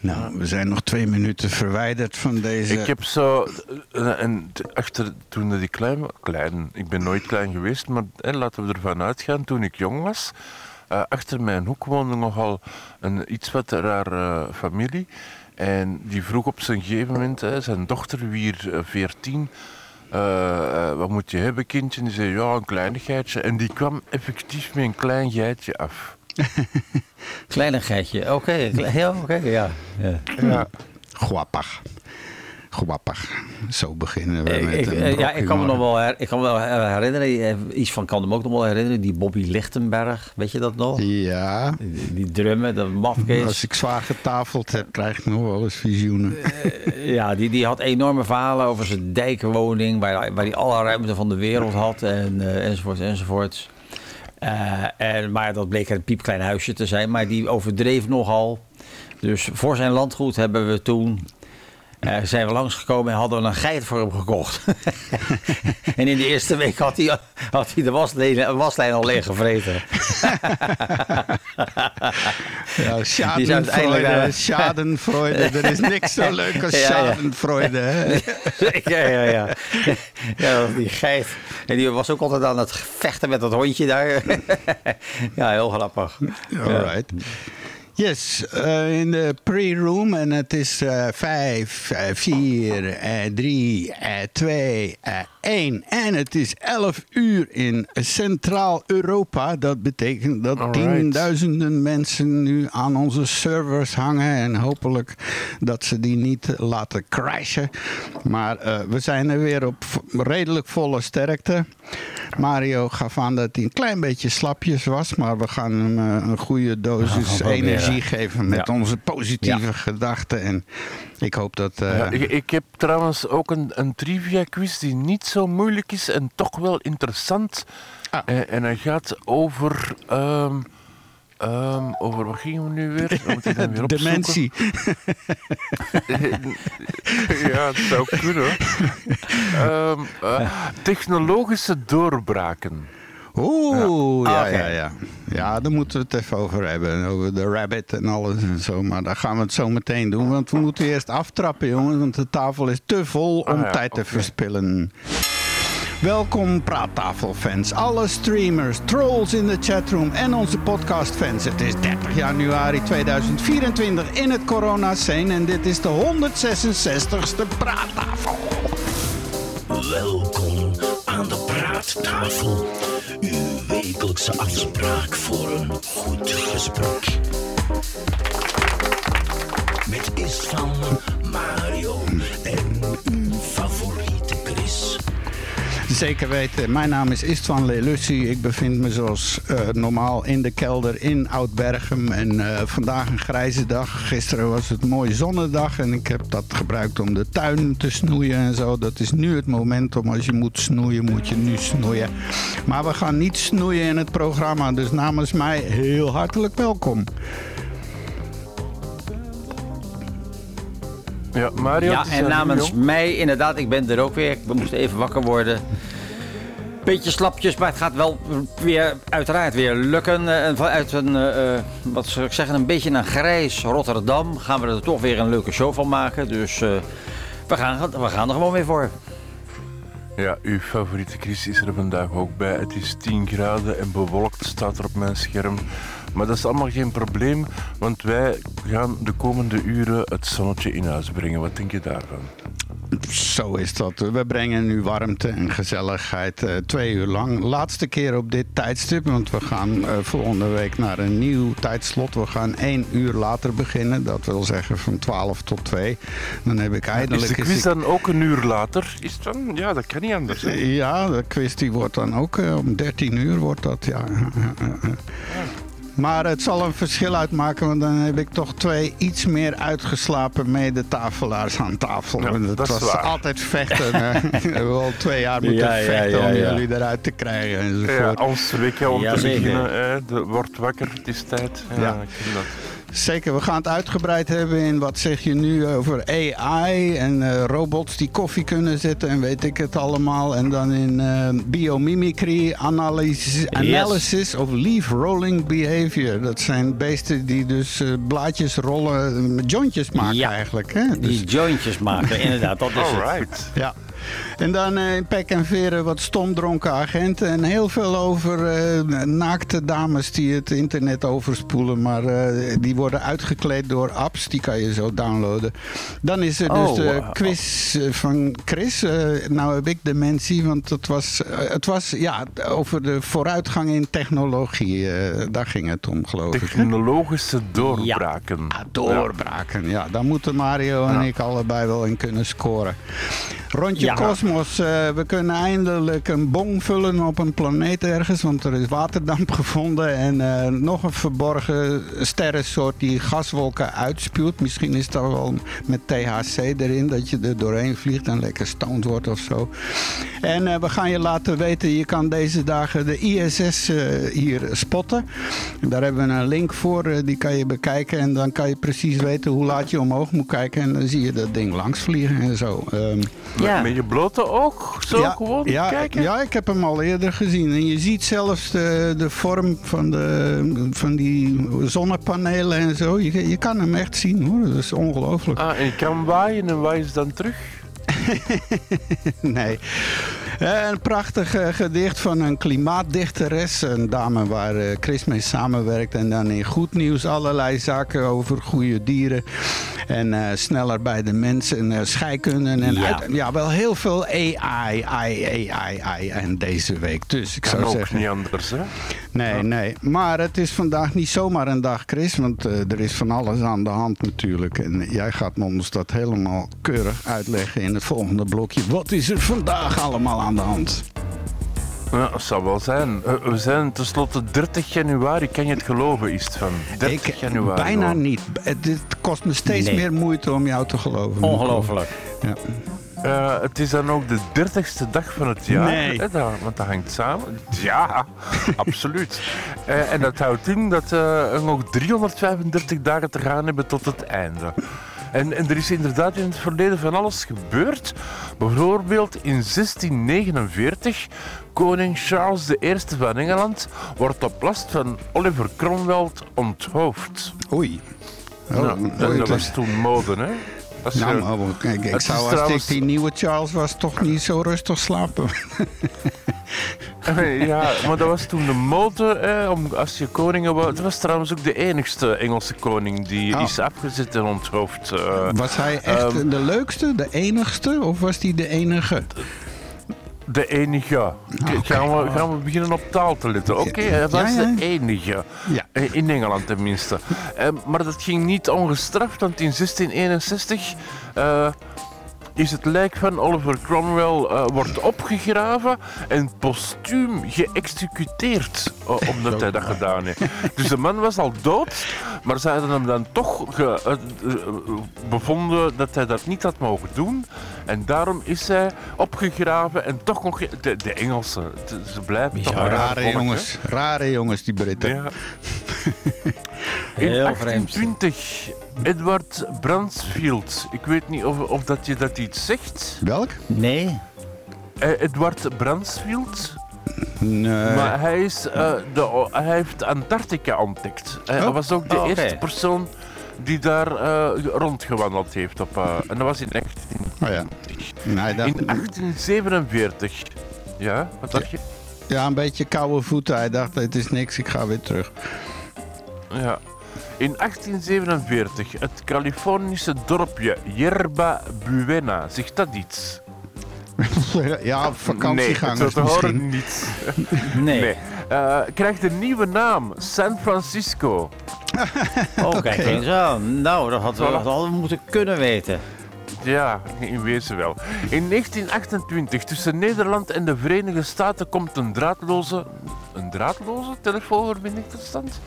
Nou, we zijn nog twee minuten verwijderd van deze... Ik heb zo, eh, en achter, toen ik klein, klein, ik ben nooit klein geweest, maar hè, laten we ervan uitgaan, toen ik jong was, eh, achter mijn hoek woonde nogal een iets wat rare familie. En die vroeg op zijn gegeven moment, hè, zijn dochter, weer eh, 14, eh, eh, wat moet je hebben, kindje? En die zei, ja, een kleinigheidje. En die kwam effectief met een klein geitje af. Kleinigheidje. Oké, ja, oké, ja. ja. Ja. Guappig. Zo beginnen we met ik, een eh, ja, ik kan me nog wel, her- ik kan me wel her- herinneren, eh, iets van kan me ook nog wel herinneren, die Bobby Lichtenberg, weet je dat nog? Ja, Die, die drummen, als mafkees. ik zwaar getafeld heb, krijg ik nog wel eens visioenen. Ja, die, die had enorme verhalen over zijn dijkwoning, waar, waar hij alle ruimte van de wereld had en, eh, enzovoort Eh, en, maar dat bleek een piepklein huisje te zijn, maar die overdreef nogal. Dus voor zijn landgoed hebben we toen, eh, zijn we langsgekomen en hadden we een geit voor hem gekocht. en in de eerste week had hij, had hij de waslijn, waslijn al leeg gevreten. Ja, schadenfreude, eh, schadenfreude. Er is niks zo leuk als Ja, schadenfreude. Hè? ja, ja, ja. Ja, die geit. En die was ook altijd aan het vechten met dat hondje daar. ja, heel grappig. Alright. Yes, eh, in de pre-room en het is eh, vijf, eh, vier, eh, drie, eh, twee, eh, één. En het is 11 uur in Centraal-Europa. Dat betekent dat Alright. tienduizenden mensen nu aan onze servers hangen. En hopelijk dat ze die niet laten crashen. Maar eh, we zijn er weer op redelijk volle sterkte. Mario gaf aan dat hij een klein beetje slapjes was. Maar we gaan hem eh, een goede dosis proberen. Energie geven met Ja. onze positieve gedachten. En ik hoop dat... eh, Ja, ik, ik heb trouwens ook een, een trivia quiz die niet zo moeilijk is en toch wel interessant. Ah. Eh, en hij gaat over. ehm, ehm, over wat gingen we nu weer? Weer opzoeken. dementie. ja, het zou kunnen. hoor. Ehm, eh, technologische doorbraken. Oeh, ja, oké. ja, ja. Ja, daar moeten we het even over hebben. Over de rabbit en alles en zo. Maar daar gaan we het zo meteen doen. Want we moeten eerst aftrappen, jongens. Want de tafel is te vol om Ah, ja, tijd te verspillen. Welkom praattafelfans, alle streamers, trolls in de chatroom en onze podcastfans. Het is 30 januari 2024 in het corona-scene en dit is de 166ste praattafel. Welkom aan de praattafel. Uw wekelijkse afspraak voor een goed gesprek. Met Istvan, Mario en Chris. Zeker weten. Mijn naam is Istvan Lelussi. Ik bevind me zoals eh, normaal in de kelder in Oud-Berghem. En eh, vandaag een grijze dag. Gisteren was het mooie zonnedag. En ik heb dat gebruikt om de tuin te snoeien en zo. Dat is nu het moment om als je moet snoeien, moet je nu snoeien. Maar we gaan niet snoeien in het programma. Dus namens mij heel hartelijk welkom. Ja, Mario. Ja, en namens mij inderdaad, ik ben er ook weer. We moesten even wakker worden. Beetje slapjes, maar het gaat wel weer, uiteraard weer lukken. Eh, En vanuit een, eh, eh, wat zou ik zeggen, een beetje een grijs Rotterdam gaan we er toch weer een leuke show van maken. Dus eh, we, gaan, we gaan er gewoon weer voor. Ja, uw favoriete Chris is er vandaag ook bij. Het is 10 graden en bewolkt, staat er op mijn scherm. Maar dat is allemaal geen probleem, want wij gaan de komende uren het zonnetje in huis brengen. Wat denk je daarvan? Zo is dat. We brengen nu warmte en gezelligheid eh, twee uur lang. Laatste keer op dit tijdstip, want we gaan eh, volgende week naar een nieuw tijdslot. We gaan één uur later beginnen. Dat wil zeggen van 12 tot 2. Dan heb ik Is eindelijk... de eens quiz dan ook een uur later? Is dan? Ja, dat kan niet anders. hè? Ja, de quiz die wordt dan ook eh, om 13 uur wordt dat, ja. Maar het zal een verschil uitmaken, want dan heb ik toch twee iets meer uitgeslapen medetafelaars aan tafel. Ja, dat is was waar. altijd vechten. hè. We hebben al twee jaar moeten Ja, ja, vechten ja, om ja. jullie eruit te krijgen Ja, enzovoort. ons weekje om Ja, te beginnen. Hè. De, word wakker, het is tijd. Ja, Ja. ik vind dat. Zeker, we gaan het uitgebreid hebben in wat zeg je nu over AI en eh, robots die koffie kunnen zetten en weet ik het allemaal. En dan in eh, biomimicry, analysis, analysis of leaf rolling behavior. Dat zijn beesten die dus eh, blaadjes rollen, met jointjes maken Ja. eigenlijk. Hè? Dus, Die jointjes maken, inderdaad, dat is het. Ja. En dan eh, in pek en veren wat stomdronken agenten. En heel veel over eh, naakte dames die het internet overspoelen. Maar eh, die worden uitgekleed door apps. Die kan je zo downloaden. Dan is er dus Oh, de quiz van Chris. Eh, nou heb ik dementie, want het was, het was ja, over de vooruitgang in technologie. daar ging het om, geloof ik. Technologische doorbraken. Ah, doorbraken, ja. Daar moeten Mario en Ja. ik allebei wel in kunnen scoren. Rondje Ja. Cosmos. eh, we kunnen eindelijk een bong vullen op een planeet ergens. Want er is waterdamp gevonden. En eh, nog een verborgen sterrensoort die gaswolken uitspuwt. Misschien is dat wel met THC erin. Dat je er doorheen vliegt en lekker stoned wordt of zo. En eh, we gaan je laten weten. Je kan deze dagen de ISS eh, hier spotten. En Daar hebben we een link voor. die kan je bekijken. En dan kan je precies weten hoe laat je omhoog moet kijken. En dan zie je dat ding langs vliegen en zo. Ehm, Ja. Je blote oog, zo ja, gewoon ja, kijken. Ja, ik heb hem al eerder gezien. En je ziet zelfs de, de vorm van, de, van die zonnepanelen en zo. Je, je kan hem echt zien hoor. Dat is ongelooflijk. Ah, en je kan waaien en waaien ze dan terug? Nee. Een prachtig eh, gedicht van een klimaatdichteres. Een dame waar eh, Chris mee samenwerkt. En dan in goed nieuws allerlei zaken over goede dieren. En eh, sneller bij de mensen. En scheikunde. En Ja. uit- ja, wel heel veel AI, AI, AI, AI. En deze week. Dus ik Kan zou ook zeggen... niet anders, hè? Nee, nee. Maar het is vandaag niet zomaar een dag, Chris. Want er is van alles aan de hand natuurlijk. En jij gaat ons dat helemaal keurig uitleggen in het volgende blokje. Wat is er vandaag allemaal aan de hand? Ja, dat zou wel zijn. Eh, We zijn tenslotte 30 januari, kan je het geloven, is het van? 30 Ik, januari. bijna hoor. niet. Het, kost me steeds Nee. meer moeite om jou te geloven. Ongelooflijk. Ja. Eh, het is dan ook de 30ste dag van het jaar. Nee. Hè, dat- want dat hangt samen. Ja, absoluut. Eh, en dat houdt in dat eh, er nog 335 dagen te gaan hebben tot het einde. En, en er is inderdaad in het verleden van alles gebeurd. Bijvoorbeeld in 1649, koning Charles I van Engeland wordt op last van Oliver Cromwell onthoofd. Oei. Oh, Nou, het dat was toen mode, hè? Als Nou, maar kijk, ik zou als trouwens- ik die nieuwe Charles was toch niet zo rustig slapen. Ja, maar dat was toen de mode, eh, om, als je koningen wou. Het was trouwens ook de enigste Engelse koning die Oh. is afgezet en onthoofd. eh. Was hij echt Ehm. de leukste, de enigste? Of was hij de enige? De enige. Ah, gaan, we, gaan we beginnen op taal te letten? Oké, Ja, ja. de enige. Eh, In Engeland tenminste. Eh, maar dat ging niet ongestraft, want in 1661 eh, is het lijk van Oliver Cromwell eh, wordt opgegraven en postuum geëxecuteerd, eh, omdat hij dat gedaan heeft. Dus de man was al dood, maar ze hadden hem dan toch ge- eh, bevonden dat hij dat niet had mogen doen. En daarom is hij opgegraven en toch nog... De, de Engelsen, ze blijven toch Rare jongens, rare jongens die Britten. Ja. In Heel vreemd. 1820, Edward Bransfield. Ik weet niet of, of dat je dat iets zegt. Welk? Nee. Eh, Edward Bransfield. Nee. Maar hij, is, eh, de, hij heeft Antarctica ontdekt. Hij Oh. was ook de Oh, eerste persoon die daar eh, rondgewandeld heeft. Op, eh, en dat was in 19... Oh ja. Nee, dat, In 1847. Ja, wat dacht je? ja, een beetje koude voeten. Hij dacht, het is niks, ik ga weer terug. Ja. In 1847, het Californische dorpje Yerba Buena. Zegt dat iets? ja, vakantiegangers nee, horen misschien. niet. Nee. Nee. Eh, krijgt een nieuwe naam, San Francisco. Oh, kijk eens aan. Nou, dat hadden we, dat hadden we moeten kunnen weten. Ja, in wezen wel. In 1928, tussen Nederland en de Verenigde Staten, komt een draadloze, een draadloze telefoonverbinding tot stand.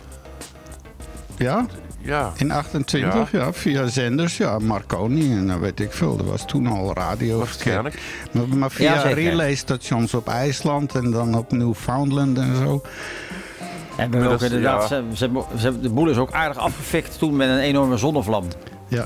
Ja, Ja. in 28, ja. via zenders. Ja, Marconi en dan weet ik veel. Er was toen al radio. Waarschijnlijk. Maar, maar via Ja, relaystations op IJsland en dan op Newfoundland en zo. En we hebben Maar ook inderdaad, ja. ze, ze de boel is ook aardig afgefikt toen met een enorme zonnevlam. Ja.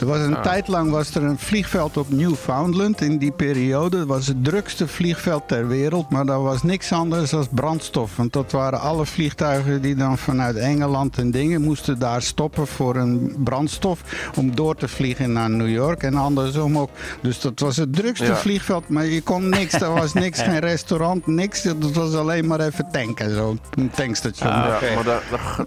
Er was een tijd lang was er een vliegveld op Newfoundland in die periode. Was het drukste vliegveld ter wereld, maar dat was niks anders dan brandstof. Want dat waren alle vliegtuigen die dan vanuit Engeland en dingen moesten daar stoppen voor een brandstof om door te vliegen naar New York en andersom ook. Dus dat was het drukste Ja. vliegveld, maar je kon niks, er was niks, geen restaurant, niks. Dat was alleen maar even tanken, zo een tankstation. Ah, Ja, oké. maar dat,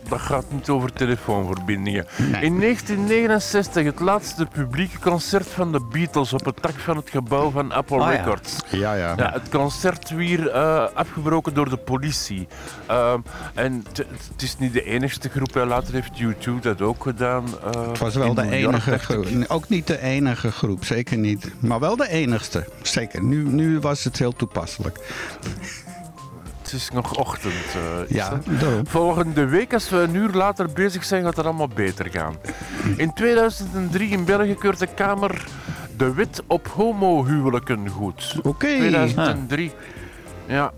dat gaat niet over telefoonverbindingen. In 1969 het laatste publieke concert van de Beatles op het dak van het gebouw van Apple Ah. Records. Ja, ja. Ja, het concert weer eh, afgebroken door de politie. Ehm, en het is niet de enigste groep. Later heeft U2 dat ook gedaan. eh, Het was wel de enige groep. Ook niet de enige groep, zeker niet. Maar wel de enigste. Zeker. Nu, nu was het heel toepasselijk. Het is nog ochtend. eh, Ja. Volgende week, als we een uur later bezig zijn, gaat het allemaal beter gaan. In 2003 in België keurt de Kamer de wet op homohuwelijken goed. Oké. 2003. Ja.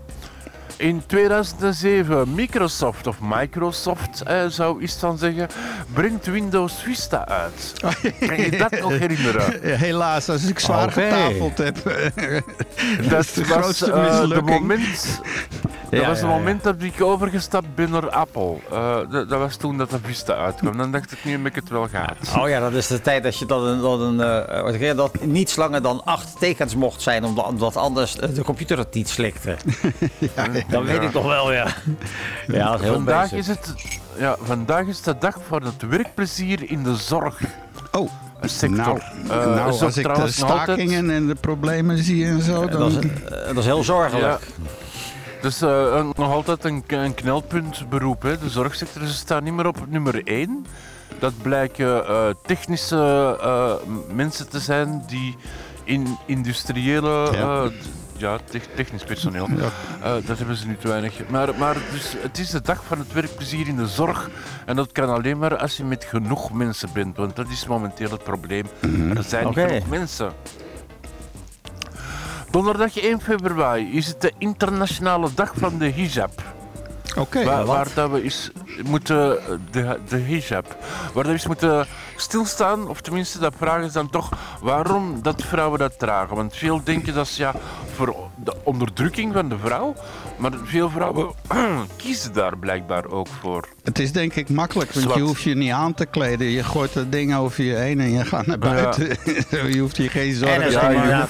In 2007, Microsoft of Microsoft, eh, zou iets van zeggen, brengt Windows Vista uit. Kan je dat nog herinneren? Helaas, als ik zwaar Oké. getafeld heb. Dat de was grootste eh, de mislukking. moment, dat Ja, was het ja, ja. moment dat ik overgestapt ben naar Apple. Eh, dat, dat was toen dat de Vista uitkwam. Dan dacht ik, nu heb ik het wel gehad. Oh ja, dat is de tijd dat je dat een, dat, een, eh, dat niet langer dan acht tekens mocht zijn, omdat, omdat anders eh, de computer het niet slikte. dat weet ik toch wel, ja. Ja, dat is heel Vandaag is, het, ja, vandaag is de dag voor het werkplezier in de zorg. Oh, sector. nou, Eh, nou als ik de altijd- stakingen en de problemen zie en zo, dat, is, dan... eh, dat is heel zorgelijk. Dus eh, een- nog altijd een, een knelpunt beroep. Hè. De zorgsector ze staan niet meer op nummer 1. Dat blijken eh, technische eh, mensen te zijn die in industriële. Ja. Ja, tech- technisch personeel. Ja. Eh, dat hebben ze nu te weinig. Maar, maar dus, het is de dag van het werkplezier in de zorg. En dat kan alleen maar als je met genoeg mensen bent. Want dat is momenteel het probleem. Er zijn niet genoeg mensen. Donderdag 1 februari is het de internationale dag van de hijab. Oké, waar, wat? waar dat we eens moeten, de, de hijab, waar we eens moeten stilstaan, of tenminste dat vragen ze dan toch waarom dat vrouwen dat dragen. Want veel denken dat is ja, voor de onderdrukking van de vrouw, maar veel vrouwen kiezen daar blijkbaar ook voor. het is denk ik makkelijk, want Zwart. je hoeft je niet aan te kleden. Je gooit dat ding over je heen en je gaat naar buiten. je hoeft je geen En zorgen te maken.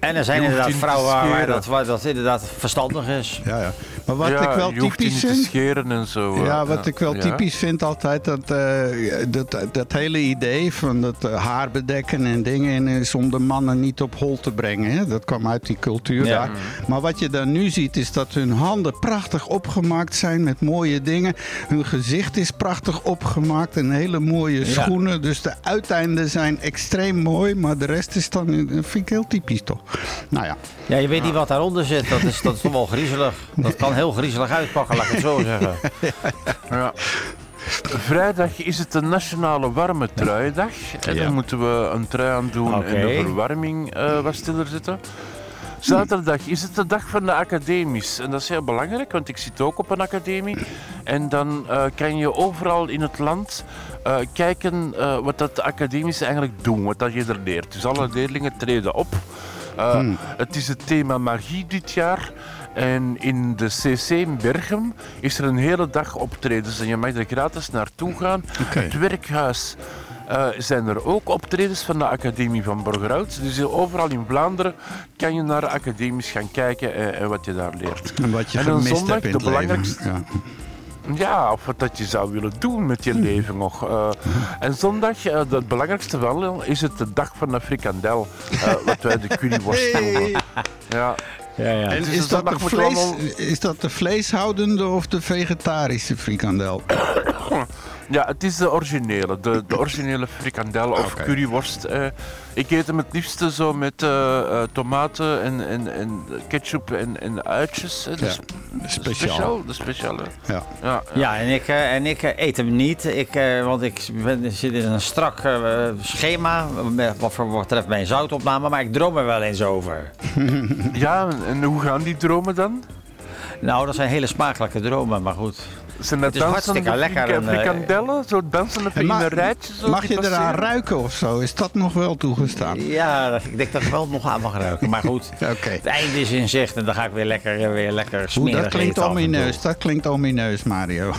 en er zijn inderdaad vrouwen waar, dat, waar dat inderdaad verstandig is. Ja, ja. Maar wat ja, ik wel je hoeft die typisch niet te vind... scheren en zo. eh, Ja, wat ik wel ja. typisch vind altijd, dat, eh, dat, dat hele idee van dat eh, haar bedekken en dingen en is om de mannen niet op hol te brengen. Hè? Dat kwam uit die cultuur Ja. daar. Maar wat je dan nu ziet is dat hun handen prachtig opgemaakt zijn met mooie dingen. Hun gezicht is prachtig opgemaakt en hele mooie Ja. schoenen. Dus de uiteinden zijn extreem mooi, maar de rest is dan, dat vind ik heel typisch toch. Nou ja, Ja, je weet niet wat daaronder zit. Dat is, dat is toch wel griezelig. Dat kan heel griezelig uitpakken, laat ik het zo zeggen. Ja. Vrijdag is het de nationale warme truidag. En Ja. dan moeten we een trui aan doen en de verwarming eh, wat stiller zetten. Zaterdag is het de dag van de academies. En dat is heel belangrijk, want ik zit ook op een academie. En dan eh, kan je overal in het land eh, kijken wat dat de academies eigenlijk doen, wat dat je er leert. Dus alle leerlingen treden op. Eh, Het is het thema magie dit jaar. En in de CC in Berchem is er een hele dag optredens. En je mag er gratis naartoe gaan. Het werkhuis eh, zijn er ook optredens van de Academie van Borgerhout. Dus overal in Vlaanderen kan je naar academies gaan kijken en, en wat je daar leert. en wat je En gemist zondag hebt in de het belangrijkste- Ja. Ja, of wat dat je zou willen doen met je leven nog. Eh, en zondag, eh, het belangrijkste wel, is het de dag van de frikandel. eh, wat wij de curryworst noemen. Ja. Ja, ja. En Dus is dat, de moeten we vlees, allemaal- is dat de vleeshoudende of de vegetarische frikandel? Ja, het is de originele, de, de originele frikandel of curryworst. eh. ik eet hem het liefste zo met eh, eh, tomaten en, en, en ketchup en, en uitjes. eh. Ja, Dat is speciaal. speciaal. De speciale. Ja. Ja, ja. Ja, en ik, en ik eet hem niet. Ik, eh, want ik ben, zit in een strak schema met- wat voor wat betreft mijn zoutopname. Maar ik droom er wel eens over. Ja, en- en hoe gaan die dromen dan? Nou, dat zijn hele smakelijke dromen, maar goed. Zijn dat Het is hartstikke dansende lekker, een, eh, frikandellen? Zo dansen in ma- een rijtje? Zo Mag je eraan ruiken of zo? Is dat nog wel toegestaan? Ja, ik denk dat ik wel nog aan mag ruiken. Maar goed, Oké. het einde is in zicht en dan ga ik weer lekker, weer lekker Oeh, smerig dat klinkt omineus. Dat klinkt omineus, Mario.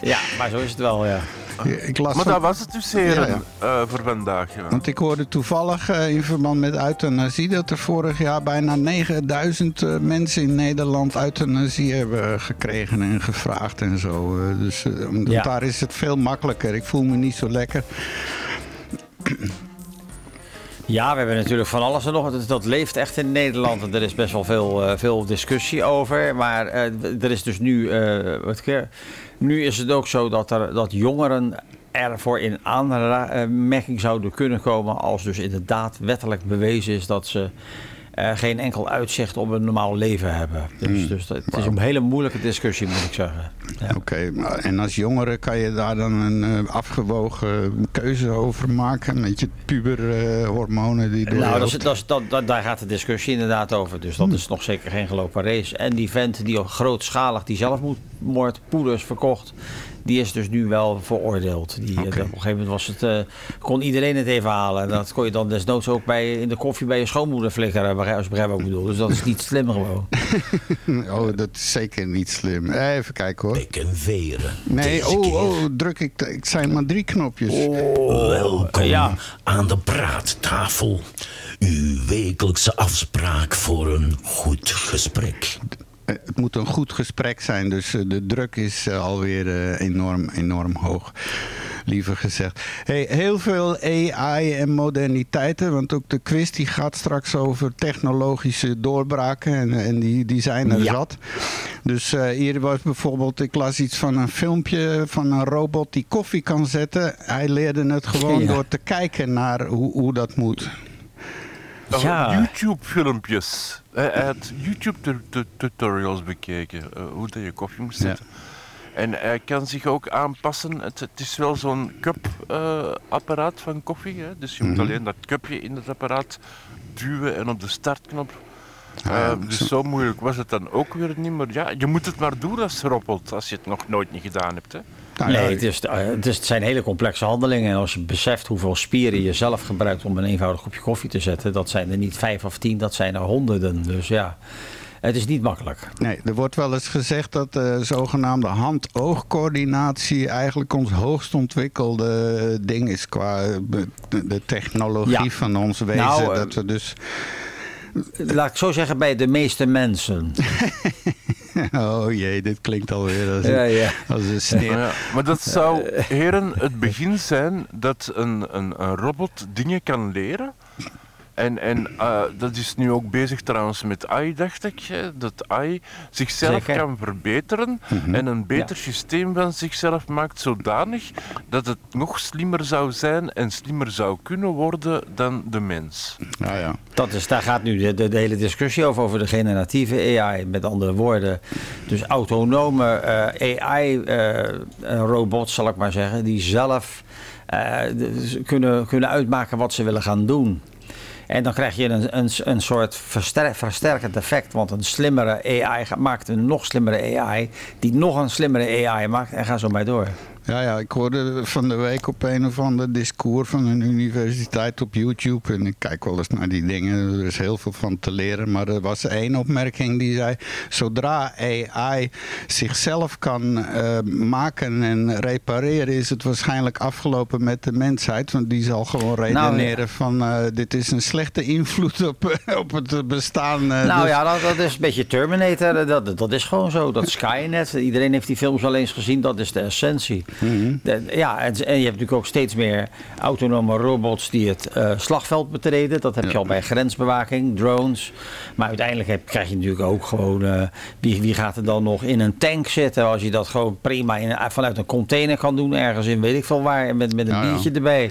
Ja, maar zo is het wel, ja. Ik las Maar van- dat was het dus, heren, Ja, eh, voor vandaag. Ja. Want ik hoorde toevallig eh, in verband met euthanasie dat er vorig jaar bijna 9000 eh, mensen in Nederland euthanasie hebben gekregen en gevraagd en zo. Eh, dus eh, daar is het veel makkelijker. Ik voel me niet zo lekker. Ja, we hebben natuurlijk van alles en nog. Dat, dat leeft echt in Nederland. En er is best wel veel, eh, veel discussie over. Maar eh, er is dus nu. eh, wat keer, nu is het ook zo dat, er, dat jongeren ervoor in aanmerking zouden kunnen komen. als dus inderdaad wettelijk bewezen is dat ze. Eh, geen enkel uitzicht op een normaal leven hebben. Dus, dus dat, het is een hele moeilijke discussie, moet ik zeggen. Ja. Oké, en als jongere kan je daar dan een eh, afgewogen keuze over maken met je puberhormonen die door Nou, dat is, dat is, dat, daar gaat de discussie inderdaad over. Dus dat is nog zeker geen gelopen race. En die vent die ook grootschalig die zelfmoordpoeders verkocht... die is dus nu wel veroordeeld. Die, eh. Op een gegeven moment was het, eh, kon iedereen het even halen. En dat kon je dan desnoods ook bij, in de koffie bij je schoonmoeder flikkeren. Als je begrijpt wat ik bedoel. Dus dat is niet slim gewoon. Oh, dat is zeker niet slim. Eh, Even kijken hoor. Pek en veren. Nee, Deze oh, keer. oh, druk ik. Ik zijn maar drie knopjes. Welkom ja. aan de praattafel. Uw wekelijkse afspraak voor een goed gesprek. Eh, Het moet een goed gesprek zijn, dus eh, de druk is eh, alweer enorm, enorm hoog. Liever gezegd. Hey, heel veel AI en moderniteiten, want ook de quiz die gaat straks over technologische doorbraken en, en die, die zijn er Ja. zat. Dus hier was bijvoorbeeld, ik las iets van een filmpje van een robot die koffie kan zetten. Hij leerde het gewoon Ja. door te kijken naar hoe, hoe dat moet. Ja. YouTube-filmpjes. Hij hij had YouTube-tutorials bekeken, eh, hoe dat je koffie moest Ja. zetten. En hij kan zich ook aanpassen. Het, het is wel zo'n cup-apparaat van koffie. Hè? Dus je moet Mhm. alleen dat cupje in het apparaat duwen en op de startknop. Ah, ja, Eh, dus zo- zo moeilijk was het dan ook weer niet. Maar ja, je moet het maar doen als roppelt, als je het nog nooit niet gedaan hebt. Hè? Nou ja, Nee, het, is, eh, het, is, het zijn hele complexe handelingen. En als je beseft hoeveel spieren je zelf gebruikt om een eenvoudig kopje koffie te zetten, dat zijn er niet vijf of tien, dat zijn er honderden. Dus ja, het is niet makkelijk. Nee, er wordt wel eens gezegd dat de zogenaamde hand-oogcoördinatie eigenlijk ons hoogst ontwikkelde ding is qua eh, de technologie Ja. van ons wezen. Nou, eh, dat we dus. Laat ik zo zeggen, bij de meeste mensen. Oh jee, dit klinkt alweer als een, Ja, ja. als een sneer. Maar, ja, maar dat zou, heren, het begin zijn dat een, een, een robot dingen kan leren. En, en eh, dat is nu ook bezig trouwens met AI, dacht ik. hè, Dat AI zichzelf Zeker. kan verbeteren en een beter systeem van zichzelf maakt zodanig dat het nog slimmer zou zijn en slimmer zou kunnen worden dan de mens. Nou ja. Dat is, daar gaat nu de, de, de hele discussie over, over de generatieve AI. Met andere woorden, dus autonome AI-robots, zal ik maar zeggen, die zelf eh, kunnen, kunnen uitmaken wat ze willen gaan doen. En dan krijg je een, een, een soort verster- versterkend effect. Want een slimmere AI maakt een nog slimmere AI. Die nog een slimmere AI maakt. En ga zo maar door. Ja, ja, ik hoorde van de week op een of ander discours van een universiteit op YouTube. En ik kijk wel eens naar die dingen. Er is heel veel van te leren. Maar er was één opmerking die zei: zodra AI zichzelf kan eh, maken en repareren, is het waarschijnlijk afgelopen met de mensheid. Want die zal gewoon redeneren van eh, dit is een slechte invloed op, op het bestaan. eh, Nou dus- ja, dat, dat is een beetje Terminator. Dat, dat is gewoon zo. Dat Skynet. Iedereen heeft die films wel eens gezien. Dat is de essentie. Mhm. De- ja, en, en je hebt natuurlijk ook steeds meer autonome robots die het eh, slagveld betreden. Dat heb je al bij grensbewaking, drones. Maar uiteindelijk heb, krijg je natuurlijk ook gewoon... eh, wie, wie gaat er dan nog in een tank zitten... als je dat gewoon prima in, vanuit een container kan doen... ergens in weet ik veel waar, met, met een ja. biertje erbij.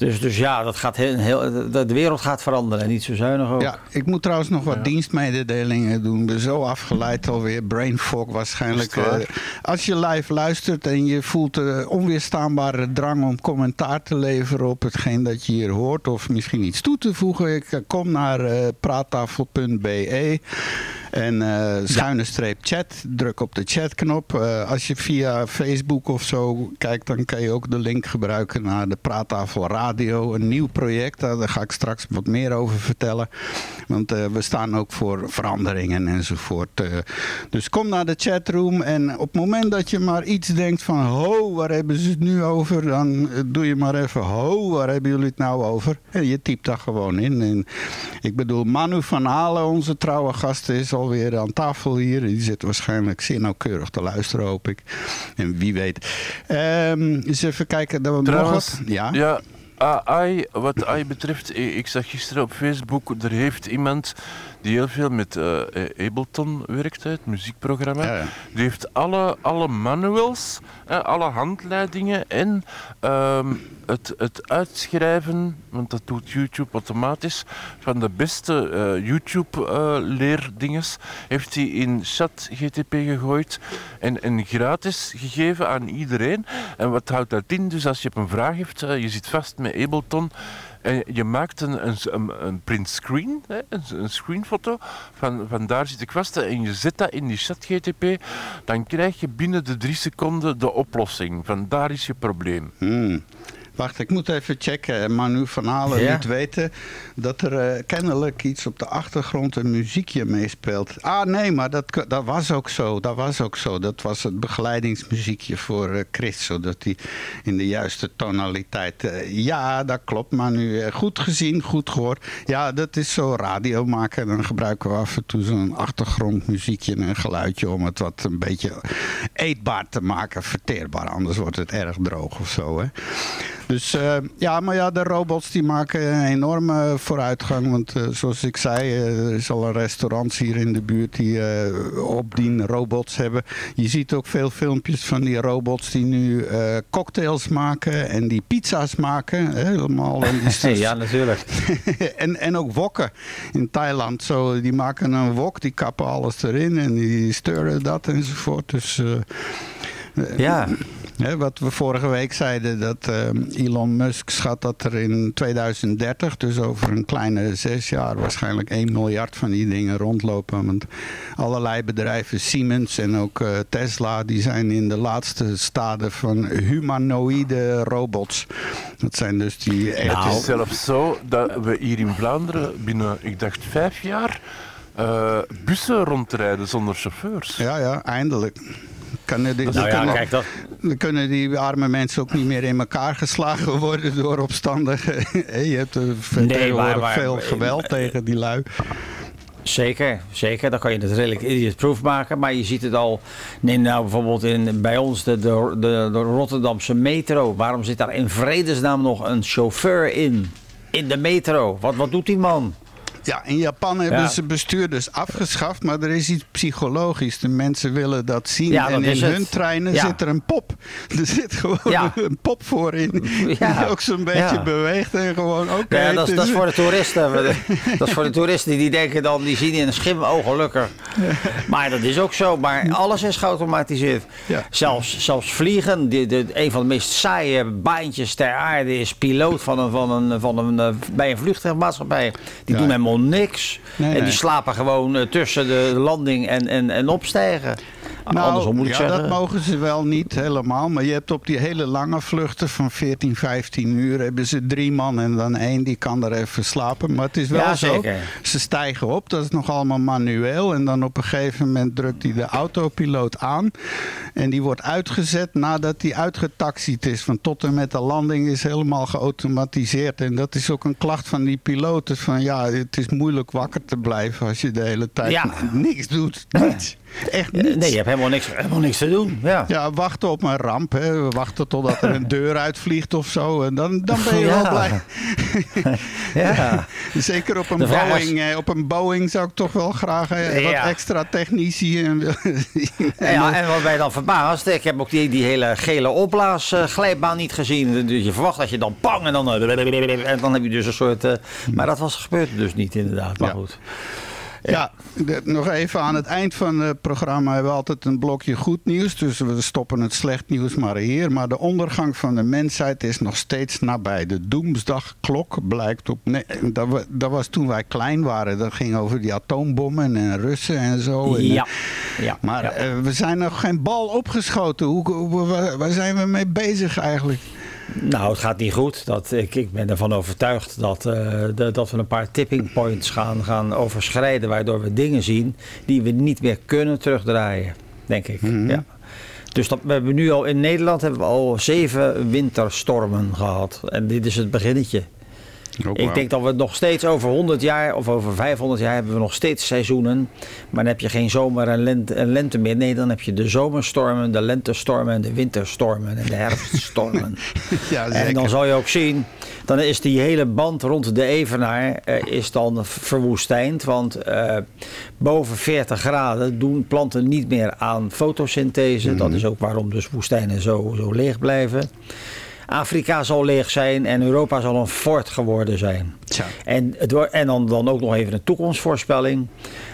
Dus, dus ja, dat gaat heel, heel, de, de wereld gaat veranderen. En niet zo zuinig ook. Ja, ik moet trouwens nog wat dienstmededelingen doen. Ik ben zo afgeleid alweer. Brain fog waarschijnlijk. Eh, als je live luistert en je voelt de onweerstaanbare drang om commentaar te leveren op hetgeen dat je hier hoort. Of misschien iets toe te voegen. Ik, eh, kom naar eh, praattafel.be. En eh, schuine streep chat, druk op de chatknop. Eh, als je via Facebook of zo kijkt, dan kan je ook de link gebruiken naar de Praattafel Radio. Een nieuw project, daar ga ik straks wat meer over vertellen. Want eh, we staan ook voor veranderingen enzovoort. dus kom naar de chatroom en op het moment dat je maar iets denkt van... ho, waar hebben ze het nu over? Dan doe je maar even, ho, waar hebben jullie het nou over? En je typt daar gewoon in. En ik bedoel, Manu van Halen, onze trouwe gast, is alweer aan tafel hier. Die zit waarschijnlijk zeer nauwkeurig te luisteren, hoop ik. En wie weet. Um, eens even kijken. Dat we Trouwens, nog ja? ja AI, wat AI betreft, ik zag gisteren op Facebook, er heeft iemand die heel veel met uh, Ableton werkt, het muziekprogramma. Die heeft alle, alle manuals, alle handleidingen en ehm, het, het uitschrijven, want dat doet YouTube automatisch, van de beste uh, YouTube-leerdinges, heeft hij in ChatGTP gegooid en, en gratis gegeven aan iedereen. En wat houdt dat in? Dus als je een vraag hebt, je zit vast met Ableton en je maakt een, een, een print screen, een, een, screenfoto, van, van daar zit ik vast en je zet dat in die chat GTP, dan krijg je binnen de drie seconden de oplossing. Van daar is je probleem. Hmm. Wacht, ik moet even checken. Manu van Halen ja. niet weten dat er uh, kennelijk iets op de achtergrond een muziekje meespeelt. Ah nee, maar dat, dat was ook zo. Dat was ook zo. Dat was het begeleidingsmuziekje voor uh, Chris, zodat hij in de juiste tonaliteit. Uh, ja, dat klopt. Maar nu goed gezien, goed gehoord. Ja, dat is zo radio maken. Dan gebruiken we af en toe zo'n achtergrondmuziekje en een geluidje om het wat een beetje eetbaar te maken, verteerbaar. Anders wordt het erg droog of zo. Hè. Dus uh, ja, maar ja, de robots die maken een enorme vooruitgang. Want uh, zoals ik zei, uh, er is al een restaurant hier in de buurt die opdien robots hebben. Je ziet ook veel filmpjes van die robots die nu cocktails maken en die pizza's maken. Helemaal. ja, natuurlijk. en, en ook wokken in Thailand. Zo, die maken een wok, die kappen alles erin en die sturen dat enzovoort. Dus... ja wat we vorige week zeiden, dat uh, Elon Musk schat dat er in 2030, dus over een kleine zes jaar, waarschijnlijk 1 miljard van die dingen rondlopen. Want allerlei bedrijven, Siemens en ook uh, Tesla, die zijn in de laatste stade van humanoïde robots. Dat zijn dus die... Nou, het is zelfs zo dat we hier in Vlaanderen binnen, ik dacht, vijf jaar... Uh, bussen rondrijden zonder chauffeurs. Ja, ja, eindelijk. Kunnen die, nou ja, kijk, dat... Dan kunnen die arme mensen ook niet meer in elkaar geslagen worden door opstandigen. je hebt er nee, veel geweld tegen die lui. Zeker, zeker. Dan kan je het redelijk idiot-proof maken. Maar je ziet het al. Neem nou bijvoorbeeld in, bij ons de, de, de, de Rotterdamse metro. Waarom zit daar in vredesnaam nog een chauffeur in? In de metro. Wat, wat doet die man? Ja, in Japan hebben ze bestuurders afgeschaft, maar er is iets psychologisch. De mensen willen dat zien. en in hun treinen zit er een pop. Er zit gewoon een pop voor in. Die ook zo'n beetje beweegt en gewoon ook. ja, dat, is, dat is voor de toeristen. dat is voor de toeristen die denken dan, die zien in een schim, oh gelukkig. Maar dat is ook zo. Maar alles is geautomatiseerd. Zelfs, zelfs vliegen. Die, de, een van de meest saaie baantjes ter aarde is piloot van een, van een, van een, eh, bij een vliegtuigmaatschappij. Die doen helemaal niks. en die slapen gewoon eh, tussen de landing en, en, en opstijgen. Nou, Andersom moet ik ja, dat mogen ze wel niet helemaal. Maar je hebt op die hele lange vluchten van 14, 15 uur... hebben ze drie man en dan één die kan er even slapen. Maar het is wel zo, ze stijgen op. Dat is nog allemaal manueel. En dan op een gegeven moment drukt hij de autopiloot aan. En die wordt uitgezet nadat hij uitgetaxied is. Van tot en met de landing is helemaal geautomatiseerd. En dat is ook een klacht van die piloten. Van ja, het is moeilijk wakker te blijven als je de hele tijd niks doet. Niets. Echt niets. Nee, je hebt helemaal niks, helemaal niks te doen. Ja. ja, wachten op een ramp. Hè. Wachten totdat er een deur uitvliegt of zo. En dan, dan ben je wel blij. ja. Zeker op een, Boeing, eh, op een Boeing zou ik toch wel graag wat extra technici. En, ja, en wat je dan verbaasd? Ik heb ook die, die hele gele opblaasglijbaan niet gezien. Dus je verwacht dat je dan pang en dan, en dan heb je dus een soort... Uh, maar dat was gebeurd dus niet inderdaad. Maar goed. Ja, de- nog even aan het eind van het programma hebben we altijd een blokje goed nieuws. Dus we stoppen het slecht nieuws maar hier. Maar de ondergang van de mensheid is nog steeds nabij. De doemsdagklok blijkt op... Nee, dat, dat was toen wij klein waren. Dat ging over die atoombommen en Russen en zo. En, Ja. eh, ja. Maar ja. eh, we zijn nog geen bal opgeschoten. Hoe, hoe- waar, waar zijn we mee bezig eigenlijk? Nou, het gaat niet goed. Dat, ik, ik ben ervan overtuigd dat, eh, de- dat we een paar tipping points gaan, gaan overschrijden. Waardoor we dingen zien die we niet meer kunnen terugdraaien. Denk ik. ja. Dus dat, we hebben nu al in Nederland hebben we al zeven winterstormen gehad. En dit is het beginnetje. Ik denk dat we nog steeds over 100 jaar of over 500 jaar hebben we nog steeds seizoenen. Maar dan heb je geen zomer en lente, en lente meer. Nee, dan heb je de zomerstormen, de lentestormen en de winterstormen en de herfststormen. Ja, en dan zal je ook zien, dan is die hele band rond de Evenaar eh, is dan verwoestijnd. Want eh, boven 40 graden doen planten niet meer aan fotosynthese. Dat is ook waarom dus woestijnen zo, zo leeg blijven. Afrika zal leeg zijn en Europa zal een fort geworden zijn. Tja. En, het en dan, dan ook nog even een toekomstvoorspelling.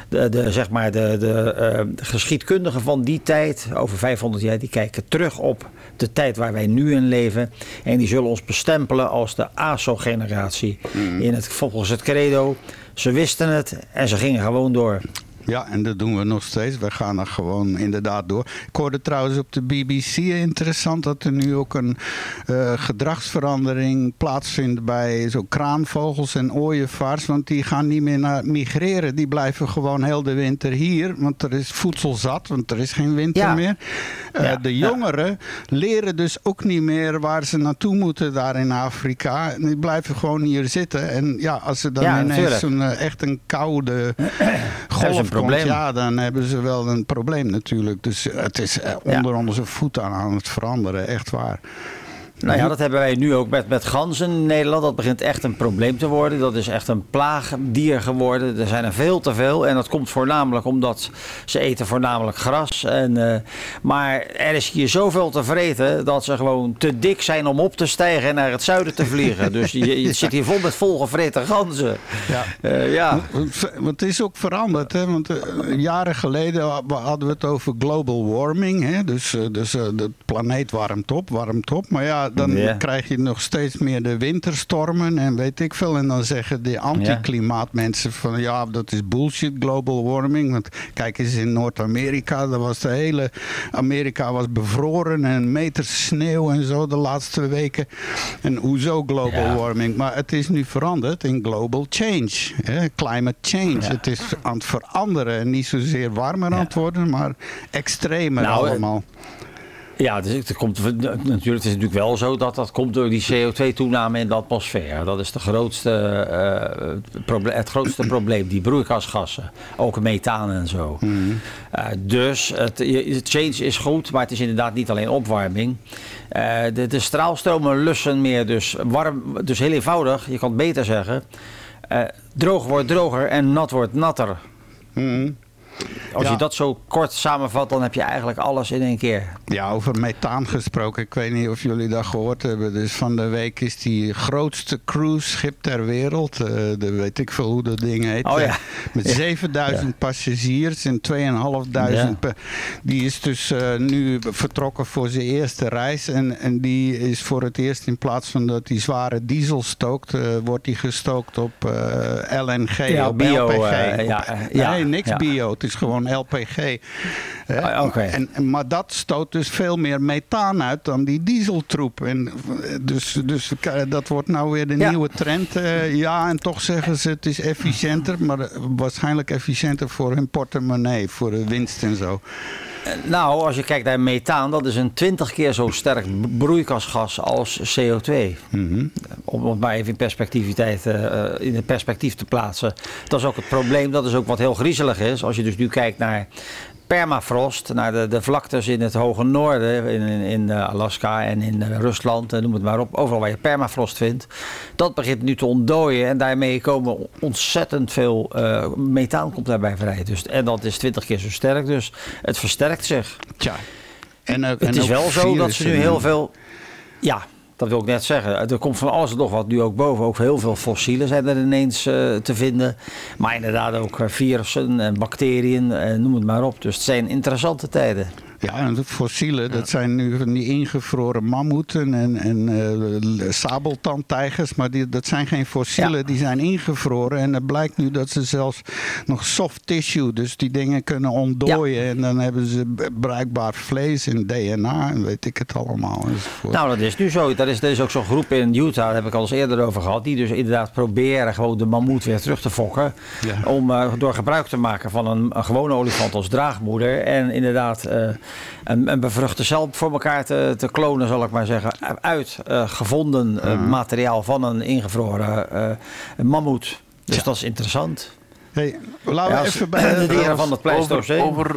De, de, zeg maar de, de eh, geschiedkundigen van die tijd, over 500 jaar, die kijken terug op de tijd waar wij nu in leven. En die zullen ons bestempelen als de ASO-generatie. In het, volgens het credo, ze wisten het en ze gingen gewoon door. Ja, en dat doen we nog steeds. We gaan er gewoon inderdaad door. Ik hoorde trouwens op de BBC interessant dat er nu ook een eh, gedragsverandering plaatsvindt bij zo kraanvogels en ooievaars. Want die gaan niet meer naar migreren. Die blijven gewoon heel de winter hier. Want er is voedsel zat, want er is geen winter Ja. meer. Eh, Ja, de ja. jongeren leren dus ook niet meer waar ze naartoe moeten daar in Afrika. Die blijven gewoon hier zitten. En ja, als er dan ineens zo'n eh, echt een koude golf een probleem. komt, ja, dan hebben ze wel een probleem natuurlijk. Dus het is eh, onder onze voet aan, aan het veranderen, echt waar. Nou ja, dat hebben wij nu ook met, met ganzen in Nederland. Dat begint echt een probleem te worden. Dat is echt een plaagdier geworden. Er zijn er veel te veel. En dat komt voornamelijk omdat ze eten voornamelijk gras. En, eh, maar er is hier zoveel te vreten dat ze gewoon te dik zijn om op te stijgen en naar het zuiden te vliegen. Dus je, je zit hier vol met volgevreten ganzen. Ja. Eh, ja. Want het is ook veranderd, hè? want eh, jaren geleden hadden we het over global warming. Hè? Dus, dus eh, de planeet warmt op, warmt op. Maar ja, dan krijg je nog steeds meer de winterstormen en weet ik veel. En dan zeggen de anti-klimaatmensen van ja, dat is bullshit, global warming. Want kijk eens in Noord-Amerika, daar was de hele Amerika was bevroren en meters sneeuw en zo de laatste weken. En hoezo global Ja. warming? Maar het is nu veranderd in global change. Hè? Climate change. Ja. Het is aan het veranderen. En niet zozeer warmer aan het worden, maar extremer Nou, allemaal. Ja, dus het, komt, natuurlijk, het is natuurlijk wel zo dat dat komt door die CO2-toename in de atmosfeer. Dat is de grootste, proble- het grootste probleem, die broeikasgassen. Ook methaan en zo. Eh, dus het, change is goed, maar het is inderdaad niet alleen opwarming. Eh, de, de straalstromen lussen meer, dus warm, dus heel eenvoudig, je kan het beter zeggen. droog wordt droger en nat wordt natter. Mhm. Als Ja. je dat zo kort samenvat, dan heb je eigenlijk alles in één keer. Ja, over methaan gesproken. Ik weet niet of jullie dat gehoord hebben. Dus van de week is die grootste cruiseschip ter wereld. eh, de, weet ik veel hoe dat ding heet. Oh ja. eh, met 7000 passagiers en 2500. Ja. pe- Die is dus eh, nu vertrokken voor zijn eerste reis. En, en die is voor het eerst in plaats van dat hij zware diesel stookt, eh, wordt die gestookt op eh, LNG. Ja, op bio, LPG. Op- ja, ja, nee, niks ja. bio. Is gewoon LPG. Ah. En, maar dat stoot dus veel meer methaan uit dan die dieseltroep. En, dus, dus eh, dat wordt nou weer de Ja. nieuwe trend. eh, ja, en toch zeggen ze het is efficiënter. Maar eh, waarschijnlijk efficiënter voor hun portemonnee. Voor de winst en zo. Nou, als je kijkt naar methaan, dat is een 20 keer zo sterk broeikasgas als CO2. Om het maar even in, perspectiviteit, eh, eh, in het perspectief te plaatsen. Dat is ook het probleem, dat is ook wat heel griezelig is. Als je dus nu kijkt naar permafrost, naar de, de vlaktes in het hoge noorden, in, in, eh, Alaska en in eh, Rusland, eh, noem het maar op, overal waar je permafrost vindt. Dat begint nu te ontdooien en daarmee komen ontzettend veel eh, methaan komt daarbij vrij. Dus, en dat is 20 keer zo sterk, dus het versterkt zich. Tja. En, ook- Het en is wel zo dat ze nu heel veel. Ja, dat wil ik net zeggen. Er komt van alles nog wat nu ook boven. Ook heel veel fossielen zijn er ineens eh, te vinden. Maar inderdaad ook eh, virussen en bacteriën, noem het maar op. Dus het zijn interessante tijden. Ja, en de fossielen, dat zijn nu van die ingevroren mammoeten en, en eh, sabeltandtijgers. Maar die, dat zijn geen fossielen, Ja. die zijn ingevroren. En het blijkt nu dat ze zelfs nog soft tissue, dus die dingen kunnen ontdooien. En dan hebben ze bruikbaar vlees en DNA en weet ik het allemaal. enzovoort. Nou, dat is nu zo. Er is, er is ook zo'n groep in Utah, daar heb ik al eens eerder over gehad. Die dus inderdaad proberen gewoon de mammoet weer terug te fokken. Om eh, door gebruik te maken van een, een gewone olifant als draagmoeder. En inderdaad eh, een, een bevruchte cel voor elkaar te, te klonen, zal ik maar zeggen. Uit eh, gevonden eh, Mhm. materiaal van een ingevroren eh, mammoet. Dus Ja. dat is interessant. Hey, laten Ja, we als- even bij de dieren van het Pleistoceen. Over,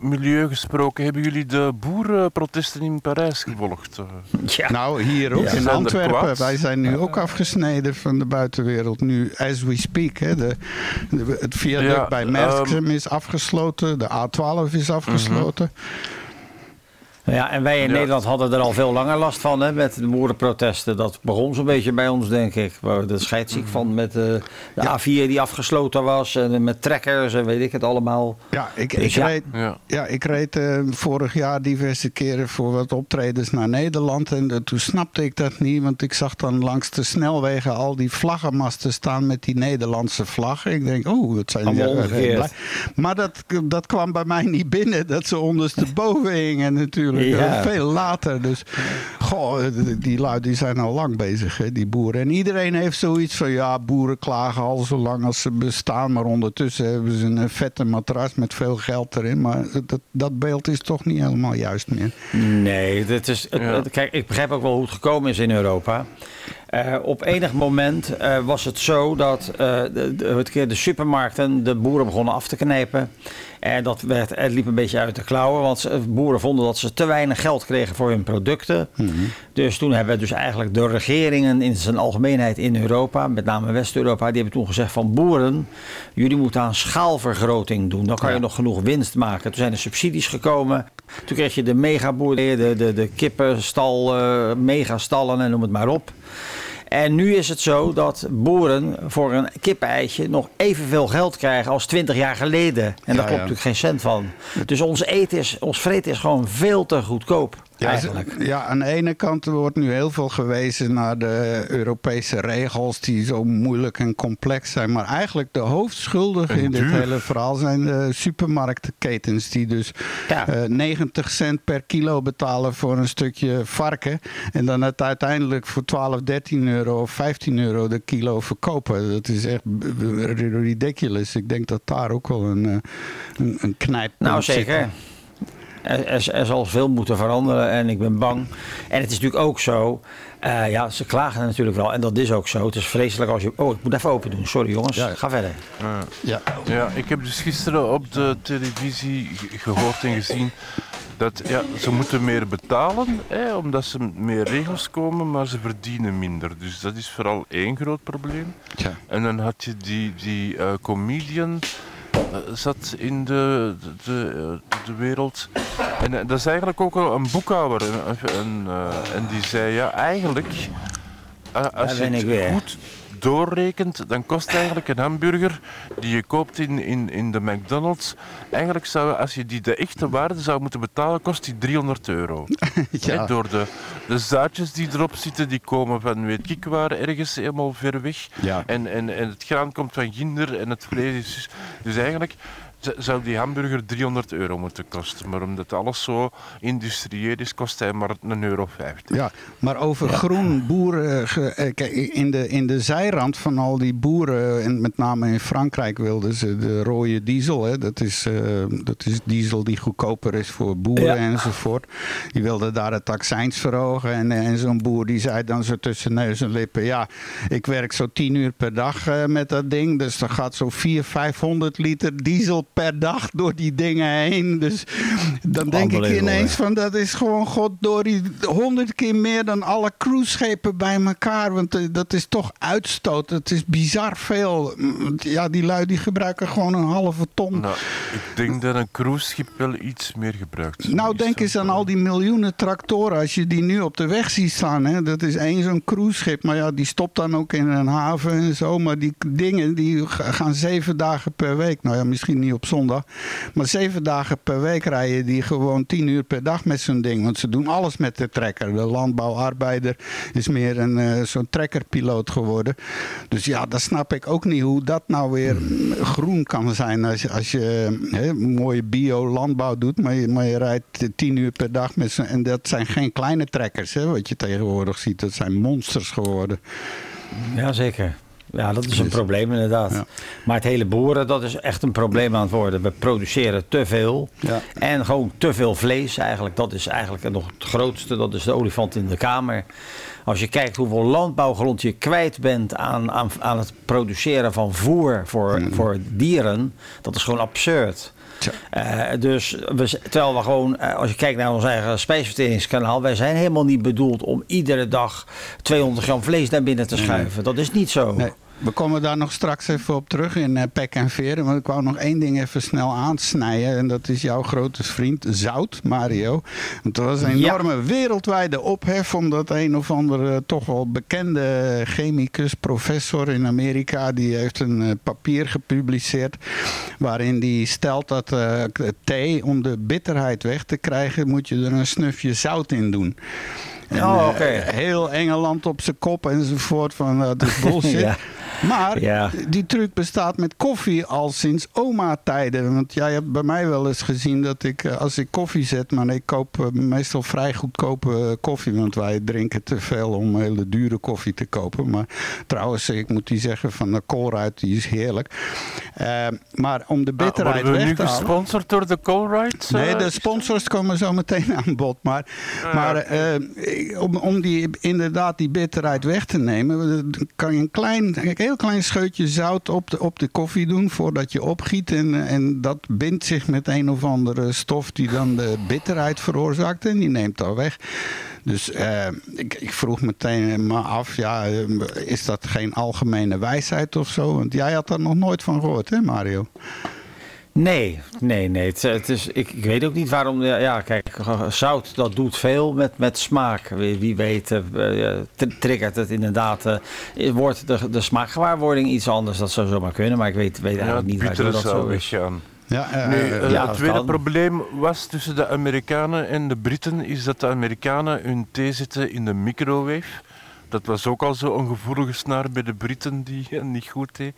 milieu gesproken, hebben jullie de boerenprotesten in Parijs gevolgd? Eh, Ja. Nou, hier ook Ja. in er Antwerpen. Wij zijn nu ook afgesneden van de buitenwereld. Nu, as we speak. Hè. De, de- het viaduct Ja, bij Merksem is afgesloten. De A12 is afgesloten. Ja, en wij in Ja. Nederland hadden er al veel langer last van hè, met de boerenprotesten. Dat begon zo'n beetje bij ons, denk ik. We waren er scheidsziek van met eh, de Ja. A4 die afgesloten was. En met trekkers en weet ik het allemaal. Ja, ik, Dus ik ja. reed, ja. ja, ik reed eh, vorig jaar diverse keren voor wat optredens naar Nederland. En eh, toen snapte ik dat niet. Want ik zag dan langs de snelwegen al die vlaggenmasten staan met die Nederlandse vlaggen. Ik denk, oh, wat zijn die. Maar dat, dat kwam bij mij niet binnen. Dat ze ondersteboven hingen natuurlijk. Ja. Veel later. Dus, goh, die- lui die zijn al lang bezig, hè, die boeren. En iedereen heeft zoiets van, ja, boeren klagen al zo lang als ze bestaan. Maar ondertussen hebben ze een vette matras met veel geld erin. Maar dat, dat beeld is toch niet helemaal juist meer. Nee, dit is, het- Ja. het- kijk, ik begrijp ook wel hoe het gekomen is in Europa. Eh, op enig moment eh, was het zo dat eh, de, de, het keer de supermarkten de boeren begonnen af te knijpen. En dat werd, het liep een beetje uit de klauwen, want boeren vonden dat ze te weinig geld kregen voor hun producten. Dus toen hebben dus eigenlijk de regeringen in zijn algemeenheid in Europa, met name West-Europa, die hebben toen gezegd van boeren, jullie moeten aan schaalvergroting doen. Dan kan je nog genoeg winst maken. Toen zijn er subsidies gekomen. Toen kreeg je de megaboerderijen, de, de, de kippenstal, eh, megastallen en noem het maar op. En nu is het zo dat boeren voor een kippeneitje nog evenveel geld krijgen als 20 jaar geleden. En daar Ja, klopt ja. natuurlijk geen cent van. Dus ons eten is, ons vreten is gewoon veel te goedkoop. Ja, eigenlijk. ja, aan de ene kant wordt nu heel veel gewezen naar de Europese regels die zo moeilijk en complex zijn. Maar eigenlijk de hoofdschuldigen En in dit hele verhaal zijn de supermarktketens die dus Ja. eh, 90 cent per kilo betalen voor een stukje varken. En dan het uiteindelijk voor 12, 13 euro of 15 euro de kilo verkopen. Dat is echt ridiculous. Ik denk dat daar ook wel een, eh, een, een knijp Nou, zit. zeker. Er, er, er zal veel moeten veranderen en ik ben bang. En het is natuurlijk ook zo, eh, ja, ze klagen natuurlijk wel en dat is ook zo. Het is vreselijk als je... Oh, ik moet even open doen. Sorry jongens, Ja. ga verder. Ja. Ja. Ja, ik heb dus gisteren op de televisie ge- gehoord en gezien dat ja, ze moeten meer betalen, hè, omdat ze meer regels komen, maar ze verdienen minder. Dus dat is vooral één groot probleem. Ja. En dan had je die, die eh, comedian, zat in de, de, de, eh, wereld. En eh, dat is eigenlijk ook een, boekhouder. En, en, eh, en die zei, ja, eigenlijk, eh, als je het goed doorrekent, dan kost eigenlijk een hamburger die je koopt in, in, in de McDonald's, eigenlijk zou, als je die de echte waarde zou moeten betalen, kost die 300 euro. Ja. Door de, de zaadjes die erop zitten, die komen van weet ik waar, ergens helemaal ver weg. Ja. En, en, en het graan komt van ginder en het vlees is... Dus, eigenlijk zou die hamburger 300 euro moeten kosten. Maar omdat alles zo industrieel is, kost hij maar een euro 50. Ja, maar over groen boeren. eh, kijk, in, de, in de zijrand van al die boeren, en met name in Frankrijk wilden ze de rode diesel. Hè, dat, is, eh, dat is diesel die goedkoper is voor boeren Ja. enzovoort. Die wilden daar het accijns verhogen. En, en zo'n boer die zei dan zo tussen neus en lippen: Ja, ik werk zo 10 uur per dag eh, met dat ding. Dus dan gaat zo 400, 500 liter diesel per dag door die dingen heen. Dus dan denk ik ineens van dat is gewoon goddorie honderd keer meer dan alle cruiseschepen bij elkaar. Want eh, dat is toch uitstoot. Het is bizar veel. Ja, die lui die gebruiken gewoon een halve ton. Nou, ik denk dat een cruiseschip wel iets meer gebruikt. Nou, denk eens aan al die miljoenen tractoren. Als je die nu op de weg ziet staan. Hè, dat is één zo'n cruiseschip. Maar ja, die stopt dan ook in een haven en zo. Maar die dingen die ga- gaan zeven dagen per week. Nou ja, misschien niet op zondag. Maar zeven dagen per week rijden die gewoon tien uur per dag met zo'n ding. Want ze doen alles met de trekker. De landbouwarbeider is meer een eh, zo'n trekkerpiloot geworden. Dus ja, dat snap ik ook niet hoe dat nou weer groen kan zijn. Als je, als je mooie bio-landbouw doet, maar je, maar je rijdt tien uur per dag met zo'n... En dat zijn geen kleine trekkers, hè, wat je tegenwoordig ziet. Dat zijn monsters geworden. Jazeker. Ja, dat is een probleem inderdaad. Ja. Maar het hele boeren, dat is echt een probleem aan het worden. We produceren te veel. Ja. En gewoon te veel vlees eigenlijk. Dat is eigenlijk nog het grootste. Dat is de olifant in de kamer. Als je kijkt hoeveel landbouwgrond je kwijt bent aan, aan, aan het produceren van voer voor, voor dieren. Dat is gewoon absurd. Eh, dus we, terwijl we gewoon, eh, als je kijkt naar ons eigen spijsverteringskanaal, wij zijn helemaal niet bedoeld om iedere dag 200 gram vlees naar binnen te schuiven. Dat is niet zo. Nee, we komen daar nog straks even op terug in eh, Pek en Veren. Maar ik wou nog één ding even snel aansnijden. En dat is jouw grote vriend Zout, Mario. Want er was een Ja. enorme wereldwijde ophef. Omdat een of andere toch wel bekende chemicus, professor in Amerika. Die heeft een eh, papier gepubliceerd. Waarin die stelt dat eh, thee, om de bitterheid weg te krijgen, moet je er een snufje zout in doen. En, Oh, oké. heel Engeland op zijn kop enzovoort. Van dat is bullshit. Ja. Maar Ja. die truc bestaat met koffie al sinds oma-tijden. Want jij hebt bij mij wel eens gezien dat ik, eh, als ik koffie zet, maar ik koop eh, meestal vrij goedkope eh, koffie. Want wij drinken te veel om hele dure koffie te kopen. Maar trouwens, ik moet die zeggen van de Colruyt, die is heerlijk. Maar om de Ah, bitterheid weg te halen... gesponsord door de Colruyt? Nee, eh, de sponsors komen zo meteen aan bod. Maar, maar eh, om, om die, inderdaad die bitterheid weg te nemen, kan je een klein, heel klein scheutje zout op de, op de koffie doen voordat je opgiet. En, en dat bindt zich met een of andere stof die dan de bitterheid veroorzaakt en die neemt dat weg. Dus eh, ik, ik vroeg meteen me af, ja, eh, is dat geen algemene wijsheid of zo? Want jij had daar nog nooit van gehoord, hè Mario? Nee, nee, nee. Het, het is, ik, ik weet ook niet waarom. Ja, ja, kijk, zout dat doet veel met, met smaak. Wie, wie weet, eh, eh, t- triggert het inderdaad. eh, wordt de, de smaakgewaarwording iets anders? Dat zou zomaar kunnen, maar ik weet, weet eigenlijk niet bittere dat zo is. Ja, eh, Nu, eh, eh, ja, het tweede kan. probleem was tussen de Amerikanen en de Britten is dat de Amerikanen hun thee zetten in de microwave. Dat was ook al zo een gevoelige snaar bij de Britten die eh, niet goed thee.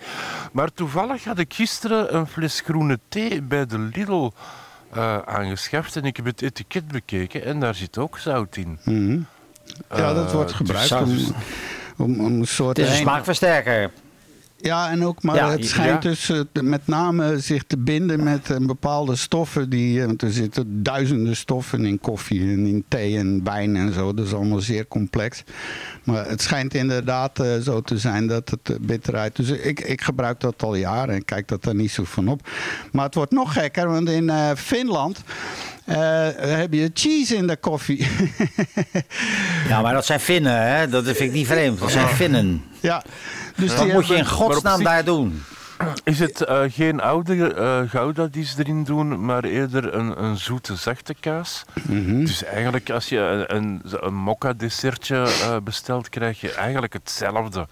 Maar toevallig had ik gisteren een fles groene thee bij de Lidl eh, aangeschaft en ik heb het etiket bekeken en daar zit ook zout in. Mhm. Ja, dat Eh, wordt dus gebruikt om, om, om een soort... Het is een smaakversterker. Ja, en ook, maar Ja, het schijnt ja. dus eh, met name zich te binden met eh, bepaalde stoffen. Die, eh, want er zitten duizenden stoffen in koffie en in thee en wijn en zo. Dat is allemaal zeer complex. Maar het schijnt inderdaad zo te zijn dat het bitterheid... Dus ik, ik gebruik dat al jaren en kijk dat daar niet zo van op. Maar het wordt nog gekker, want in eh, Finland... eh, heb je cheese in de koffie. Ja, maar dat zijn Finnen, hè? Dat vind ik niet vreemd. Dat zijn Finnen. ja, dus Wat moet je in godsnaam zich- daar doen? Is het eh, geen oude eh gouda die ze erin doen, maar eerder een, een zoete, zachte kaas? Mhm. Dus eigenlijk als je een, een, een mokka dessertje eh, bestelt, krijg je eigenlijk hetzelfde.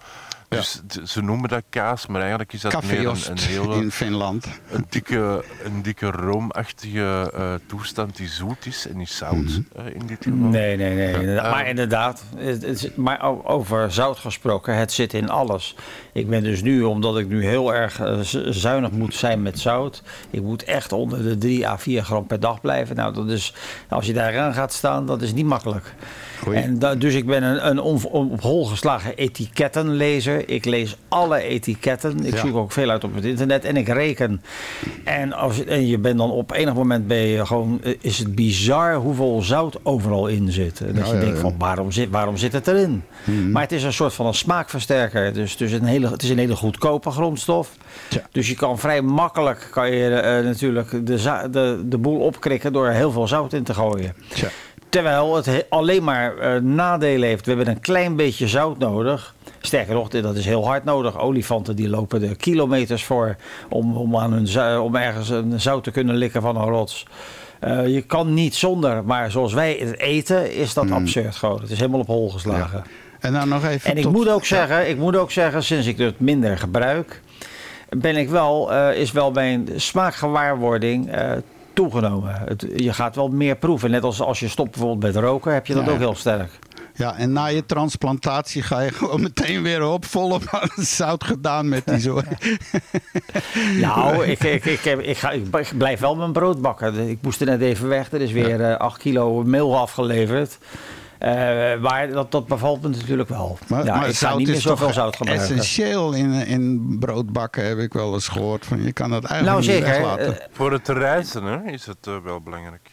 Dus ze noemen dat kaas, maar eigenlijk is dat meer een, een hele in Finland. een dikke, een dikke roomachtige eh, toestand die zoet is en niet zout Mhm. eh, in dit geval. Nee, nee, nee. inderdaad. Maar inderdaad, het, maar over zout gesproken, het zit in alles. Ik ben dus nu, omdat ik nu heel erg eh, zuinig moet zijn met zout. Ik moet echt onder de 3 à 4 gram per dag blijven. Nou, dat is, als je daaraan gaat staan, dat is niet makkelijk. En da- dus ik ben een, een on- op hol geslagen etikettenlezer. Ik lees alle etiketten. Ik Ja. zoek ook veel uit op het internet en ik reken. En, als, en je bent dan op enig moment ben je gewoon, eh, is het bizar hoeveel zout overal in zit. En dat Ja, je ja, denkt van waarom zit, waarom zit het erin? Maar het is een soort van een smaakversterker. Dus, dus een hele, het is een hele goedkope grondstof. Dus je kan vrij makkelijk kan je, eh, natuurlijk de, de, de boel opkrikken door heel veel zout in te gooien. Tja. Terwijl het he- alleen maar eh, nadelen heeft. We hebben een klein beetje zout nodig. Sterker nog, dat is heel hard nodig. Olifanten die lopen er kilometers voor om, om, aan hun, om ergens een zout te kunnen likken van een rots. Eh, je kan niet zonder, maar zoals wij het eten, is dat absurd gewoon. Het is helemaal op hol geslagen. En dan nog even En ik tot- moet ook zeggen, ik moet ook zeggen, sinds ik het minder gebruik, ben ik wel, eh, is wel mijn smaakgewaarwording eh, toegenomen. Het, je gaat wel meer proeven. Net als als je stopt bijvoorbeeld met roken, heb je dat Ja. ook heel sterk. Ja, en na je transplantatie ga je gewoon meteen weer op, het zout gedaan met die zooi. Nou, ik, ik, ik, heb- ik, ga, ik blijf wel mijn brood bakken. Ik moest er net even weg. Er is weer eh 8 kilo meel afgeleverd. Eh, maar dat, dat bevalt me natuurlijk wel. Maar, ja, maar ik ga zout niet meer is zoveel zout gebruiken. essentieel in, in broodbakken, heb ik wel eens gehoord. Van, je kan dat Nou eigenlijk niet zeker. weglaten. eh, Voor het reizen hè, is het eh, wel belangrijk.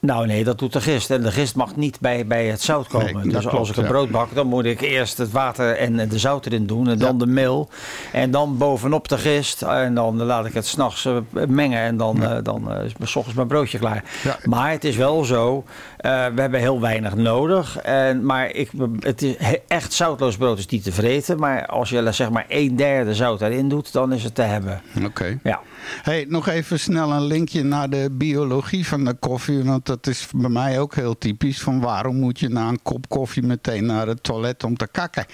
Nou nee, dat doet de gist. En de gist mag niet bij, bij het zout komen. Nee, dus als ik een brood bak, dan moet ik eerst het water en de zout erin doen. En dan de meel. En dan bovenop de gist. En dan laat ik het s'nachts uh, mengen. En dan, uh, dan uh, is s ochtends mijn broodje klaar. Ja. Maar het is wel zo. Uh, we hebben heel weinig nodig. En, maar ik, het is echt zoutloos brood is niet te vreten. Maar als je zeg maar een derde zout erin doet, dan is het te hebben. Oké. Okay. Ja. Hey, nog even snel een linkje naar de biologie van de koffie. Want dat is bij mij ook heel typisch. Van waarom moet je na een kop koffie meteen naar het toilet om te kakken?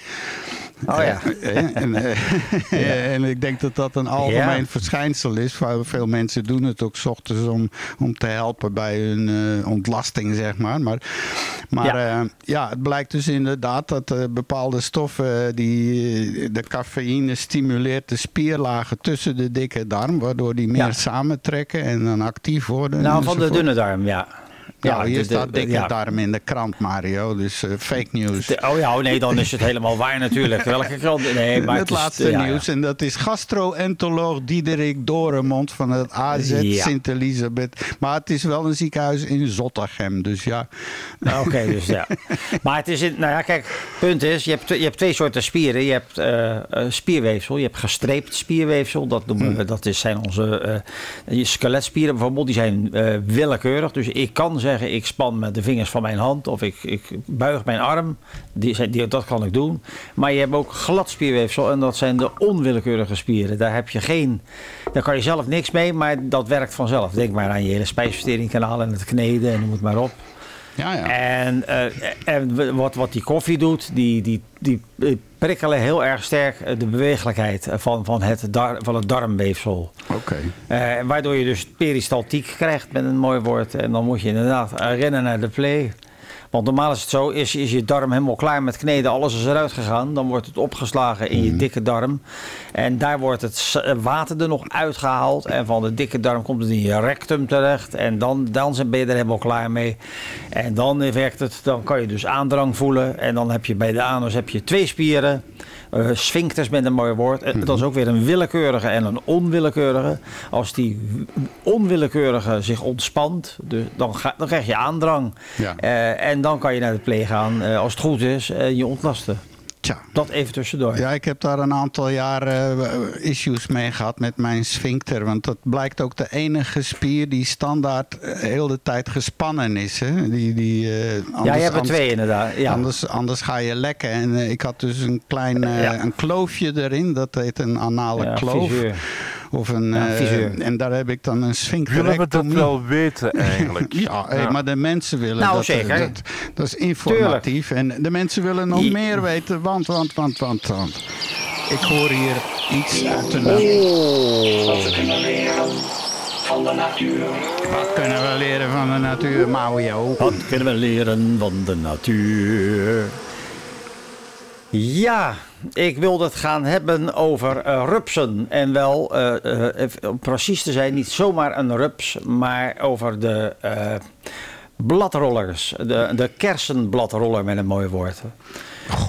Oh ja. en, en, ja. en, ik denk dat dat een algemeen verschijnsel is. Veel mensen doen het ook s ochtends om, om te helpen bij hun uh, ontlasting, zeg maar. Maar, maar ja. Uh, ja. het blijkt dus inderdaad dat uh, bepaalde stoffen die de cafeïne stimuleert de spierlagen tussen de dikke darm, waardoor die meer ja. samentrekken en dan actief worden. Nou, van de dunne darm, ja. Ja, hier staat dikke ja. darm in de krant, Mario. Dus uh, fake news. De, oh ja, oh nee, dan is het helemaal waar natuurlijk. Welke krant? Nee, maar het, het laatste ja, nieuws. En dat is gastro-entoloog Diederik Doremond van het AZ Sint Elisabeth. Maar het is wel een ziekenhuis in Zottegem, dus ja. Oké, okay, dus ja. Maar het is, in, nou ja, kijk, punt is, je hebt, je hebt twee soorten spieren. Je hebt uh, spierweefsel, je hebt gestreept spierweefsel. Dat, noemen we, dat is, zijn onze uh, skeletspieren bijvoorbeeld. Die zijn willekeurig. Dus ik kan zeggen, ik span met de vingers van mijn hand of ik, ik buig mijn arm. Die, die, dat kan ik doen. Maar je hebt ook glad spierweefsel en dat zijn de onwillekeurige spieren. Daar heb je geen, daar kan je zelf niks mee, maar dat werkt vanzelf. Denk maar aan je hele spijsverteringskanaal en het kneden en noem het maar op. Ja, ja. En, uh, en wat, wat die koffie doet, die, die, die prikkelen heel erg sterk de bewegelijkheid van, van, het, dar, van het darmweefsel. Oké. Okay. Uh, waardoor je dus peristaltiek krijgt met een mooi woord. En dan moet je inderdaad rennen naar de play. Want normaal is het zo, is, is je darm helemaal klaar met kneden, alles is eruit gegaan. Dan wordt het opgeslagen in je mm. dikke darm. En daar wordt het water er nog uitgehaald. En van de dikke darm komt het in je rectum terecht. En dan, dan ben je er helemaal klaar mee. En dan werkt het, dan kan je dus aandrang voelen. En dan heb je bij de anus heb je twee spieren. Uh, sphincters met een mooi woord. Mm -hmm. Dat is ook weer een willekeurige en een onwillekeurige. Als die onwillekeurige zich ontspant, dus dan, ga, dan krijg je aandrang. Ja. Uh, en dan kan je naar de play gaan, als het goed is, je ontlasten. Tja. Dat even tussendoor. Ja, ik heb daar een aantal jaren uh, issues mee gehad met mijn sphincter. Want dat blijkt ook de enige spier die standaard uh, heel de tijd gespannen is. Hè? Die, die, uh, anders, ja, je hebt er twee inderdaad. Ja. Anders, anders ga je lekken. En ik had dus een klein ja. een kloofje erin. Dat heet een anale ja, kloof. Visuur. Of een, ja, uh, en daar heb ik dan een sphincterectomie. Willen we dat wel weten eigenlijk? ja, hey, ja, maar de mensen willen nou, dat. Zeker. Dat, dat is informatief. Tuurlijk. En de mensen willen nog meer weten, want, want, want, want, want. Ik hoor hier iets uit de natuur. Wat we kunnen leren van de natuur. Wat kunnen we leren van de natuur, Mario? Wat kunnen we leren van de natuur? Ja, ik wilde het gaan hebben over uh, rupsen. En wel, uh, uh, om precies te zijn, niet zomaar een rups, maar over de bladrollers. De, de kersenbladroller met een mooi woord.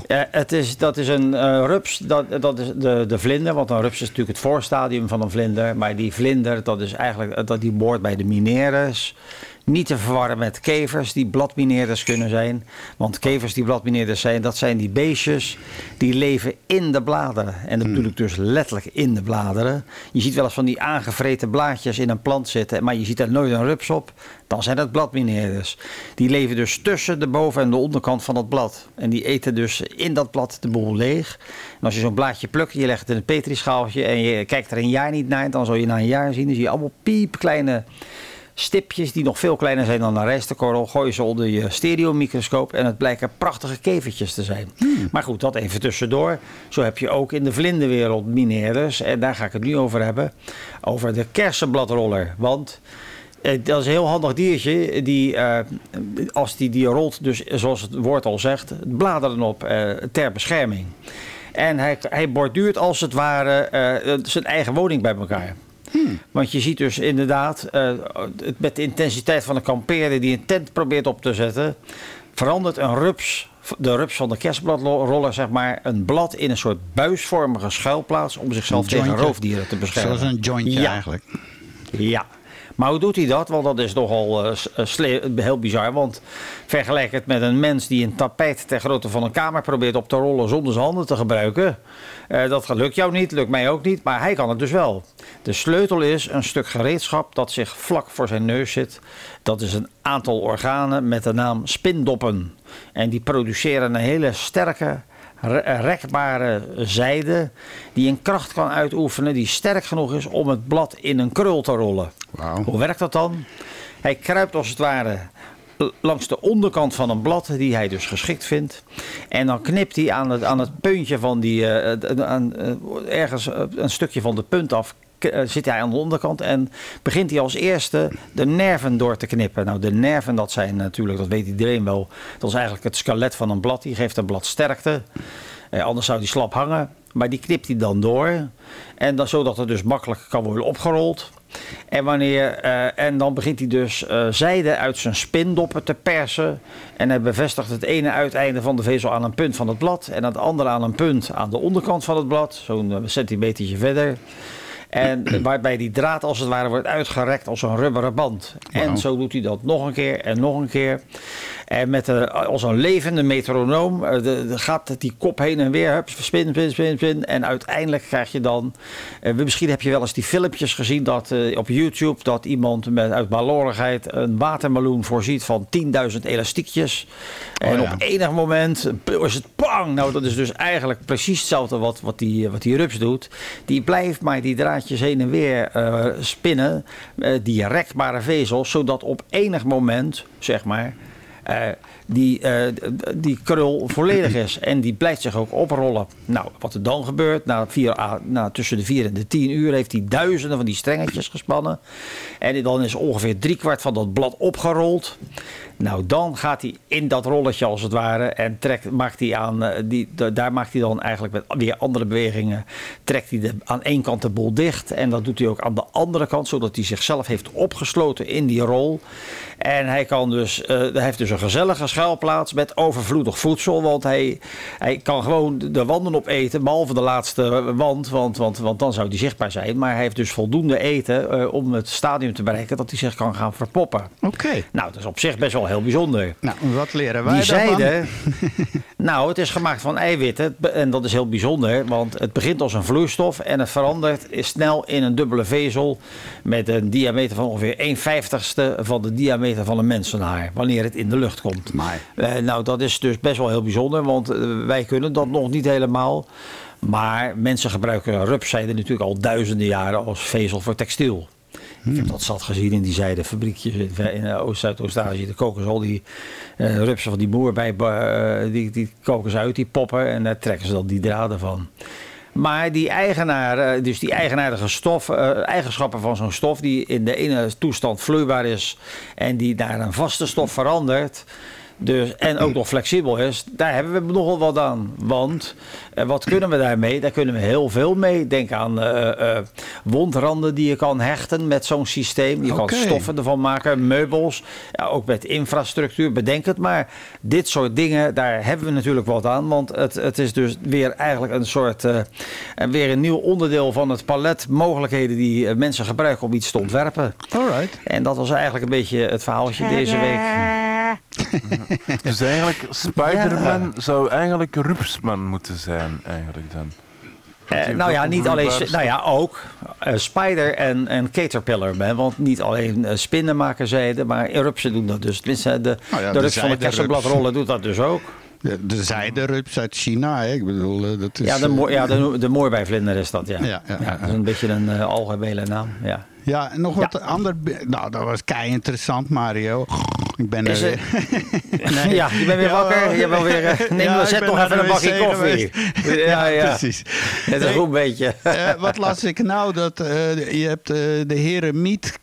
Eh, het is, dat is een eh, rups, dat, dat is de, de vlinder, want een rups is natuurlijk het voorstadium van een vlinder. Maar die vlinder, dat is eigenlijk, eh, dat die boort bij de mineres. Niet te verwarren met kevers die bladmineerders kunnen zijn. Want kevers die bladmineerders zijn, dat zijn die beestjes die leven in de bladeren. En dat bedoel ik dus letterlijk in de bladeren. Je ziet wel eens van die aangevreten blaadjes in een plant zitten, maar je ziet er nooit een rups op. Dan zijn dat bladmineerders. Die leven dus tussen de boven- en de onderkant van het blad. En die eten dus in dat blad de boel leeg. En als je zo'n blaadje plukt, je legt het in een petrischaaltje en je kijkt er een jaar niet naar, dan zal je na een jaar zien, dan zie je allemaal piepkleine stipjes die nog veel kleiner zijn dan een rijstekorrel. Gooi je ze onder je stereomicroscoop en het blijken prachtige kevertjes te zijn. Maar goed, dat even tussendoor. Zo heb je ook in de vlinderwereld mineerders. En daar ga ik het nu over hebben. Over de kersenbladroller. Want eh, dat is een heel handig diertje. Die, eh, als die, die rolt, dus zoals het woord al zegt, bladeren op eh, ter bescherming. En hij, hij borduurt als het ware zijn eigen woning bij elkaar. Want je ziet dus inderdaad, eh, met de intensiteit van een kampeerder die een tent probeert op te zetten, verandert een rups, de rups van de kerstbladroller, zeg maar, een blad in een soort buisvormige schuilplaats om zichzelf tegen roofdieren te beschermen. Zoals een jointje Ja. eigenlijk. Ja. Maar hoe doet hij dat? Want dat is nogal sle- heel bizar. Want vergelijk het met een mens die een tapijt ter grootte van een kamer probeert op te rollen zonder zijn handen te gebruiken. Eh, dat lukt jou niet, lukt mij ook niet, maar hij kan het dus wel. De sleutel is een stuk gereedschap dat zich vlak voor zijn neus zit. Dat is een aantal organen met de naam spindoppen. En die produceren een hele sterke, rekbare zijde die een kracht kan uitoefenen die sterk genoeg is om het blad in een krul te rollen. Hoe werkt dat dan? Hij kruipt als het ware langs de onderkant van een blad die hij dus geschikt vindt. En dan knipt hij aan het, aan het puntje van die, eh, aan, eh, ergens eh, een stukje van de punt af. Eh, Zit hij aan de onderkant en begint hij als eerste de nerven door te knippen. Nou, de nerven, dat zijn natuurlijk, dat weet iedereen wel. Dat is eigenlijk het skelet van een blad. Die geeft een blad sterkte. Eh, anders zou die slap hangen. Maar die knipt hij dan door. En dan, zodat het dus makkelijk kan worden opgerold. En, wanneer, eh, en dan begint hij dus eh, zijde uit zijn spindoppen te persen. En hij bevestigt het ene uiteinde van de vezel aan een punt van het blad. En het andere aan een punt aan de onderkant van het blad. Zo'n centimetertje verder. En waarbij die draad als het ware wordt uitgerekt als een rubberen band. En zo doet hij dat nog een keer en nog een keer. En met een, als een levende metronoom eh, de, de gaat die kop heen en weer. Hup, spin, spin, spin, spin. En uiteindelijk krijg je dan... eh, misschien heb je wel eens die filmpjes gezien dat, eh, op YouTube... dat iemand met, uit balorigheid een watermeloen voorziet van 10.000 elastiekjes. en Oh ja. op enig moment is het pang. Nou, dat is dus eigenlijk precies hetzelfde wat, wat, die, wat die rups doet. Die blijft maar die heen en weer eh, spinnen. eh, die rekbare vezels. Zodat op enig moment, zeg maar... eh, die, die krul volledig is. En die blijft zich ook oprollen. Nou, wat er dan gebeurt, na vier, à- na tussen de 4 en de 10 uur heeft hij duizenden van die strengetjes gespannen. En dan is ongeveer driekwart van dat blad opgerold. Nou, dan gaat hij in dat rolletje als het ware en trekt, maakt hij aan, eh, die, da- daar maakt hij dan eigenlijk met weer andere bewegingen, trekt hij aan één kant de bol dicht en dat doet hij ook aan de andere kant, zodat hij zichzelf heeft opgesloten in die rol. En hij, kan dus, eh, hij heeft dus een gezellige schuilplaats met overvloedig voedsel, want hij, hij kan gewoon de wanden opeten, behalve de laatste wand, want, want, want dan zou die zichtbaar zijn. Maar hij heeft dus voldoende eten eh, om het stadium te bereiken dat hij zich kan gaan verpoppen. Oké. Nou, dat is op zich best wel heel bijzonder. Nou, wat leren wij Die zijde, nou, het is gemaakt van eiwitten en dat is heel bijzonder, want het begint als een vloeistof en het verandert snel in een dubbele vezel met een diameter van ongeveer 1 vijftigste van de diameter van een mensenhaar, wanneer het in de lucht komt. Maar Eh, nou, dat is dus best wel heel bijzonder, want eh, wij kunnen dat nog niet helemaal. Maar mensen gebruiken rupszijde natuurlijk al duizenden jaren als vezel voor textiel. Ik heb dat zat gezien in die zijdefabriekjes in, in eh, Oost- Zuidoost-Azië. De koken ze al die eh, rupsen van die boer bij, die, die koken ze uit, die poppen. En daar trekken ze dan die draden van. Maar die eigenaar, eh, dus die eigenaardige stof, eh, eigenschappen van zo'n stof, die in de ene toestand vloeibaar is en die naar een vaste stof verandert, Dus, en ook nog flexibel is, daar hebben we nogal wat aan. Want eh, wat kunnen we daarmee? Daar kunnen we heel veel mee. Denk aan eh, eh, wondranden die je kan hechten met zo'n systeem. Je kan stoffen ervan maken, meubels. Ja, ook met infrastructuur, bedenk het maar. Dit soort dingen, daar hebben we natuurlijk wat aan. Want het, het is dus weer eigenlijk een soort... eh, en weer een nieuw onderdeel van het palet mogelijkheden... die mensen gebruiken om iets te ontwerpen. Alright. En dat was eigenlijk een beetje het verhaaltje deze week. Dus eigenlijk, Spider-Man zou eigenlijk Rupsman moeten zijn, eigenlijk dan. Eh, nou ja, ook niet alleen, nou ja, ook eh, Spider en, en Caterpillar. Man, want niet alleen eh, spinnen maken zijde, maar rupsen doen dat dus. Tenminste, de, Nou ja, de de rups van de kersenbladrollen doet dat dus ook. De, de zijderups uit China, hè? ik bedoel, dat is... Ja, de, ja, de, de moorbijvlinder is dat, ja. Ja, ja, ja. dat is een beetje een eh, algemene naam, ja. Ja, en nog wat ander... Nou, dat was kei interessant, Mario. Ik ben Is er weer. Ja, je bent weer Ja, wakker. Je bent weer, eh, neem, ja, zet nog even een bakje koffie. Ja, ja. precies. Het is een goed beetje. Eh, wat las ik nou? Dat eh, je hebt de heren Miet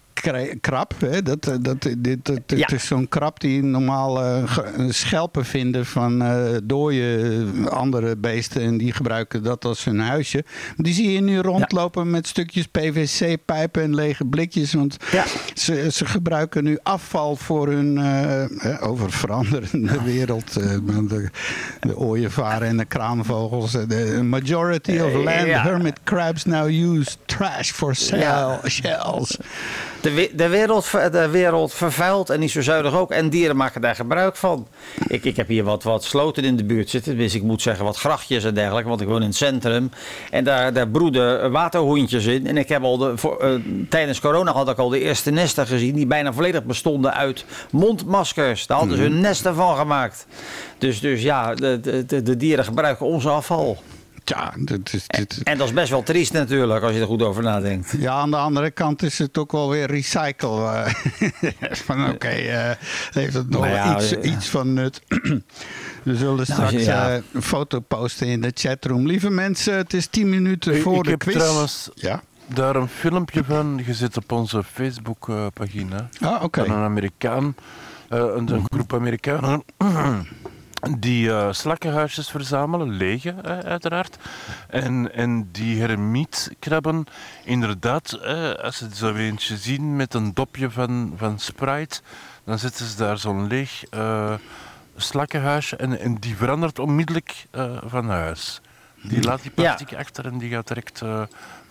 krab. Hè? Dat, eh, dat, dit, dat, Ja. Het is zo'n krab die normaal eh, schelpen vinden van eh dode eh, andere beesten. En die gebruiken dat als hun huisje. Die zie je nu rondlopen met stukjes PVC-pijpen en lege blikjes. Want Ja. ze, ze gebruiken nu afval voor hun eh, eh, over veranderende wereld. eh, de, de ooievaren en de kraanvogels. Eh, De majority of Eh, land hermit crabs now use trash for shells. De, de, wereld, de wereld vervuilt en niet zo zuinig ook. En dieren maken daar gebruik van. Ik, ik heb hier wat, wat sloten in de buurt zitten. Dus ik moet zeggen wat grachtjes en dergelijke. Want ik woon in het centrum. En daar, daar broeden waterhoentjes in. En ik heb al de, voor, eh, tijdens corona had ik al de eerste nesten gezien. Die bijna volledig bestonden uit mondmaskers. Daar hadden ze hun nesten van gemaakt. Dus, dus ja, de, de, de, de dieren gebruiken ons afval. Dit is, dit, En dat is best wel triest natuurlijk. Als je er goed over nadenkt. ja, aan de andere kant is het ook wel weer recycle. eh. van oké, eh, heeft het nog ja, iets, eh, iets van nut. We zullen straks ja. eh, een foto posten in de chatroom. Lieve mensen, het is 10 minuten voor ik de heb quiz. trouwens Ja? daar een filmpje van gezet op onze Facebook-pagina. Ah, oké. Van een Amerikaan, eh, een, een groep Amerikanen. Die eh, slakkenhuisjes verzamelen, lege eh, uiteraard. En, en die hermietkrabben, inderdaad, eh, als ze zo eentje zien met een dopje van, van Sprite, dan zetten ze daar zo'n leeg eh, slakkenhuisje en, en die verandert onmiddellijk eh, van huis. Die laat die Ja. plastic achter en die gaat direct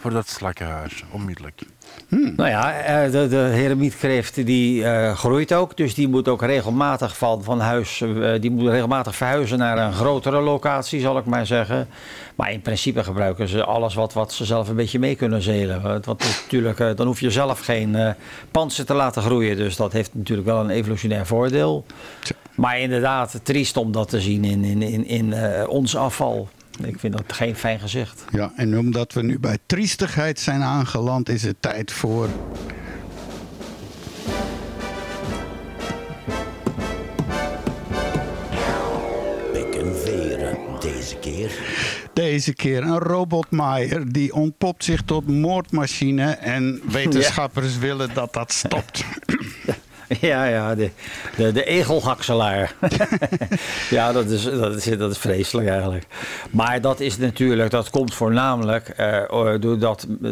voor dat slakkenhuisje, onmiddellijk. Nou ja, eh, de, de heremietkreeft die eh, groeit ook. Dus die moet ook regelmatig van, van huis, eh, die moet regelmatig verhuizen naar een grotere locatie, zal ik maar zeggen. Maar in principe gebruiken ze alles wat, wat ze zelf een beetje mee kunnen zelen. Want natuurlijk, dan hoef je zelf geen pansen te laten groeien. Dus dat heeft natuurlijk wel een evolutionair voordeel. Maar inderdaad, triest om dat te zien in, in, in, in ons afval. Ik vind dat geen fijn gezicht. Ja, en omdat we nu bij triestigheid zijn aangeland, is het tijd voor. Pek en veren deze keer. Deze keer een robotmaaier die ontpopt zich tot moordmachine. En wetenschappers willen dat dat stopt. Ja, ja, de, de, de egelhakselaar. ja, dat is, dat, is, dat is vreselijk eigenlijk. Maar dat is natuurlijk, dat komt voornamelijk eh, doordat eh,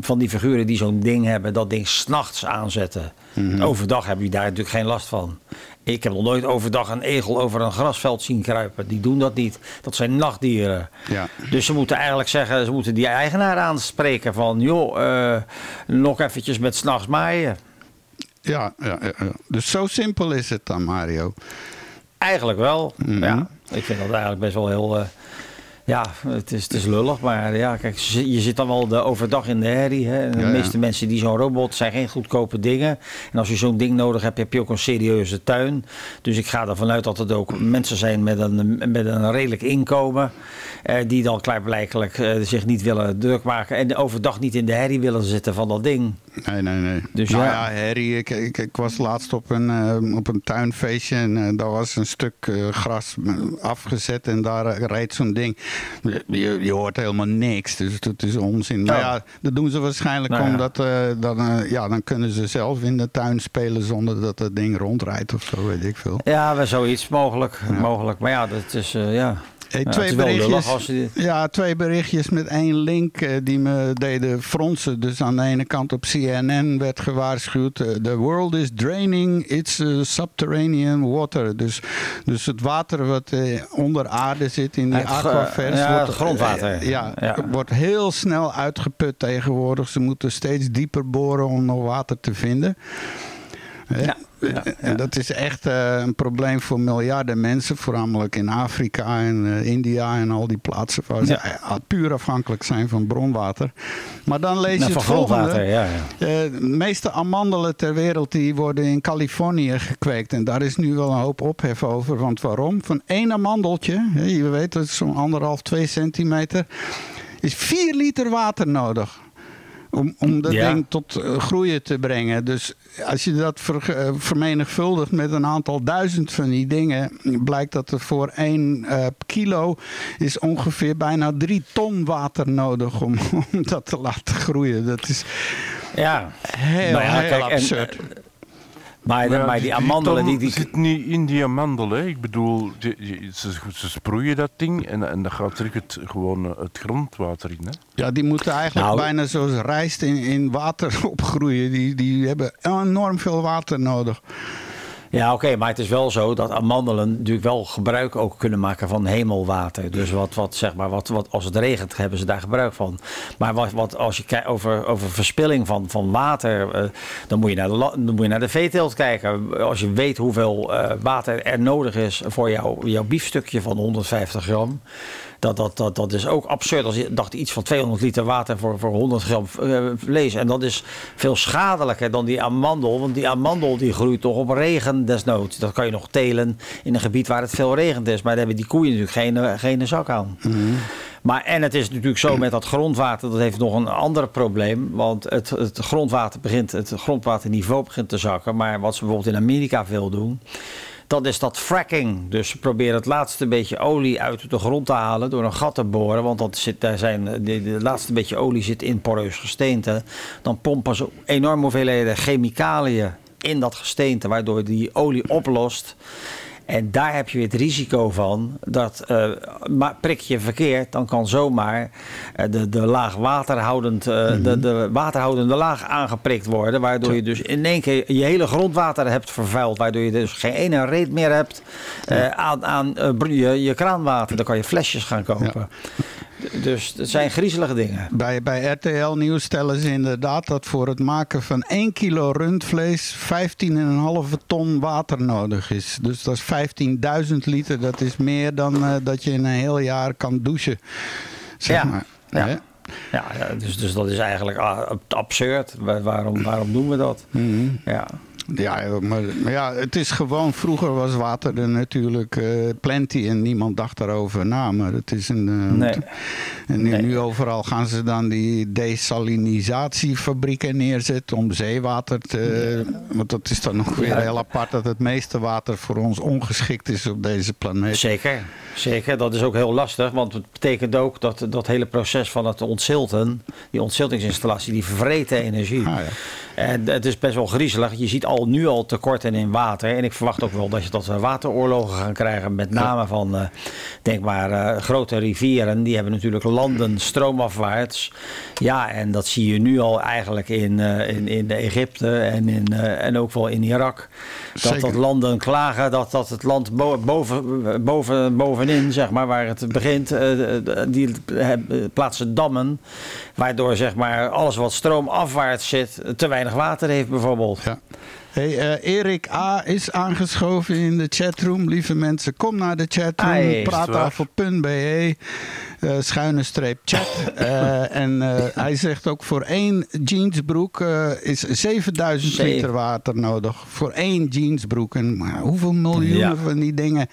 van die figuren die zo'n ding hebben, dat ding s'nachts aanzetten. Overdag heb je daar natuurlijk geen last van. Ik heb nog nooit overdag een egel over een grasveld zien kruipen. Die doen dat niet. Dat zijn nachtdieren. Ja. Dus ze moeten eigenlijk zeggen, ze moeten die eigenaar aanspreken van... joh, eh, nog eventjes met s'nachts maaien. Ja, ja, ja, dus zo simpel is het dan, Mario. Eigenlijk wel. Mhm. Ja, ik vind dat eigenlijk best wel heel. Ja, het is, het is lullig, maar ja, kijk, je zit dan wel de overdag in de herrie. Hè? En de Ja, ja. meeste mensen die zo'n robot zijn geen goedkope dingen. En als je zo'n ding nodig hebt, heb je ook een serieuze tuin. Dus ik ga ervan uit dat het ook mensen zijn met een, met een redelijk inkomen. eh, die dan klaarblijkelijk eh, zich niet willen druk maken. En overdag niet in de herrie willen zitten van dat ding. Nee, nee, nee. Dus nou ja. ja, Harry, ik, ik, ik was laatst op een, eh, op een tuinfeestje en eh, daar was een stuk eh, gras afgezet en daar reed zo'n ding. Je, je hoort helemaal niks. Dus dat is onzin. Maar Oh. ja, dat doen ze waarschijnlijk Nou omdat eh, dan, eh, ja, dan kunnen ze zelf in de tuin spelen zonder dat het ding rondrijdt of zo, weet ik veel. Ja, wel zoiets mogelijk. mogelijk. Maar ja, dat is, eh, ja. Hey, Ja, twee, lullig berichtjes, je- ja, twee berichtjes met één link eh, die me deden fronsen. Dus aan de ene kant op CNN werd gewaarschuwd... eh, The world is draining its eh, subterranean water. Dus, dus het water wat onder aarde zit in die aquifers... ja, wordt, het grondwater. ja, Ja. wordt heel snel uitgeput tegenwoordig. Ze moeten steeds dieper boren om nog water te vinden. Ja, ja, En dat is echt eh, een probleem voor miljarden mensen, voornamelijk in Afrika en eh, India en al die plaatsen waar ze eh, puur afhankelijk zijn van bronwater. Maar dan lees je Nou, het volgende. ja. ja. Eh, de meeste amandelen ter wereld die worden in Californië gekweekt. En daar is nu wel een hoop ophef over. Want waarom? Van één amandeltje, hè, je weet dat is zo'n anderhalf, twee centimeter, is vier liter water nodig. Om, om dat Ja. ding tot eh, groeien te brengen. Dus als je dat ver- eh, vermenigvuldigt met een aantal duizend van die dingen, blijkt dat er voor één eh, kilo is ongeveer bijna drie ton water nodig om, om dat te laten groeien. Dat is Ja. heel, Nou ja, heel kijk, en, absurd. Maar, Maar ja, maar die amandelen, die, die, zit niet in die amandel. Hè. Ik bedoel, die- die- ze, ze sproeien dat ding en, en dat gaat terug het, gewoon het grondwater in. Hè. Ja, die moeten eigenlijk Nou- bijna zoals rijst in, in water opgroeien. Die, die hebben enorm veel water nodig. Ja, oké, maar het is wel zo dat amandelen natuurlijk wel gebruik ook kunnen maken van hemelwater. Dus wat, wat zeg maar, wat, wat, als het regent, hebben ze daar gebruik van. Maar wat, wat als je kijkt over, over verspilling van, van water, eh, dan, moet je naar de, dan moet je naar de veeteelt kijken. Als je weet hoeveel eh, water er nodig is voor jou, jouw biefstukje van 150 gram. Dat, dat, dat, dat is ook absurd. Als je dacht iets van 200 liter water voor, voor 100 gram eh, vlees. En dat is veel schadelijker dan die amandel. Want die amandel die groeit toch op regen desnoods. Dat kan je nog telen in een gebied waar het veel regent is. Maar daar hebben die koeien natuurlijk geen, eh, geen zak aan. Maar en het is natuurlijk zo met dat grondwater, dat heeft nog een ander probleem. Want het, het grondwater begint, het grondwaterniveau begint te zakken. Maar wat ze bijvoorbeeld in Amerika veel doen, dat is dat fracking. Dus ze proberen het laatste beetje olie uit de grond te halen door een gat te boren. Want dat zit, daar zijn, de, de laatste beetje olie zit in poreus gesteente. Dan pompen ze enorme hoeveelheden chemicaliën in dat gesteente, waardoor die olie oplost. En daar heb je weer het risico van dat eh, prik je verkeerd, dan kan zomaar eh, de, de laag waterhoudend, eh, de, de waterhoudende laag aangeprikt worden. Waardoor je dus in één keer je hele grondwater hebt vervuild. Waardoor je dus geen ene reet meer hebt aan, aan je, je kraanwater. Dan kan je flesjes gaan kopen. Dus het zijn griezelige dingen. Bij, bij RTL Nieuws stellen ze inderdaad dat voor het maken van 1 kilo rundvlees 15,5 ton water nodig is. Dus dat is 15.000 liter. Dat is meer dan eh, dat je in een heel jaar kan douchen. Zeg Ja, maar. ja. Ja, dus, dus dat is eigenlijk ah, absurd. Wa- Waarom, waarom doen we dat? Mhm. Ja. Ja, maar, maar ja, het is gewoon, vroeger was water er natuurlijk eh, plenty en niemand dacht daarover na. Maar het is een. eh, Nee. En nu, Nee. nu overal gaan ze dan die desalinisatiefabrieken neerzetten om zeewater te. Want dat is dan nog weer Ja. heel apart dat het meeste water voor ons ongeschikt is op deze planeet. Zeker, zeker. Dat is ook heel lastig, want het betekent ook dat dat hele proces van het ontzilten, die ontziltingsinstallatie, die vervreten energie. Ah, ja. En het is best wel griezelig. Je ziet al nu al tekorten in water. En ik verwacht ook wel dat, je, dat we wateroorlogen gaan krijgen. Met name van, eh, denk maar, eh, grote rivieren. Die hebben natuurlijk landen stroomafwaarts. Ja, en dat zie je nu al eigenlijk in, eh, in, in Egypte en, in, eh, en ook wel in Irak. Dat, Zeker. dat landen klagen dat, dat het land bo- boven, boven, bovenin, zeg maar, waar het begint, eh, die eh, plaatsen dammen. Waardoor zeg maar, alles wat stroomafwaarts zit, te weinig water heeft bijvoorbeeld. Ja. Hey, eh, Erik A. is aangeschoven in de chatroom. Lieve mensen, kom naar de chatroom. Het praattafel.be eh, schuine streep chat. Eh, en eh, hij zegt ook voor één jeansbroek is 7000 Zeven. liter water nodig. Voor één jeansbroek. En maar hoeveel miljoenen Ja. van die dingen...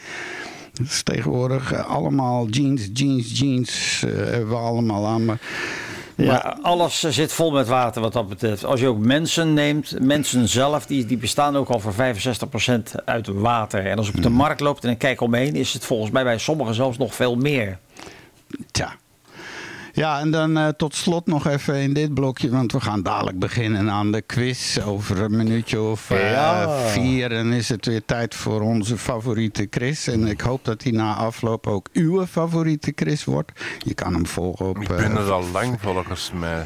Het is tegenwoordig allemaal jeans, jeans, jeans hebben we allemaal aan. Maar, Ja, alles zit vol met water wat dat betreft. Als je ook mensen neemt, mensen zelf, die, die bestaan ook al voor 65% uit water. En als ik op de markt loop en ik kijk omheen, is het volgens mij bij sommigen zelfs nog veel meer. Tja. Ja, en dan uh, tot slot nog even in dit blokje, want we gaan dadelijk beginnen aan de quiz. Over een minuutje of uh, ja. vier. En is het weer tijd voor onze favoriete Chris. En ik hoop dat hij na afloop ook uw favoriete Chris wordt. Je kan hem volgen op. Ik ben er al lang volgens mij.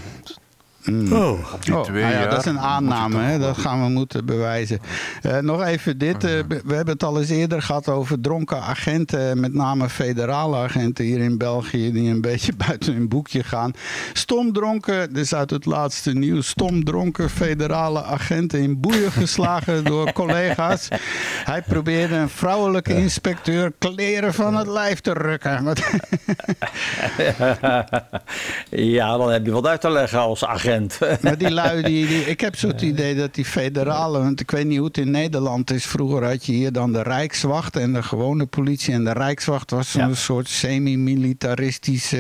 Mm. Oh. oh nou ja, dat is een aanname, hè? dat gaan we moeten bewijzen. Uh, nog even dit, uh, we hebben het al eens eerder gehad over dronken agenten, met name federale agenten hier in België, die een beetje buiten hun boekje gaan. Stomdronken, dus uit het laatste nieuws, stomdronken federale agenten in boeien geslagen door collega's. Hij probeerde een vrouwelijke inspecteur kleren van het lijf te rukken. ja, dan heb je wat uit te leggen als agent. Maar die lui, die, die, ik heb zo het idee dat die federale, want ik weet niet hoe het in Nederland is. Vroeger had je hier dan de Rijkswacht en de gewone politie. En de Rijkswacht was zo'n ja. soort semi-militaristische.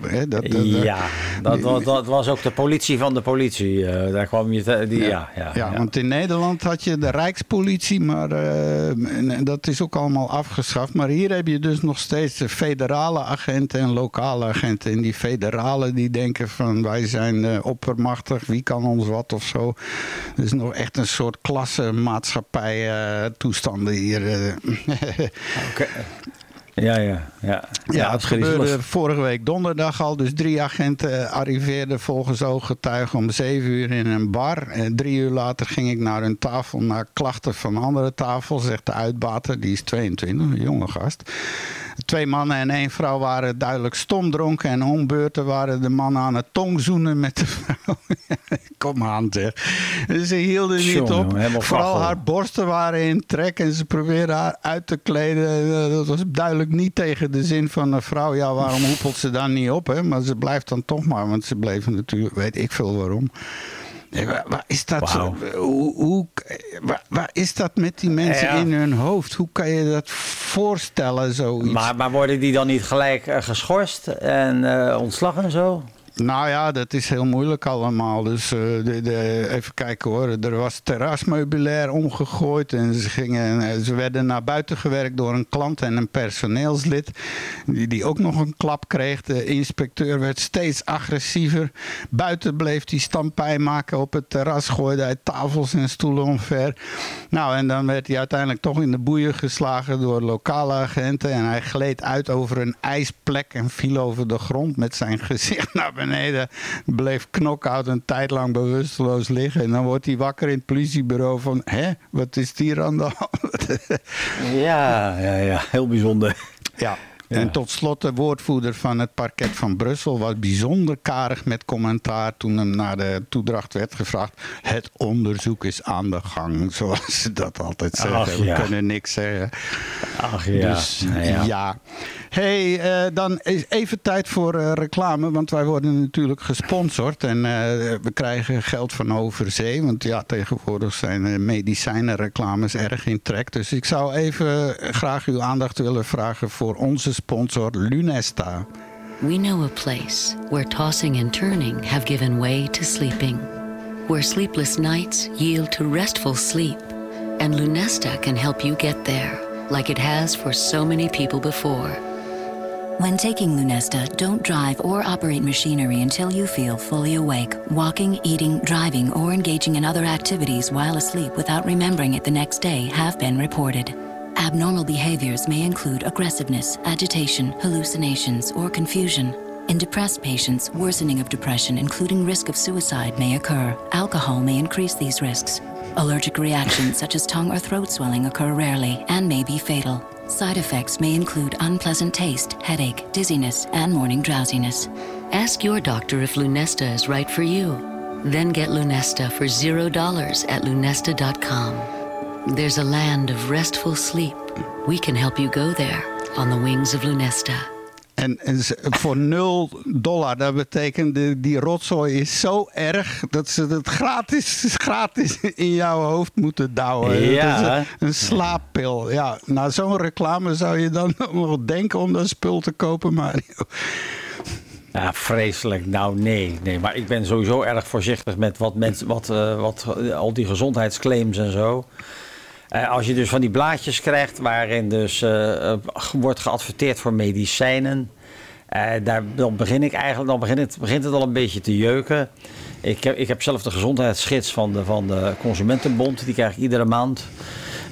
Hè, dat, dat, ja, dat, dat, was ook de politie van de politie. Uh, daar kwam je. Te, die, ja. Ja, ja, ja, want in Nederland had je de Rijkspolitie, maar uh, dat is ook allemaal afgeschaft. Maar hier heb je dus nog steeds de federale agenten en lokale agenten. En die federale die denken van wij zijn uh, op machtig, wie kan ons wat of zo. Het is nog echt een soort klasse maatschappij uh, toestanden hier. Uh. okay. Ja, ja, ja. Ja, het gebeurde vorige week donderdag al. Dus drie agenten arriveerden volgens ooggetuigen om zeven uur in een bar. En drie uur later ging ik naar hun tafel naar klachten van andere tafel, zegt de uitbater. Die is 22, een jonge gast. Twee mannen en één vrouw waren duidelijk stomdronken. En ombeurten waren de mannen aan het tongzoenen met de vrouw. Kom aan zeg. Ze hielden niet op. Vooral haar borsten waren in trek. En ze probeerden haar uit te kleden. Dat was duidelijk niet tegen de zin van de vrouw. Ja, waarom hoepelt ze dan niet op? Hè? Maar ze blijft dan toch maar. Want ze bleven natuurlijk, weet ik veel waarom. Waar, is dat zo? Hoe, hoe waar, waar, is dat met die mensen in hun hoofd? Hoe kan je dat voorstellen, zoiets? Maar, maar worden die dan niet gelijk uh, geschorst en uh, ontslagen en zo? Nou ja, dat is heel moeilijk allemaal. Dus uh, de, even kijken hoor. Er was terrasmeubilair omgegooid. En ze, gingen, ze werden naar buiten gewerkt door een klant en een personeelslid. Die, die ook nog een klap kreeg. De inspecteur werd steeds agressiever. Buiten bleef hij stampij maken op het terras. Gooide hij tafels en stoelen omver. Nou, en dan werd hij uiteindelijk toch in de boeien geslagen door lokale agenten. En hij gleed uit over een ijsplek en viel over de grond met zijn gezicht naar beneden beneden. Bleef knockout een tijd lang bewusteloos liggen. En dan wordt hij wakker in het politiebureau van... hè, wat is hier aan de hand? ja, ja, ja, heel bijzonder. Ja. En tot slot de woordvoerder van het parket van Brussel was bijzonder karig met commentaar toen hem naar de toedracht werd gevraagd. Het onderzoek is aan de gang, zoals ze dat altijd zeggen. We kunnen niks zeggen. Ach ja. Dus ja. ja. hey, uh, dan is even tijd voor uh, reclame, want wij worden natuurlijk gesponsord en uh, we krijgen geld van overzee. Want ja, tegenwoordig zijn medicijnenreclames erg in trek. Dus ik zou even graag uw aandacht willen vragen voor onze sponsor Lunesta. We know a place where tossing and turning have given way to sleeping, where sleepless nights yield to restful sleep, and Lunesta can help you get there, like it has for so many people before. When taking Lunesta, don't drive or operate machinery until you feel fully awake, walking, eating, driving, or engaging in other activities while asleep without remembering it the next day have been reported. Abnormal behaviors may include aggressiveness, agitation, hallucinations, or confusion. In depressed patients, worsening of depression, including risk of suicide, may occur. Alcohol may increase these risks. Allergic reactions such as tongue or throat swelling occur rarely and may be fatal. Side effects may include unpleasant taste, headache, dizziness, and morning drowsiness. Ask your doctor if Lunesta is right for you. Then get Lunesta for $0 at lunesta.com. There's a land of restful sleep. We can help you go there on the wings of Lunesta. En, en voor 0 dollar, dat betekent die, die rotzooi is zo erg dat ze het gratis, gratis in jouw hoofd moeten douwen. Ja. Een, een, slaappil. Ja, nou zo'n reclame zou je dan nog denken om dat spul te kopen, Mario. Ja, vreselijk. Nou, nee, nee. Maar ik ben sowieso erg voorzichtig met wat mensen, wat, uh, wat al die gezondheidsclaims en zo. Uh, als je dus van die blaadjes krijgt waarin dus uh, wordt geadverteerd voor medicijnen. En daar, dan begin ik eigenlijk, dan begint het, begint het al een beetje te jeuken. Ik heb, ik heb zelf de gezondheidsgids van de, van de Consumentenbond. Die krijg ik iedere maand.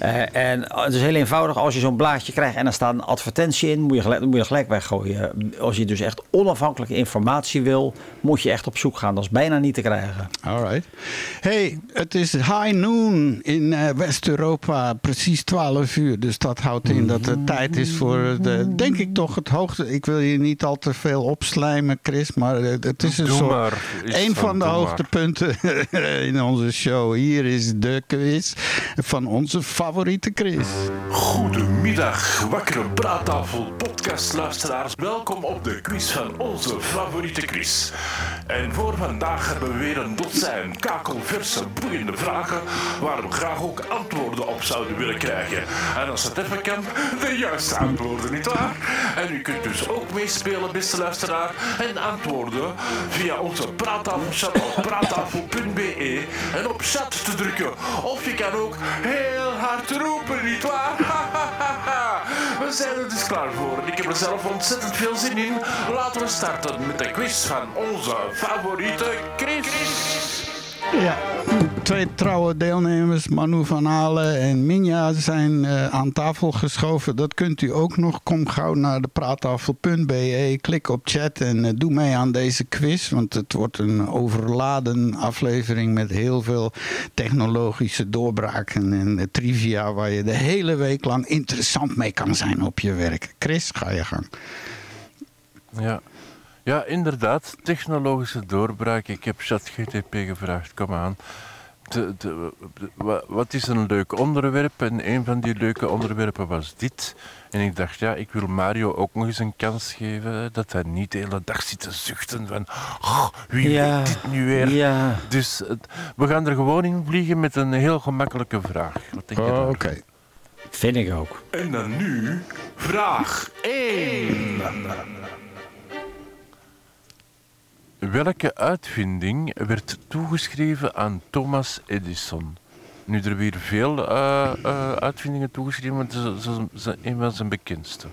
Eh, en het is heel eenvoudig. Als je zo'n blaadje krijgt en er staat een advertentie in, moet je, gelijk, moet je gelijk weggooien. Als je dus echt onafhankelijke informatie wil, moet je echt op zoek gaan. Dat is bijna niet te krijgen. Alright. Hey, het is high noon in eh, West-Europa, precies 12 uur. Dus dat houdt in dat het tijd is voor, de, denk ik toch, het hoogte. Ik wil je niet al te veel opslijmen, Chris, maar eh, het is een Doe soort. maar. Is Een van de hoogtepunten in onze show. Hier is de quiz van onze favoriete Chris. Goedemiddag, wakkere praattafel podcastluisteraars. Welkom op de quiz van onze favoriete quiz. En voor vandaag hebben we weer een dozijn kakelverse, boeiende vragen waar we graag ook antwoorden op zouden willen krijgen. En als het even kan, de juiste antwoorden, nietwaar? En u kunt dus ook meespelen, beste luisteraar, en antwoorden via onze praattafelchat op praattafel.be en op chat te drukken. Of je kan ook heel hard roepen, nietwaar? We zijn er dus klaar voor ik heb er zelf ontzettend veel zin in. Laten we starten met de quiz van onze favoriete Chris. Ja, twee trouwe deelnemers, Manu van Halen en Minja, zijn eh, aan tafel geschoven. Dat kunt u ook nog. Kom gauw naar de praattafel.be, klik op chat en eh, doe mee aan deze quiz. Want het wordt een overladen aflevering met heel veel technologische doorbraken en eh, trivia... waar je de hele week lang interessant mee kan zijn op je werk. Chris, ga je gang. Ja. Ja, inderdaad. Technologische doorbraak. Ik heb ChatGTP gevraagd, kom aan. De, de, de- wa- wat is een leuk onderwerp? En een van die leuke onderwerpen was dit. En ik dacht, ja, ik wil Mario ook nog eens een kans geven. Dat hij niet de hele dag zit te zuchten van... "Oh, wie weet dit nu weer? Ja. Dus het- we gaan er gewoon in vliegen met een heel gemakkelijke vraag. Wat denk je Oh? Oké. Vind ik ook. En dan nu vraag 1. Welke uitvinding werd toegeschreven aan Thomas Edison? Nu, er weer veel eh, eh, uitvindingen toegeschreven, maar het is, een van zijn bekendste.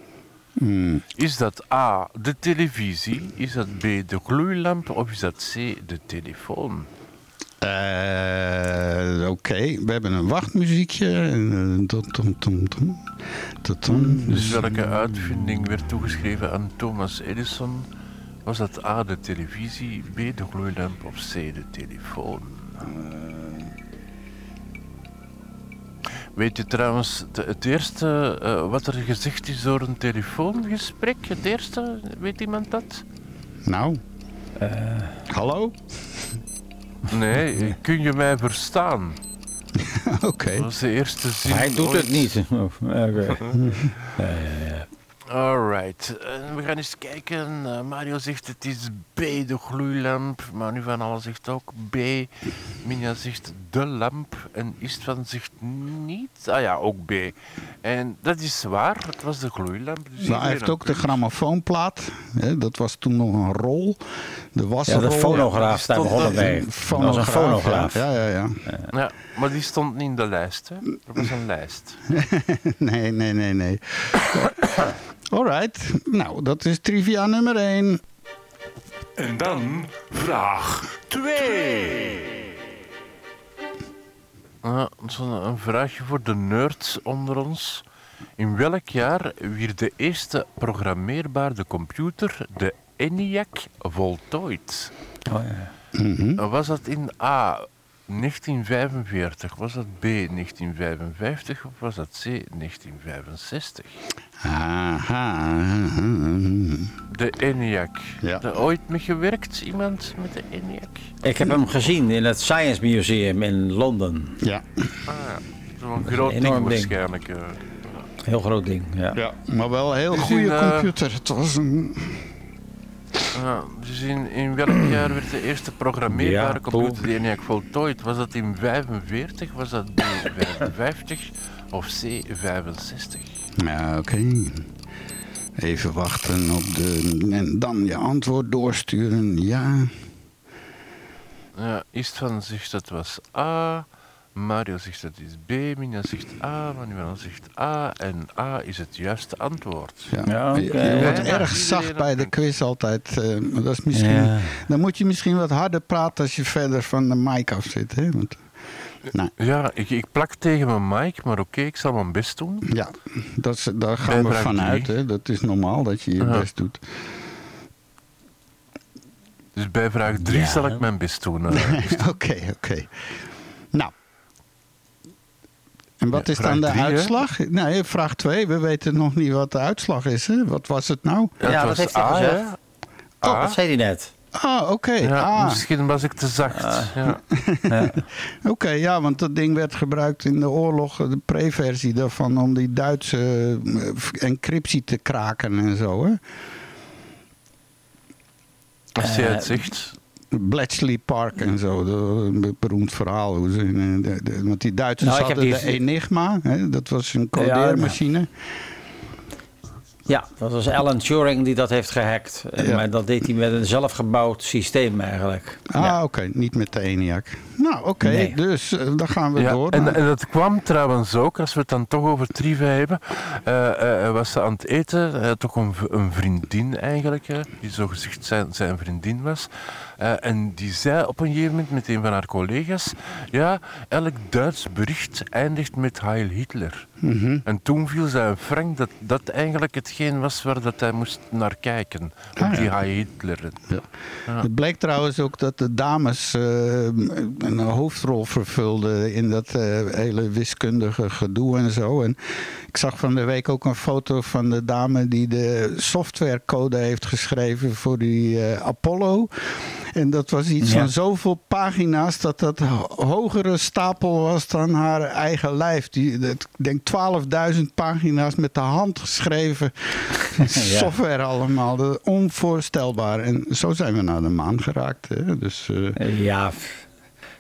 Hmm. Is dat A, de televisie? Is dat B, de gloeilamp? Of is dat C, de telefoon? Eh, Oké, we hebben een wachtmuziekje. En, tom, tom, tom, tom. Tom, tom. Dus welke uitvinding werd toegeschreven aan Thomas Edison? Was dat A, de televisie, B, de gloeilamp of C, de telefoon? Weet je trouwens de- het eerste eh, wat er gezegd is door een telefoongesprek? Het eerste, weet iemand dat? Nou. Hallo? Nee, kun je mij verstaan? Oké. Dat was de eerste zin. Hij doet ooit. het niet. Oh, Oké. Alright, eh, we gaan eens kijken. Eh, Mario zegt het is B, de gloeilamp. Manu van Alle zegt ook B. Minja zegt de lamp. En Istvan zegt niet. Ah ja, ook B. En dat is waar, het was de gloeilamp. Dus Maar hij heeft ook de grammofoonplaat. Hè, dat was toen nog een rol. De Ja, wasrol. de fonograaf, stond begonnen in Dat was een fonograaf. Ja, ja, ja. Ja, maar die stond niet in de lijst. Hè. Er was een lijst. Nee, nee, nee, nee. Alright. Nou, dat is trivia nummer 1. En dan vraag 2. Ah, zo'n een vraagje voor de nerds onder ons. In welk jaar werd de eerste programmeerbare computer, de ENIAC, voltooid? Oh, ja. Uh, Was dat in A 1945, was dat B 1955 of was dat C 1965? Aha. De ENIAC. Ja. Er ooit mee gewerkt, iemand met de ENIAC? Ik heb hem gezien in het Science Museum in Londen. Ja. Ah, groot ding enorm ding. waarschijnlijk. eh. Heel groot ding. Ja. ja. Maar wel een heel Dus goede in, eh, computer. Het was een... Ja, dus in, in welk jaar werd de eerste programmeerbare Ja, computer die ENIAC voltooid? Was dat in 45, was dat B 55 of C 65? Ja, oké. Even wachten op de... En dan je antwoord doorsturen. Ja. Ja, Istvan zegt dat was A, Mario zegt dat is B, Minja zegt A, Manuel zegt A en A is het juiste antwoord. Ja. Je, je wordt Ja, erg zacht bij de quiz altijd. eh, dat is misschien, Ja. Dan moet je misschien wat harder praten als je verder van de mic af zit. Hè? Want, nou, Ja, ik, ik plak tegen mijn mic, maar oké, ik zal mijn best doen. ja, dat is, daar gaan we vanuit. Hè? Dat is normaal dat je je Ja. best doet. Dus bij vraag 3 Ja. zal ik mijn best doen. eh. Oké, oké. En wat Ja, is dan de drie, hè? uitslag? Nee, vraag 2. We weten nog niet wat de uitslag is. Hè? Wat was het nou? Ja, het Ja, was heeft hij A, gezegd? Oh, A. dat zei hij net. Ah, oké. Ja, ah, Misschien was ik te zacht. ja. Oké, ja, want dat ding werd gebruikt in de oorlog, de pre-versie daarvan, om die Duitse eh, encryptie te kraken en zo. Hè? Als het Eh, zegt. Bletchley Park en zo, een beroemd verhaal. Eh, want die Duitsers Nou, ik heb hadden die- de Enigma, hè? dat was een codeermachine. Ja, dat was Alan Turing die dat heeft gehackt. Eh, Ja. Maar dat deed hij met een zelfgebouwd systeem eigenlijk. Ah, Ja. oké, niet met de ENIAC. Nou, oké, Nee. dus eh, dan gaan we Ja, door. en, en dat kwam trouwens ook, als we het dan toch over trivia hebben. eh, eh, hij was ze aan het eten, toch een, een vriendin eigenlijk, hè, die zogezegd zijn, zijn vriendin was. Eh, en die zei op een gegeven moment met een van haar collega's: Ja, elk Duits bericht eindigt met Heil Hitler. Mhm. En toen viel zij een frank dat dat eigenlijk hetgeen was waar dat hij moest naar kijken. Ah, ja. die Heil Hitler. Ja. Het bleek trouwens ook dat de dames eh, een hoofdrol vervulden in dat eh, hele wiskundige gedoe en zo. En ik zag van de week ook een foto van de dame die de softwarecode heeft geschreven voor die eh, Apollo. En dat was iets Ja. van zoveel pagina's dat dat ho- hogere stapel was dan haar eigen lijf. Die, dat, ik denk 12.000 pagina's met de hand geschreven software allemaal. Dat is onvoorstelbaar. En zo zijn we naar de maan geraakt. Hè? Dus, eh, Ja,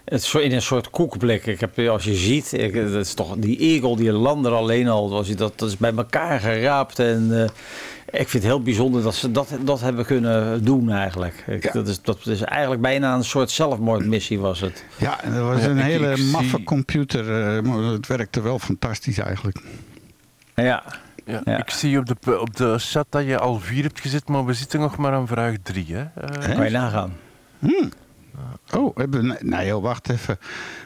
het in een soort koekblik. Ik heb, als je ziet, ik, dat is toch, die egel die landde er alleen al, was, dat, dat is bij elkaar geraapt. En eh, ik vind het heel bijzonder dat ze dat, dat hebben kunnen doen eigenlijk. Ik, Ja. dat, is, dat is eigenlijk bijna een soort zelfmoordmissie was het. ja, en dat was Ja, een hele ik maffe computer. eh, maar het werkte wel fantastisch eigenlijk. Ja, Ja, Ja. Ik zie op de, op de chat dat je al vier hebt gezet, maar we zitten nog maar aan vraag drie. Hè? Eh, Hè? kan je nagaan. Oh, hebben, nee, nee, joh, wacht even.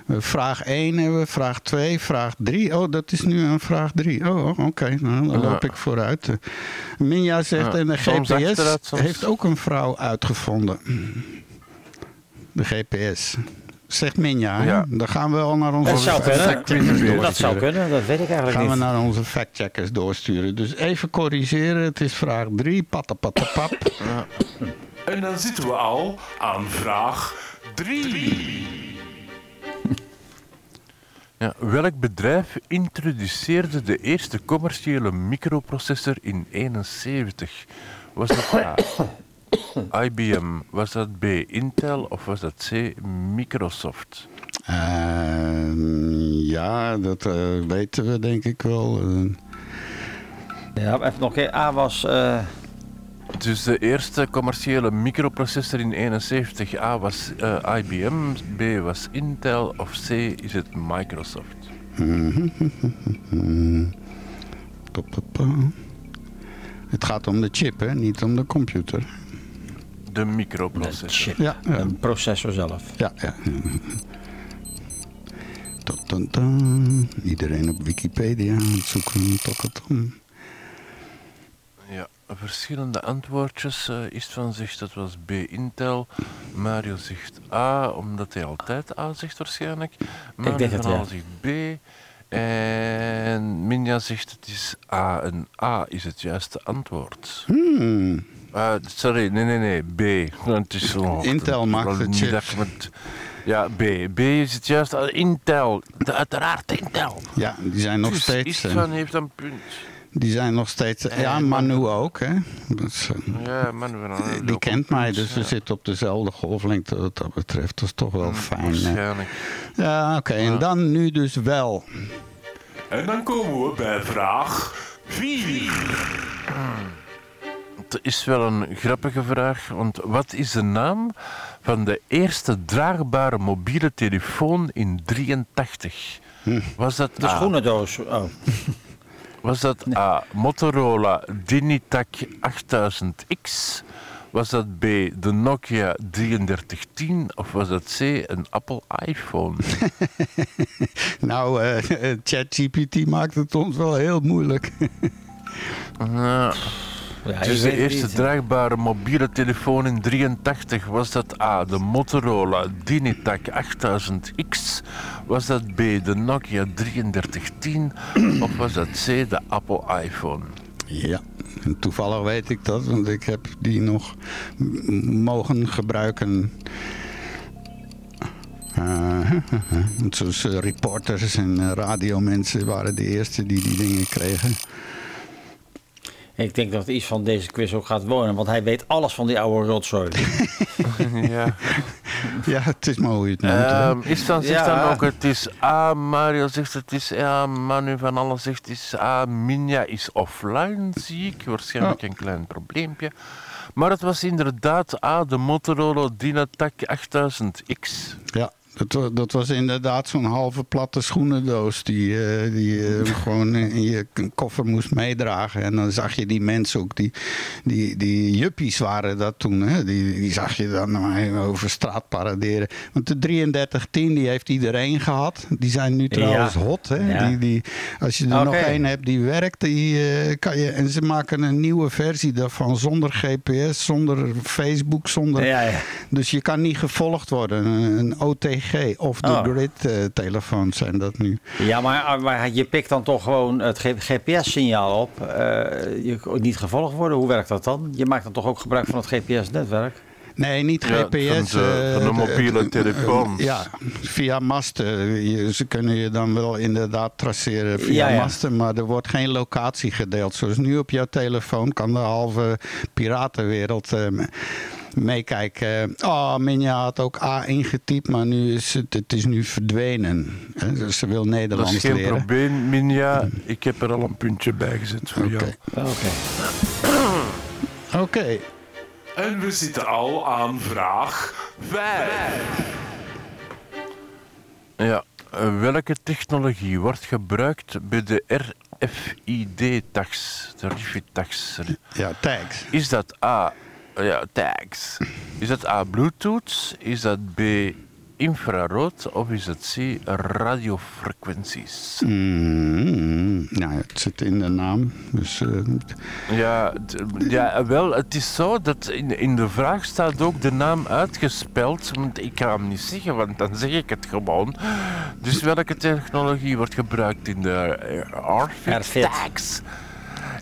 Eh, Vraag 1 hebben we, vraag 2, vraag 3. Oh, dat is nu een vraag 3. Oh, oh, oké, nou, dan Ja. loop ik vooruit. Eh, Minja zegt, Ja, en de soms GPS heeft ook een vrouw uitgevonden. De GPS. Zegt Minja? Ja. dan gaan we al naar onze Dat zou kunnen. fact-checkers Dat zou kunnen, dat weet ik eigenlijk gaan we niet. naar onze factcheckers doorsturen. Dus even corrigeren, het is vraag 3. Patapatapap. En dan zitten we al aan vraag 3. Ja, welk bedrijf introduceerde de eerste commerciële microprocessor in 71? Was dat A? IBM? Was dat B? Intel? Of was dat C? Microsoft? Eh, ja, dat eh, weten we denk ik wel. Eh, Ja, even nog een keer. A was... Dus de eerste commerciële microprocessor in 71 A was eh, IBM, B was Intel of C is het Microsoft? Het gaat om de chip, hè? niet om de computer. De de microprocessor. chip. Ja, ja. Een processor zelf. Ja, ja. Iedereen op Wikipedia aan het zoeken. Tatatam. Verschillende antwoordjes. eh Istvan zegt dat was B Intel. Mario zegt A, omdat hij altijd A zegt waarschijnlijk. Denk het, van Aal ja. zegt B. En Minja zegt het is A. En A is het juiste antwoord. Hmm. Ah, sorry, nee, nee, nee, B. Het is zo. Intel maakt ik met- Ja, B. B is het juist. Intel. De- Uiteraard Intel. Ja, die zijn nog dus steeds. eh, Istvan heeft een punt. Die zijn nog steeds. Ja, Manu. Ook, hè? Eh, Ja, Manu die ook kent mij, dus we ja. zitten op dezelfde golflengte wat dat betreft. Dat is toch wel fijn. hè? Waarschijnlijk. Ja, oké. En dan nu dus wel. En dan komen we bij vraag 4. dat is wel een grappige vraag. Want wat is de naam van de eerste draagbare mobiele telefoon in 83? Was dat De A, schoenendoos. Oh. Was dat A. Motorola Digitac 8000X? Was dat B. De Nokia 3310? Of was dat C. Een Apple iPhone? Nou, eh, ChatGPT maakt het ons wel heel moeilijk. Nou, Ja, is de eerste niet. draagbare mobiele telefoon in 83. Was dat A, de Motorola Digitac 8000X? Was dat B, de Nokia 3310? Of was dat C, de Apple iPhone? Ja, en toevallig weet ik dat, want ik heb die nog mogen gebruiken. Eh, reporters en eh, radiomensen waren de eerste die die dingen kregen. Ik denk dat iets van deze quiz ook gaat wonen, want hij weet alles van die oude rotzooi. ja. Ja, het is maar hoe je het noemt. Ehm Istvan zegt Ja. dan ook, het is A, Mario zegt het is A, Manu van alles zegt het is A, Minja is offline, zie ik. Waarschijnlijk een klein probleempje. Maar het was inderdaad A, de Motorola Dynatac 8000X. Ja, dat, dat was inderdaad zo'n halve platte schoenendoos die, eh, die je gewoon in je koffer moest meedragen. En dan zag je die mensen ook, die, die, die juppies waren dat toen. Hè? Die, die zag je dan maar over straat paraderen. Want de 3310 die heeft iedereen gehad. Die zijn nu trouwens Ja. hot. Hè? Ja. Die, die, als je er nog één hebt die werkt, die, eh, kan je, en ze maken een nieuwe versie daarvan zonder GPS, zonder Facebook, zonder... Ja. Dus je kan niet gevolgd worden. Een, een OTG of de Oh. grid eh, telefoons zijn dat nu. Ja, maar, maar je pikt dan toch gewoon het GPS-signaal op. Eh, je kunt niet gevolgd worden. Hoe werkt dat dan? Je maakt dan toch ook gebruik van het GPS-netwerk? Nee, niet Ja, GPS. van de- eh, van de mobiele telefoons. ja, via masten. Je- ze kunnen je dan wel inderdaad traceren via Ja, ja. masten, maar er wordt geen locatie gedeeld. Zoals nu op jouw telefoon kan de halve piratenwereld meekijken. Oh, Minja had ook A ingetypt, maar nu is het, het is nu verdwenen. Hè, Dus ze wil Dat Nederlands is geen leren. probleem, Minja. Ik heb er al een puntje bij gezet voor jou. Oké. Oké. En we zitten al aan vraag 5. Ja. eh, welke technologie wordt gebruikt bij de RFID-tax? De RFID-tax. Ja, tags. Is dat A, ja, tags. Is dat A, Bluetooth? Is dat B, infrarood? Of is het C, radiofrequenties? Mm, nou, het zit in de naam. Dus eh, Ja, ja, wel, het is zo dat in, in de vraag staat ook de naam uitgespeld. Want ik ga hem niet zeggen, want dan zeg ik het gewoon. Dus welke technologie wordt gebruikt in de uh, RFID.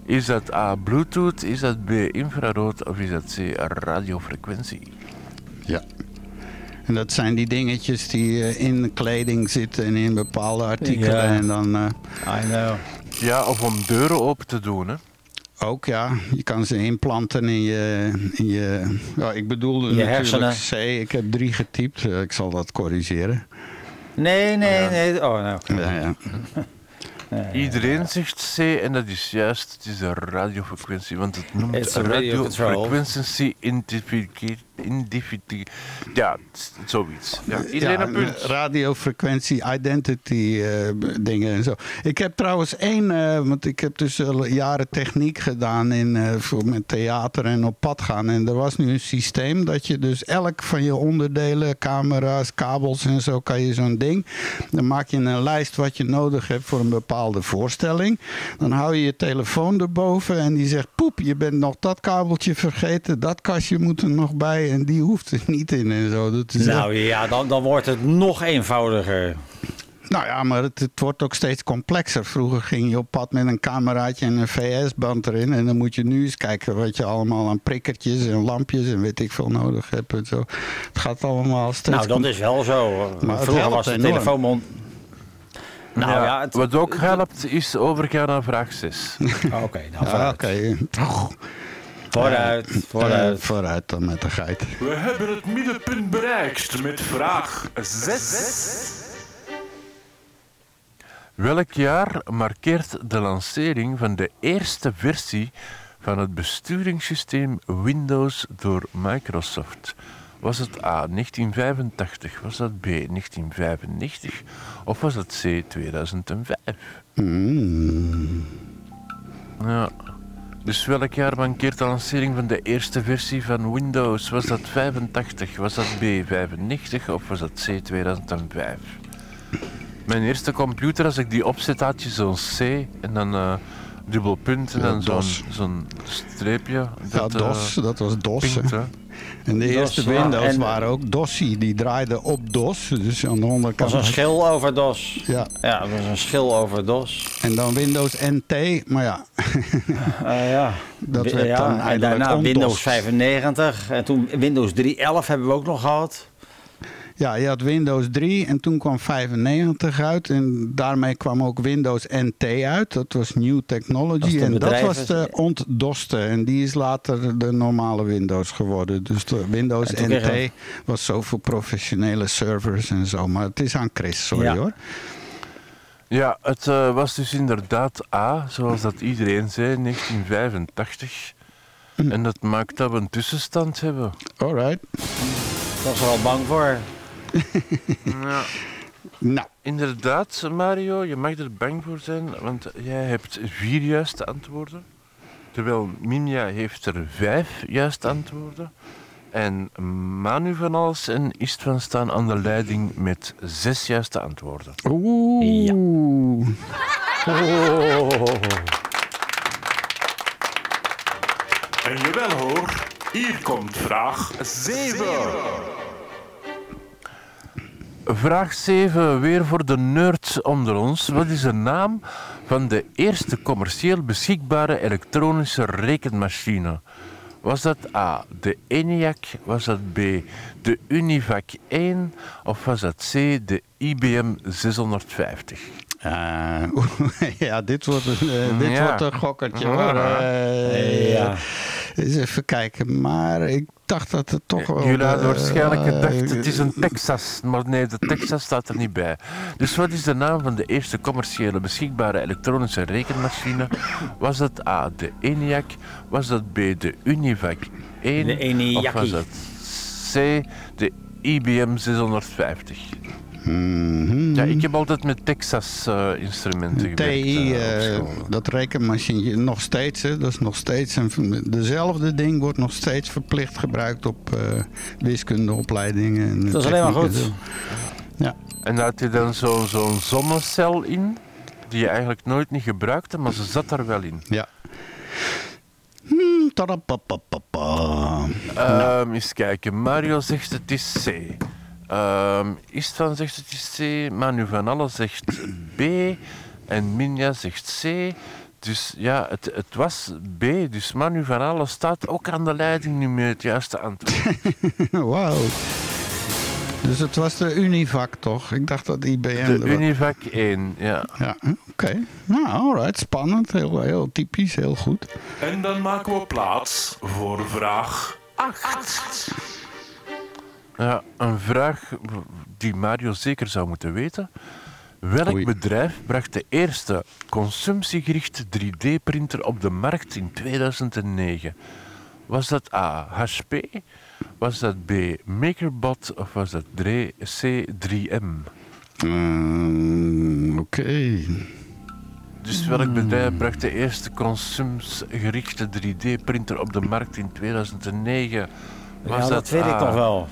Is dat A, Bluetooth? Is dat B, infrarood? Of is dat C, radiofrequentie? ja. En dat zijn die dingetjes die eh, in kleding zitten en in bepaalde artikelen. Ja. En dan eh, I know. Ja, of om deuren open te doen, hè? ook, ja, je kan ze inplanten in je... In je ja, ik bedoelde Je natuurlijk hersenen. C. Ik heb drie getypt. Eh, ik zal dat corrigeren. Nee, nee, nee. Oh, nou. oké. Ja, ja. Iedereen zegt C en dat is juist, het is de radiofrequentie, want het noemt It's a identificatie. Ja, zoiets. Ja, iedereen Ja, een punt. Radiofrequentie, identity eh, dingen en zo. Ik heb trouwens één, eh, want ik heb dus al jaren techniek gedaan in, eh, voor, met theater en op pad gaan. En er was nu een systeem dat je dus elk van je onderdelen, camera's, kabels en zo, kan je zo'n ding. Dan maak je een lijst wat je nodig hebt voor een bepaalde voorstelling. Dan hou je je telefoon erboven en die zegt, poep, je bent nog dat kabeltje vergeten. Dat kastje moet er nog bij en die hoeft er niet in en zo. Dat is echt- Nou ja, dan, dan wordt het nog eenvoudiger. nou ja, maar het, het wordt ook steeds complexer. Vroeger ging je op pad met een cameraatje en een VS-band erin. En dan moet je nu eens kijken wat je allemaal aan prikkertjes en lampjes en weet ik veel nodig hebt. En zo. Het gaat allemaal steeds Nou, dat is wel zo. Maar Vroeger was de enorm. telefoonmond... Nou ja, het- Wat ook helpt, is overgaan naar vraag 6. Oké, nou Ja, oké. Toch. Vooruit, Eh, vooruit. vooruit dan met de geit. We hebben het middenpunt bereikt met vraag 6. Welk jaar markeert de lancering van de eerste versie van het besturingssysteem Windows door Microsoft? Was het A 1985, was dat B 1995 of was het C 2005? Hmm. Ja. Dus welk jaar mankeert de lancering van de eerste versie van Windows? Was dat 85, was dat B 95 of was dat C 2005? Mijn eerste computer, als ik die opzet, had je zo'n C en dan eh dubbel punt en Ja, dan zo'n zo'n streepje. Ja, dat, eh, DOS, dat was DOS. hè. En de DOS, eerste. Windows En- waren ook DOSsie. Die draaiden op DOS. Dus aan de Dat onderkant. was een schil over DOS. Ja, Ja, dat was een schil over DOS. en dan Windows NT. Maar ja, Eh, ja. Dat werd ja, dan en daarna. Windows 95. En toen Windows 3.11 hebben we ook nog gehad. Ja, je had Windows 3 en toen kwam 95 uit. En daarmee kwam ook Windows NT uit. Dat was New Technology. en dat was de ontdoste. En die is later de normale Windows geworden. Dus de Windows NT was zo voor professionele servers en zo. Maar het is aan Chris, sorry Ja. hoor. Ja, het eh, was dus inderdaad A, zoals dat iedereen zei, 1985. En dat maakt dat we een tussenstand hebben. Alright. Ik was er al bang voor. Ja. Nou, Inderdaad, Mario, je mag er bang voor zijn, want jij hebt vier juiste antwoorden. Terwijl Minja heeft er vijf juiste antwoorden. En Manu van Alles en Ist van staan aan de leiding met zes juiste antwoorden. oeh. En jawel hoor, hier komt vraag 7. Vraag 7, weer voor de nerds onder ons. Wat is de naam van de eerste commercieel beschikbare elektronische rekenmachine? Was dat A, de ENIAC? Was dat B, de Univac 1? Of was dat C, de IBM 650? Eh, ja, dit wordt een, eh, dit Ja. wordt een gokkertje hoor. Eh, Ja. Eens even kijken. Maar ik dacht dat het toch wel... Jullie hadden eh, waarschijnlijk gedacht, eh, het is een Texas. Maar nee, de Texas staat er niet bij. Dus wat is de naam van de eerste commerciële beschikbare elektronische rekenmachine? Was dat A, de ENIAC? Was dat B, de Univac 1? De ENIAC. Of was dat C, de IBM 650? Mhm. Ja, ik heb altijd met Texas-instrumenten gewerkt. TI, eh, eh, dat rekenmachine, nog steeds, hè, dat is nog steeds een, dezelfde ding wordt nog steeds verplicht gebruikt op eh, wiskundeopleidingen. En Dat is alleen maar goed. zo. Ja, En daar had je dan zo- zo'n zonnecel in, die je eigenlijk nooit niet gebruikte, maar ze zat er wel in. ja. Hmm. Ehm eens kijken. Mario zegt het is C. Ehm Istvan zegt het is C. Manu van Alle zegt B. En Minja zegt C. Dus ja, het, het was B. Dus Manu van Alle staat ook aan de leiding nu met het juiste antwoord. Wauw. Dus het was de Univac toch? Ik dacht dat IBM... De Univac 1, ja. Ja, oké. Nou, alright. Spannend. Heel, heel typisch. Heel goed. En dan maken we plaats voor vraag 8. Ja, een vraag die Mario zeker zou moeten weten. Welk Oei. bedrijf bracht de eerste consumptiegerichte 3D-printer op de markt in 2009? Was dat A. HP? Was dat B. MakerBot? Of was dat D- C. 3M? Ehm, oké. Dus welk bedrijf bracht de eerste consumptiegerichte 3D-printer op de markt in 2009? Was Ja, dat weet ik nog wel.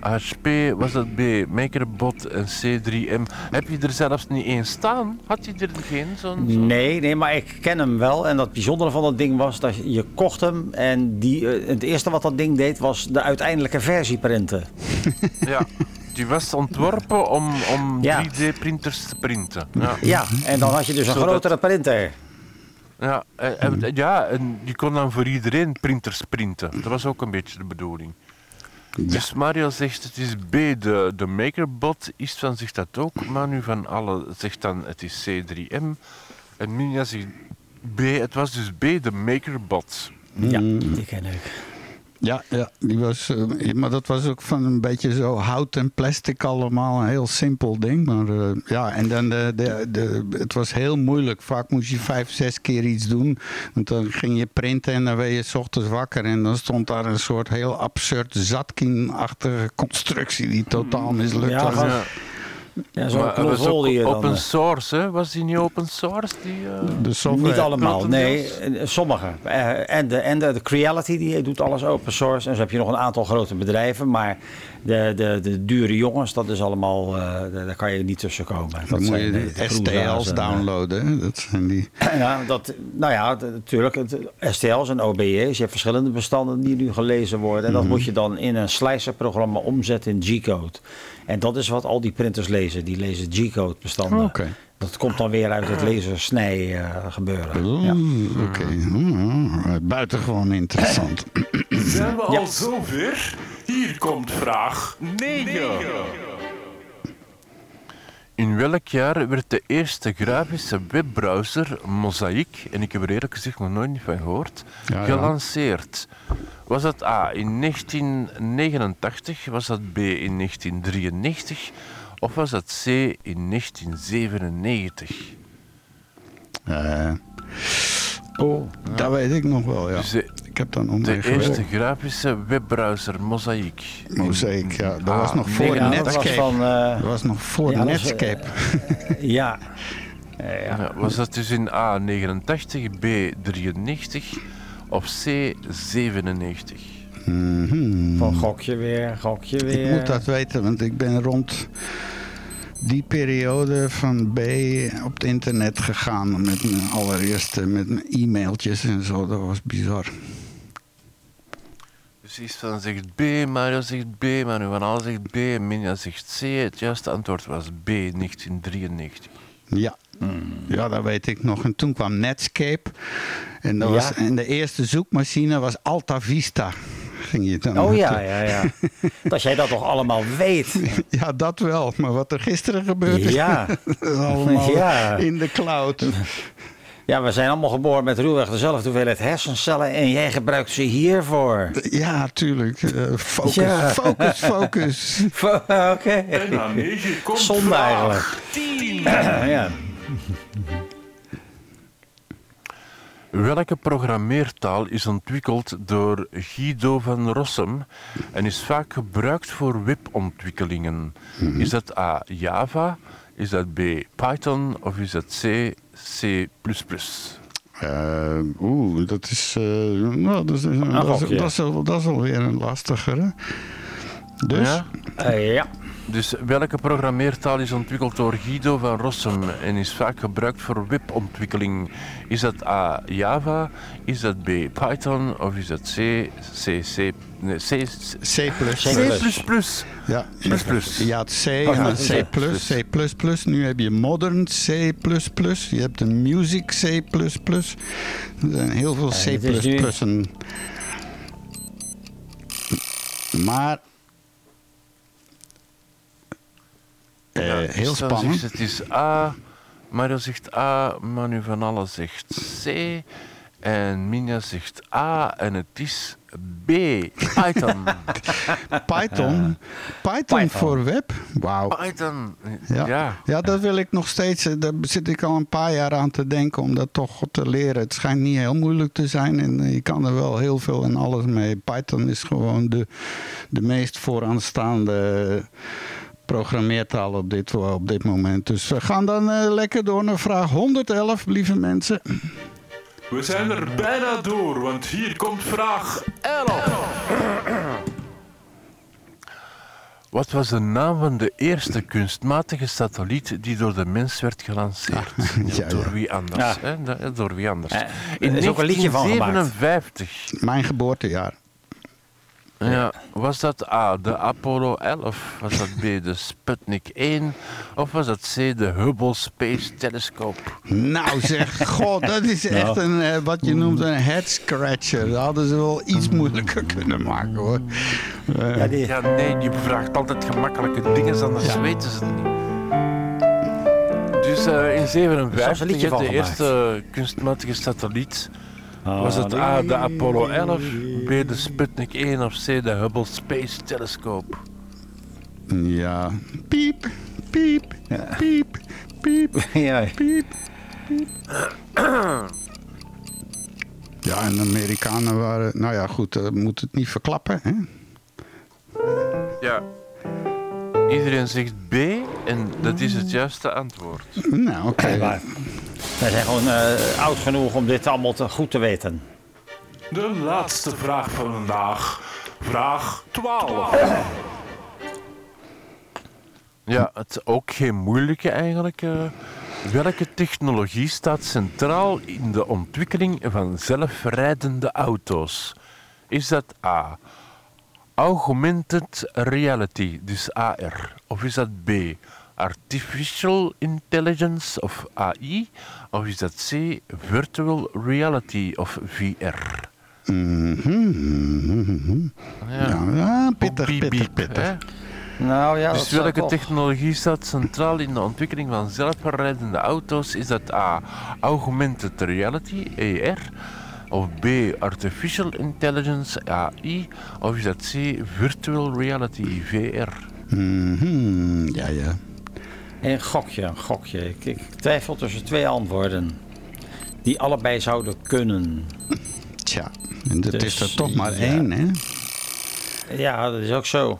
HP, was dat B, Makerbot en C3M. Heb je er zelfs niet één staan? Had je er geen zo'n... Nee, nee, maar ik ken hem wel. En dat bijzondere van dat ding was dat je kocht hem. En die, eh, het eerste wat dat ding deed was de uiteindelijke versie printen. Ja, die was ontworpen om, om Ja. 3D-printers te printen. Ja, Ja, en dan had je dus een Zodat- grotere printer. ja, en, en- ja, en die kon dan voor iedereen printers printen. Dat was ook een beetje de bedoeling. Dus Mario zegt het is B, de, de Makerbot. Istvan zegt dat ook. Manu van Alle zegt dan het is C3M. En Minja zegt B, het was dus B, de Makerbot. Ja, die ken ik. Ja, ja die was, eh, maar dat was ook van een beetje zo hout en plastic allemaal. Een heel simpel ding. Maar eh, ja, en dan de, de, de, het was heel moeilijk. Vaak moest je vijf, zes keer iets doen. Want dan ging je printen en dan werd je s ochtends wakker. En dan stond daar een soort heel absurd zatkin-achtige constructie die totaal mislukt Ja, was. van- Ja. Zo'n die je dan... open eh, source, hè? Was die niet open source? Die, eh, De software. Niet allemaal, nee. eh, Sommige. Eh, En de, en de, de Creality die doet alles open source. En zo heb je nog een aantal grote bedrijven. Maar de, de, de dure jongens, dat is allemaal... eh, daar kan je niet tussen komen. Dat Dan moet zijn je de- de STL's en, eh, downloaden. hè. Dat zijn die. Ja, dat, nou ja, natuurlijk. het- STL's en OBE's. Je hebt verschillende bestanden die nu gelezen worden. En dat Mhm. moet je dan in een slicerprogramma omzetten in G-code. En dat is wat al die printers lezen. Die lezen G-code bestanden. Oké. Dat komt dan weer uit het lasersnij eh, gebeuren. Ja. Oké, buitengewoon interessant. Zijn we al zover? Hier komt vraag 9. In welk jaar werd de eerste grafische webbrowser Mosaic, en ik heb er eerlijk gezegd nog nooit van gehoord, Ja, ja. gelanceerd? Was dat A in 1989, was dat B in 1993 of was dat C in 1997? Eh, Oh, Dat weet ik nog wel, ja. Dus de, Ik heb nog de gewerkt. eerste grafische webbrowser Mosaic. Mosaic, ja. Dat Ah, was nog voor ja, dat was Netscape. van... eh, Dat was nog voor Ja, is, Netscape. ja. Eh, ja. Ja, was dat dus in A 89, B 93 of C 97? Mhm. Van gokje weer, gokje weer. Ik moet dat weten, want ik ben rond die periode van B op het internet gegaan met mijn allereerste, met mijn e-mailtjes en zo. Dat was bizar. Dus Istvan zegt B, Mario zegt B, Manu van Al zegt B, Minja zegt C. Het juiste antwoord was B 1993. Ja. Ja, dat weet ik nog. En toen kwam Netscape. En, dat Ja. was, en de eerste zoekmachine was Alta Vista. Ging je dan Oh ja, ja, ja. Dat jij dat toch allemaal weet. Ja, dat wel. Maar wat er gisteren gebeurde, Ja. is allemaal Ja. in de cloud. Ja, we zijn allemaal geboren met ruwweg dezelfde hoeveelheid hersencellen en jij gebruikt ze hiervoor. Ja, tuurlijk. Eh, focus, Ja. focus, focus. Oké. 9 komt Zonde eigenlijk. 10. Ja. Welke programmeertaal is ontwikkeld door Guido van Rossum en is vaak gebruikt voor webontwikkelingen? Is dat A. Java, is dat B. Python of is dat C. C++? Eh, Oeh, dat is, eh, nou, dat, is, dat, is, dat, is, al- dat is alweer een lastigere. Dus, Ja? Eh, ja. Dus welke programmeertaal is ontwikkeld door Guido van Rossum en is vaak gebruikt voor webontwikkeling? Is dat A. Java, is dat B. Python of is dat C. C. C. Nee, C. C. C++. C++. Ja, Plus, plus. Je had C, Oh, ja. C++, C++. Nu heb je modern C++. Je hebt een music C++. Er zijn heel veel Ja, het C++'en. Maar... Ja, heel dus dan spannend. zegt Het is A, Mario zegt A, Manu van Alle zegt C en Minja zegt A en het is B, Python. Python. Python Python. voor web. Wauw. Python, Ja. ja. Ja. dat wil ik nog steeds. eh, Daar zit ik al een paar jaar aan te denken om dat toch te leren. Het schijnt niet heel moeilijk te zijn en eh, je kan er wel heel veel en alles mee. Python is gewoon de, de meest vooraanstaande programmeertaal op dit, op dit moment. Dus we gaan dan eh, lekker door naar vraag 111, lieve mensen. We zijn er bijna door, want hier komt vraag 11. Wat was de naam van de eerste kunstmatige satelliet die door de mens werd gelanceerd? ja, door ja. wie anders? Ja. Hè? Door wie anders? Eh, In er is ook een liedje van gemaakt. 1957 Mijn geboortejaar. Ja, was dat A, de Apollo 11? Was dat B, de Sputnik 1? Of was dat C, de Hubble Space Telescope? Nou zeg, god, dat is echt een, eh, wat je noemt een head scratcher. Dat hadden ze wel iets moeilijker kunnen maken hoor. Eh, Ja, die, Ja, nee, je vraagt altijd gemakkelijke dingen, anders weten ze het niet. Dus eh, in Er is zelfs een 57 liedje hè, van de gemaakt. eerste kunstmatige satelliet Was het A, de Apollo 11, B, de Sputnik 1 of C, de Hubble Space Telescope? Ja. Piep, piep, Ja. piep, piep, Ja, piep, piep. Ja, en de Amerikanen waren... Nou ja, goed, uh, moet het niet verklappen, hè? Ja. Iedereen zegt B en dat is het juiste antwoord. Nou, oké. maar wij zijn gewoon eh, oud genoeg om dit allemaal te, goed te weten. De laatste vraag van vandaag. Vraag 12. Ja, het is ook geen moeilijke eigenlijk. eh. welke technologie staat centraal in de ontwikkeling van zelfrijdende auto's? Is dat A. Augmented reality, dus AR? Of is dat B. Artificial intelligence of AI? Of is dat C. Virtual reality of VR? Mhm. Ja, Ja, ja, pittig. hè? Nou ja, Dus welke technologie staat centraal in de ontwikkeling van zelfrijdende auto's? Is dat A. Augmented reality, AR? Of B. Artificial intelligence, AI? Of is dat C. Virtual reality, VR? Mhm, Ja, ja. Een gokje, een gokje. Ik, ik twijfel tussen twee antwoorden. Die allebei zouden kunnen. Tja, en dat Dus, is er toch maar ja. één, hè? Ja, dat is ook zo.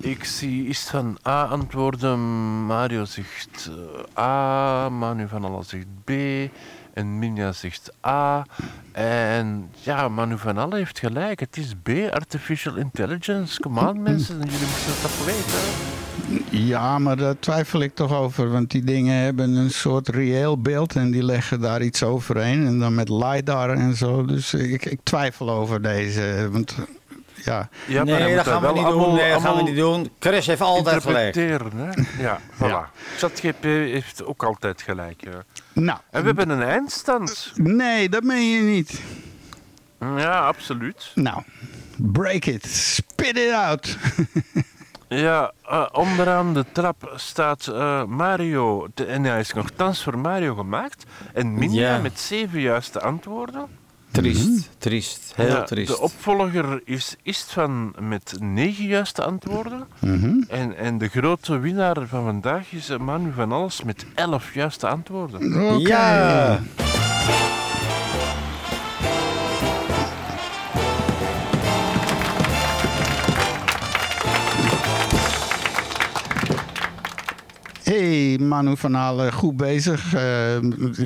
Ik zie iets van A antwoorden. Mario zegt eh, A, Manu van Alla zegt B en Minja zegt A. En ja, Manu van Alla heeft gelijk. Het is B, Artificial Intelligence. Kom aan mensen, jullie moeten het toch weten. Ja, maar daar twijfel ik toch over. Want die dingen hebben een soort reëel beeld en die leggen daar iets overheen. En dan met LiDAR en zo. Dus ik, ik twijfel over deze. Want ja, nee, dat gaan we niet doen. Nee, dat gaan we niet doen. Chris heeft altijd gelijk. interpreteren, hè? Ja, voilà. Ja. ChatGPT heeft ook altijd gelijk. ja. nou, En we hebben een eindstand. nee, dat meen je niet. Ja, absoluut. Nou, break it, spit it out. Ja, eh, onderaan de trap staat eh, Mario. te- en hij is nogthans voor Mario gemaakt. En Minja Ja. met zeven juiste antwoorden. Triest, triest, heel Ja, triest. De opvolger is Istvan met negen juiste antwoorden. Mhm. En, en de grote winnaar van vandaag is Manu van Alles met elf juiste antwoorden. Ja! Hey, Manu van Halen, goed bezig. Eh,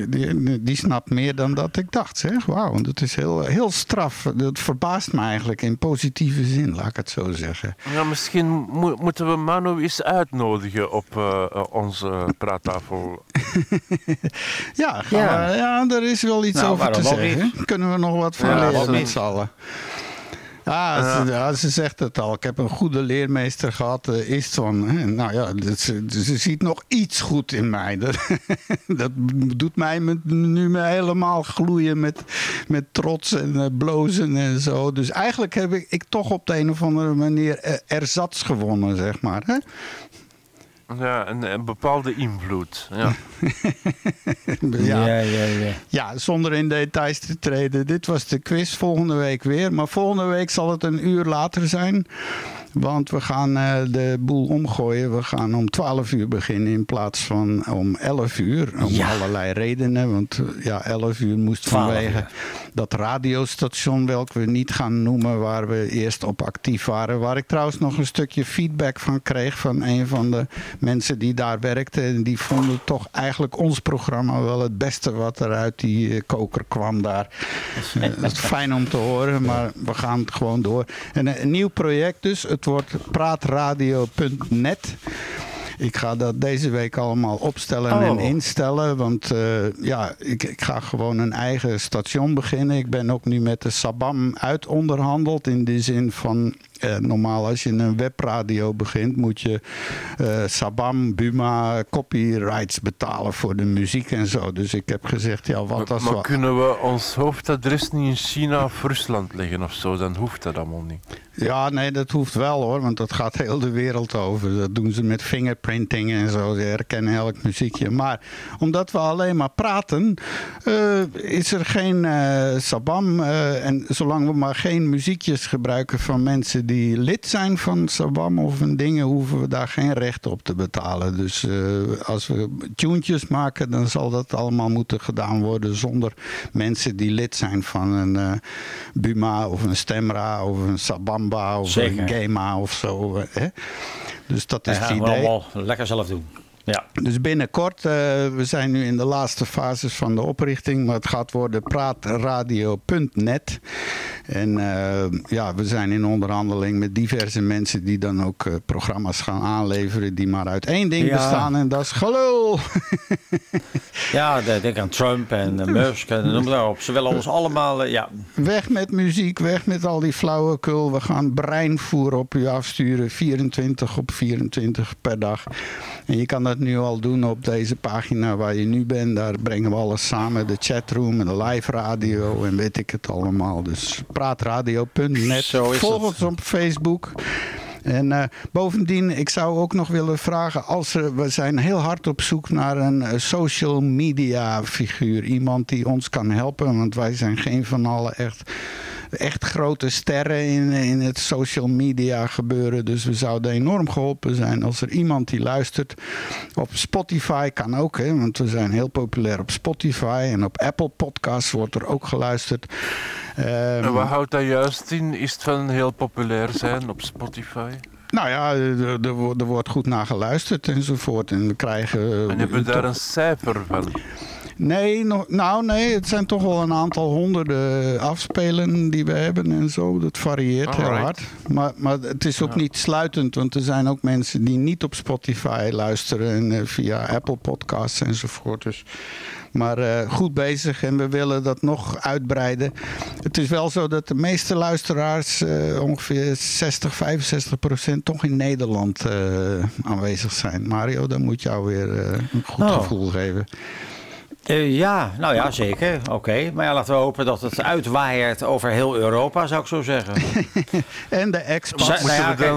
die, die snapt meer dan dat ik dacht, zeg. Wauw, dat is heel, heel straf. Dat verbaast me eigenlijk in positieve zin, laat ik het zo zeggen. Ja, misschien mo- moeten we Manu eens uitnodigen op eh, eh, onze praattafel. Ja, Ja. We, ja, er is wel iets Nou, over te zeggen. Kunnen we nog wat van Ja, leren met z'n allen. Ja, Ze, ja, ze zegt het al. Ik heb een goede leermeester gehad, uh, Istvan. hè. Nou ja, ze, ze ziet nog iets goed in mij. Dat, dat doet mij met, nu me helemaal gloeien met, met trots en eh, blozen en zo. Dus eigenlijk heb ik, ik toch op de een of andere manier eh, erzats gewonnen, zeg maar. Hè? Ja, een, een bepaalde invloed. Ja. Ja. ja, ja. ja. Ja, zonder in details te treden. Dit was de quiz. Volgende week weer. Maar volgende week zal het een uur later zijn. Want we gaan eh, de boel omgooien. We gaan om 12 uur beginnen in plaats van om 11 uur. Om Ja. allerlei redenen. Want eh, ja, 11 uur moest 12 vanwege uur. dat radiostation, welk we niet gaan noemen, waar we eerst op actief waren. Waar ik trouwens nog een stukje feedback van kreeg van een van de mensen die daar werkte. En die vonden toch eigenlijk ons programma wel het beste wat er uit die eh, koker kwam daar. Dat is fijn om te horen, maar we gaan het gewoon door. En een nieuw project dus. Het wordt praatradio.net. Ik ga dat deze week allemaal opstellen en Oh. instellen. Want eh, ja, ik, ik ga gewoon een eigen station beginnen. Ik ben ook nu met de Sabam uitonderhandeld. In de zin van, eh, normaal als je een webradio begint... moet je eh, Sabam, Buma, copyrights betalen voor de muziek en zo. Dus ik heb gezegd, ja, wat Maar, als maar we... kunnen we ons hoofdadres niet in China of Rusland leggen of zo? Dan hoeft dat allemaal niet. Ja, nee, dat hoeft wel hoor, want dat gaat heel de wereld over. Dat doen ze met fingerprint fingerprinting en zo. Ze herkennen elk muziekje. Maar omdat we alleen maar praten, eh, is er geen Sabam. en zolang we maar geen muziekjes gebruiken van mensen die lid zijn van Sabam of een dingen, hoeven we daar geen recht op te betalen. Dus als we tuentjes maken, dan zal dat allemaal moeten gedaan worden zonder mensen die lid zijn van een Buma of een Stemra of een Sabamba of een Gema of zo. Hè? Dus dat is het idee. allemaal lekker zelf doen. Ja. Dus binnenkort, uh, we zijn nu in de laatste fases van de oprichting, maar het gaat worden praatradio.net. En uh, ja, we zijn in onderhandeling met diverse mensen die dan ook uh, programma's gaan aanleveren die maar uit één ding ja. bestaan en dat is gelul. ja, denk aan Trump en Musk en noem maar op. Ze willen ons allemaal, ja. Weg met muziek, weg met al die flauwekul. We gaan breinvoer op u afsturen, 24 op 24 per dag. En je kan dat nu al doen op deze pagina waar je nu bent. Daar brengen we alles samen. De chatroom en de live radio en weet ik het allemaal. Dus praatradio.net. Volg ons op Facebook. En uh, bovendien, ik zou ook nog willen vragen, als er, we zijn heel hard op zoek naar een uh, social media figuur. Iemand die ons kan helpen, want wij zijn geen van allen echt echt grote sterren in, in het social media gebeuren. Dus we zouden enorm geholpen zijn als er iemand die luistert. Op Spotify kan ook, hè, want we zijn heel populair op Spotify. En op Apple Podcasts wordt er ook geluisterd. Um, wat houdt dat juist in? Is het van heel populair zijn op Spotify? Nou ja, er, wordt goed naar geluisterd enzovoort. En we krijgen. En hebben we daar een cijfer van? Nee, nou nee, het zijn toch wel een aantal honderden afspelen die we hebben en zo. Dat varieert heel hard. Maar, maar het is ook niet sluitend, want er zijn ook mensen die niet op Spotify luisteren en eh, via Apple Podcasts enzovoort. Dus maar uh, goed bezig en we willen dat nog uitbreiden. Het is wel zo dat de meeste luisteraars, uh, ongeveer 60, 65 procent, toch in Nederland uh, aanwezig zijn. Mario, dan moet jou weer een goed oh. gevoel geven. Uh, ja, nou ja, zeker. Oké. Maar ja, laten we hopen dat het uitwaaiert over heel Europa, zou ik zo zeggen. en de expats. Nou ja, kijk,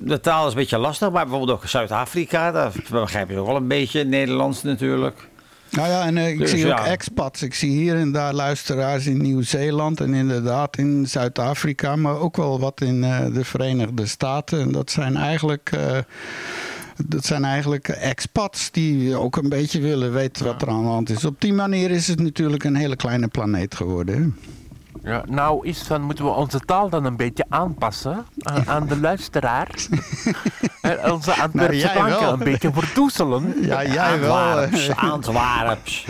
de, taal is een beetje lastig, maar bijvoorbeeld ook Zuid-Afrika, daar begrijp je ook wel een beetje Nederlands natuurlijk. Nou ja, en uh, ik dus, zie ook expats. Ik zie hier en daar luisteraars in Nieuw-Zeeland en inderdaad in Zuid-Afrika, maar ook wel wat in uh, de Verenigde Staten. En dat zijn eigenlijk. Dat zijn eigenlijk expats die ook een beetje willen weten wat er aan de hand is. Op die manier is het natuurlijk een hele kleine planeet geworden. Ja, nou is van, moeten we onze taal dan een beetje aanpassen aan, aan de luisteraars. en onze Antwerpse nou, klanken een beetje verdoezelen. Ja, jij wel. Antwerps, Antwerps.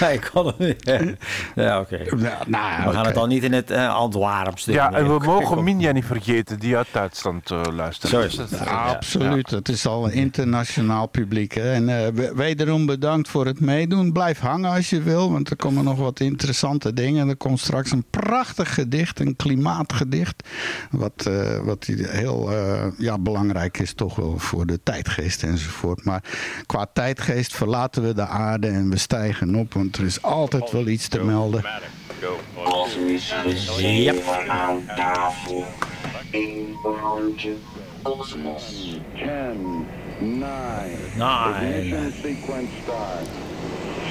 ik kon het niet. Ja, oké. nou, we gaan het al niet in het uh, Antwerps doen. Ja, en we mogen Minja niet vergeten, die uit Duitsland uh, luistert. Zo is het. Ja, absoluut. Het is al een internationaal publiek. Hè. En uh, wederom bedankt voor het meedoen. Blijf hangen als je wil, want er komen nog wat interessante dingen. Er komt straks een prachtig gedicht, een klimaatgedicht. Wat, uh, wat heel uh, ja, belangrijk is toch wel voor de tijdgeest enzovoort. Maar qua tijdgeest verlaten we de aarde en we stijgen op. Want er is altijd wel iets te melden. Yep. Cosmos. 10, 9, Nine. sequence start.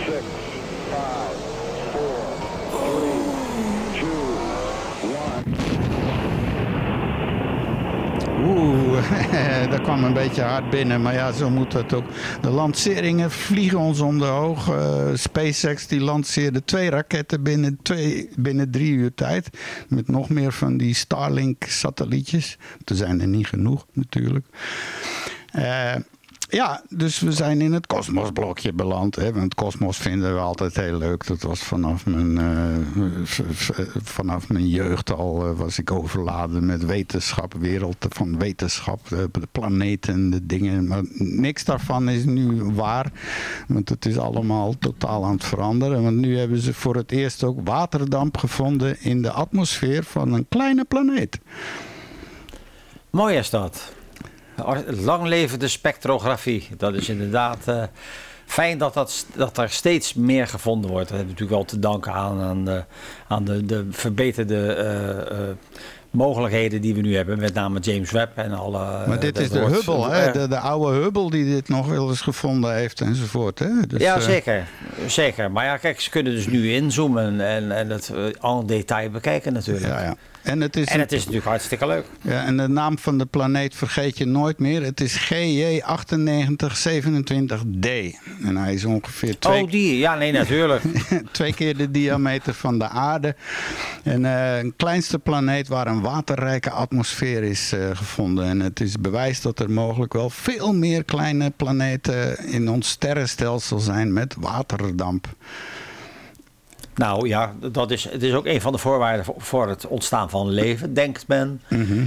6, 5, Oeh, dat kwam een beetje hard binnen. Maar ja, zo moet het ook. De lanceringen vliegen ons om de oog. Uh, SpaceX die lanceerde twee raketten binnen, twee, binnen drie uur tijd. Met nog meer van die Starlink-satellietjes. Er zijn er niet genoeg natuurlijk. Uh, ja, dus we zijn in het kosmosblokje beland. Hè? Want kosmos vinden we altijd heel leuk. Dat was vanaf mijn, uh, vanaf mijn jeugd al uh, was ik overladen met wetenschap, wereld van wetenschap, de, de, planeten, de dingen. Maar niks daarvan is nu waar. Want het is allemaal totaal aan het veranderen. Want nu hebben ze voor het eerst ook waterdamp gevonden in de atmosfeer van een kleine planeet. Mooi is dat. Lang spectrografie. Dat is inderdaad uh, fijn dat, dat, dat er steeds meer gevonden wordt. Dat we natuurlijk wel te danken aan, aan, de, aan de, de verbeterde uh, mogelijkheden die we nu hebben, met name James Webb en alle. Maar dit dat is de Hubble, hè? eh, De, de oude Hubble die dit nog wel eens gevonden heeft enzovoort. Hè? Dus, ja, eh, zeker. zeker. Maar ja, kijk, ze kunnen dus nu inzoomen en, en het eh, en detail bekijken natuurlijk. Ja, ja. En het is, En het is natuurlijk hartstikke leuk. ja, en de naam van de planeet vergeet je nooit meer. Het is GJ9827d. En hij is ongeveer twee, Oh, die. Ja, nee, natuurlijk. twee keer de diameter van de aarde. En eh, een kleinste planeet waar een waterrijke atmosfeer is eh, gevonden. En het is bewijs dat er mogelijk wel veel meer kleine planeten in ons sterrenstelsel zijn met waterdamp. Nou ja, dat is, het is ook een van de voorwaarden voor, het ontstaan van leven, denkt men.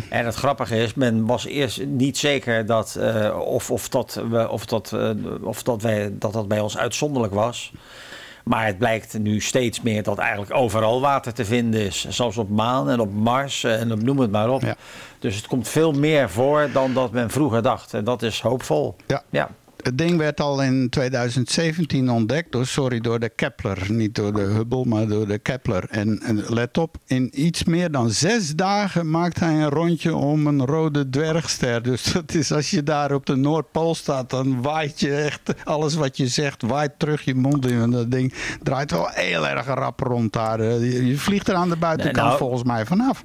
En het grappige is, men was eerst niet zeker dat, eh, of, of, dat, we, of, dat, eh, of dat, wij, dat dat bij ons uitzonderlijk was. Maar het blijkt nu steeds meer dat eigenlijk overal water te vinden is. Zelfs op maan en op Mars en op- noem het maar op. Ja. Dus het komt veel meer voor dan dat men vroeger dacht. En dat is hoopvol. Ja. Ja. Het ding werd al in 2017 ontdekt door, sorry, door de Kepler. Niet door de Hubble, maar door de Kepler. En, en let op, in iets meer dan zes dagen maakt hij een rondje om een rode dwergster. Dus dat is als je daar op de Noordpool staat, dan waait je echt alles wat je zegt, waait terug je mond in. En dat ding draait wel heel erg rap rond daar. Je, je vliegt er aan de buitenkant Nee, nou- volgens mij vanaf.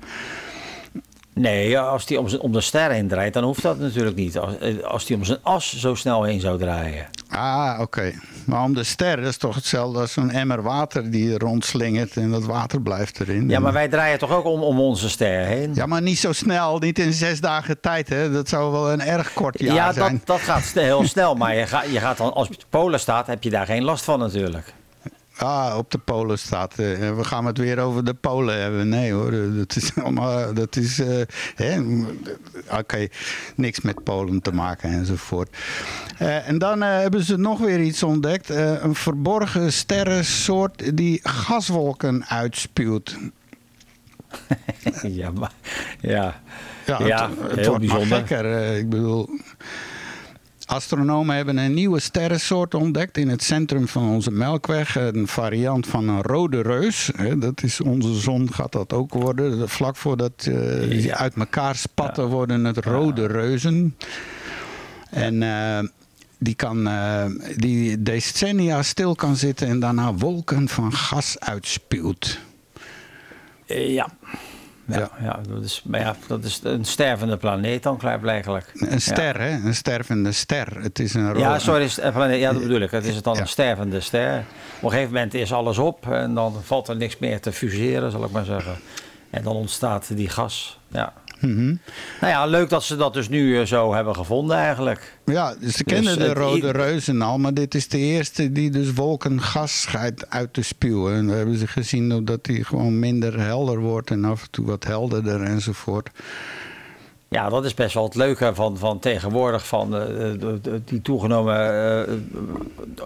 Nee, als die om, zijn- om de ster heen draait, dan hoeft dat natuurlijk niet. Als, eh, als die om zijn as zo snel heen zou draaien. Ah, oké. Maar om de ster, dat is toch hetzelfde als zo'n emmer water die rondslingert en dat water blijft erin. Ja, maar wij draaien toch ook om, om onze ster heen? Ja, maar niet zo snel, niet in zes dagen tijd. Hè. Dat zou wel een erg kort jaar Ja, zijn. dat, dat gaat heel snel. Maar je, gaat je gaat dan, als je op de polen staat, heb je daar geen last van natuurlijk. Ah, op de polen staat. eh, we gaan het weer over de polen hebben. Nee hoor, dat is allemaal. Dat is. hè, Oké, niks met Polen te maken enzovoort. Eh, en dan hebben ze nog weer iets ontdekt: een verborgen sterrensoort die gaswolken uitspuwt. ja, maar, ja. Ja, het, het heel wordt bijzonder. gekker. ik bedoel, astronomen hebben een nieuwe sterrensoort ontdekt in het centrum van onze Melkweg. Een variant van een rode reus. Dat is onze zon, gaat dat ook worden. Vlak voordat eh, die Ja. uit elkaar spatten worden het rode reuzen. En... eh, die, kan, eh, die decennia stil kan zitten en daarna wolken van gas uitspuwt. Eh, ja. Ja, Ja. dat is, maar ja, dat is een stervende planeet dan klaarblijkelijk. Een ster, hè? Een stervende ster. Het is een Ja, sorry, planeet, ja, dat bedoel ik. Het is dan een stervende ster. Op een gegeven moment is alles op en dan valt er niks meer te fuseren, zal ik maar zeggen. En dan ontstaat die gas. Ja. Mhm. Nou ja, leuk dat ze dat dus nu eh, zo hebben gevonden eigenlijk. Ja, dus ze kennen de rode reuzen al, maar dit is de eerste die dus wolken gas schijnt uit te spuwen. En we hebben ze gezien dat die gewoon minder helder wordt en af en toe wat helderder enzovoort. Ja, dat is best wel het leuke van, van tegenwoordig, van eh, de- die toegenomen eh,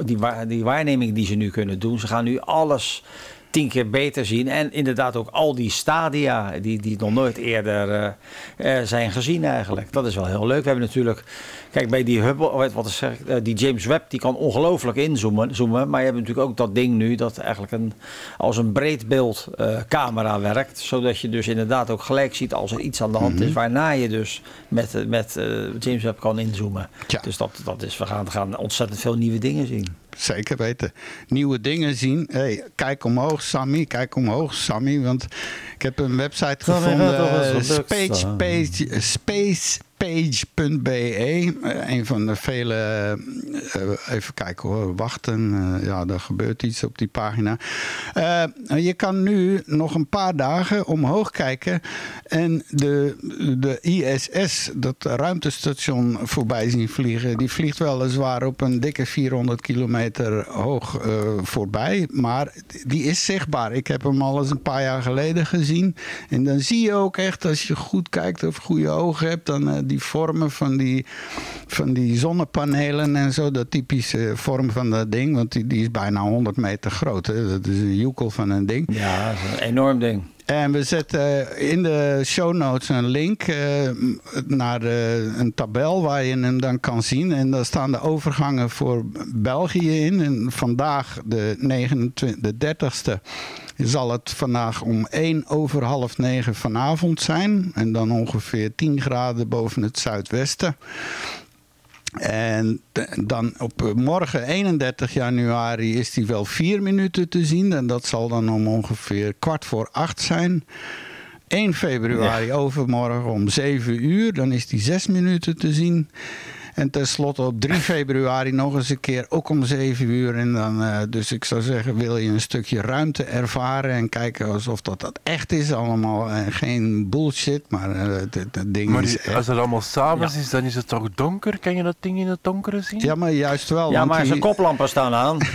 die, die waarneming die ze nu kunnen doen. Ze gaan nu alles tien keer beter zien. En inderdaad ook al die stadia die, die nog nooit eerder eh, eh, zijn gezien eigenlijk. Dat is wel heel leuk. We hebben natuurlijk, kijk bij die Hubble, wat is eh, die James Webb, die kan ongelooflijk inzoomen. Zoomen, maar je hebt natuurlijk ook dat ding nu dat eigenlijk een, als een breedbeeld eh, camera werkt. Zodat je dus inderdaad ook gelijk ziet als er iets aan de hand is. Waarna je dus met, met James Webb kan inzoomen. Tja. Dus dat, dat is, we gaan, gaan ontzettend veel nieuwe dingen zien. Zeker weten. Nieuwe dingen zien. Hey, kijk omhoog, Sammy. Kijk omhoog, Sammy. Want ik heb een website Sammy, gevonden. toch eens eh, spacepage.be. Eh, een van de vele. eh, even kijken hoor. Wachten. Eh, ja, er gebeurt iets op die pagina. Je kan nu nog een paar dagen omhoog kijken. En de, de ISS, dat ruimtestation, voorbij zien vliegen. Die vliegt weliswaar op een dikke 400 kilometer hoog voorbij. Maar die is zichtbaar. Ik heb hem al eens een paar jaar geleden gezien. En dan zie je ook echt, als je goed kijkt of goede ogen hebt, dan die vormen van die, van die zonnepanelen en zo. Dat typische vorm van dat ding. Want die, die is bijna 100 meter groot. Hè. Dat is een joekel van een ding. Ja, dat is een enorm ding. En we zetten in de show notes een link eh, naar eh, een tabel waar je hem dan kan zien. En daar staan de overgangen voor België in. En vandaag, de, 29, de 30ste, zal het vandaag om 1 over half 9 vanavond zijn. En dan ongeveer 10 graden boven het zuidwesten. En dan op eh, morgen 31 januari is die wel vier minuten te zien. En dat zal dan om ongeveer kwart voor acht zijn. 1 februari overmorgen om 7 uur. Dan is die zes minuten te zien. En tenslotte op 3 februari nog eens een keer, ook om 7 uur. En dan, eh, dus ik zou zeggen, wil je een stukje ruimte ervaren en kijken alsof dat, dat echt is allemaal. En geen bullshit, maar eh, het, ding Maar is echt. als het allemaal s'avonds is, dan is het toch donker? Kan je dat ding in het donkere zien? Ja, maar juist wel. Ja, maar die- zijn koplampen staan aan.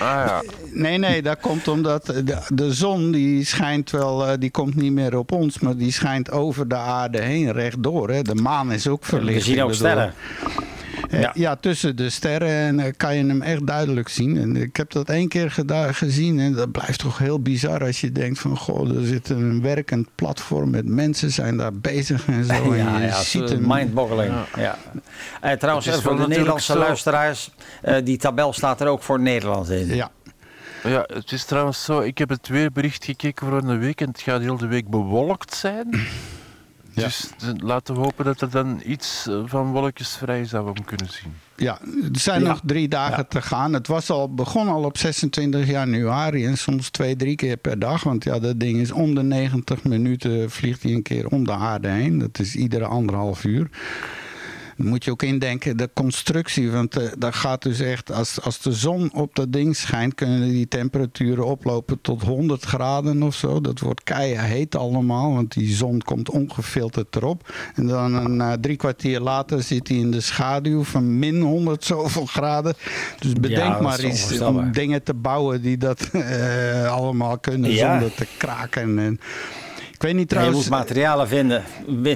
Ah ja. Nee, nee, dat komt omdat de, de zon die schijnt wel, eh, die komt niet meer op ons, maar die schijnt over de aarde heen rechtdoor. Hè. De maan is ook verlicht. We zien ook sterren. Eh, Ja. ja. tussen de sterren en, eh, kan je hem echt duidelijk zien. En ik heb dat één keer gezien en dat blijft toch heel bizar als je denkt van goh, er zit een werkend platform met mensen zijn daar bezig en zo. en Ja, je ja, ziet mindboggling. Ja. En trouwens, Het is voor de Nederlandse zo- luisteraars, eh, die tabel staat er ook voor Nederland in. Ja, Ja, het is trouwens zo, ik heb het weerbericht gekeken voor een week en het gaat heel de week bewolkt zijn. Ja. Dus laten we hopen dat er dan iets eh, van wolkjes vrij zou om kunnen zien. Ja, er zijn Ja. nog drie dagen te gaan. Het was al, begon al op 26 januari en soms twee, drie keer per dag. Want ja, dat ding is om de 90 minuten vliegt hij een keer om de aarde heen. Dat is iedere anderhalf uur. Dan moet je ook indenken, de constructie. Want eh, dat gaat dus echt, als, als de zon op dat ding schijnt, kunnen die temperaturen oplopen tot 100 graden of zo. Dat wordt keihard allemaal, want die zon komt ongefilterd erop. En dan een eh, drie kwartier later zit hij in de schaduw van min 100 zoveel graden. Dus bedenk maar onvoorstelbaar. om dingen te bouwen die dat eh, allemaal kunnen Ja. zonder te kraken. En, ik weet niet Ja, je trouwens. moet materialen vinden,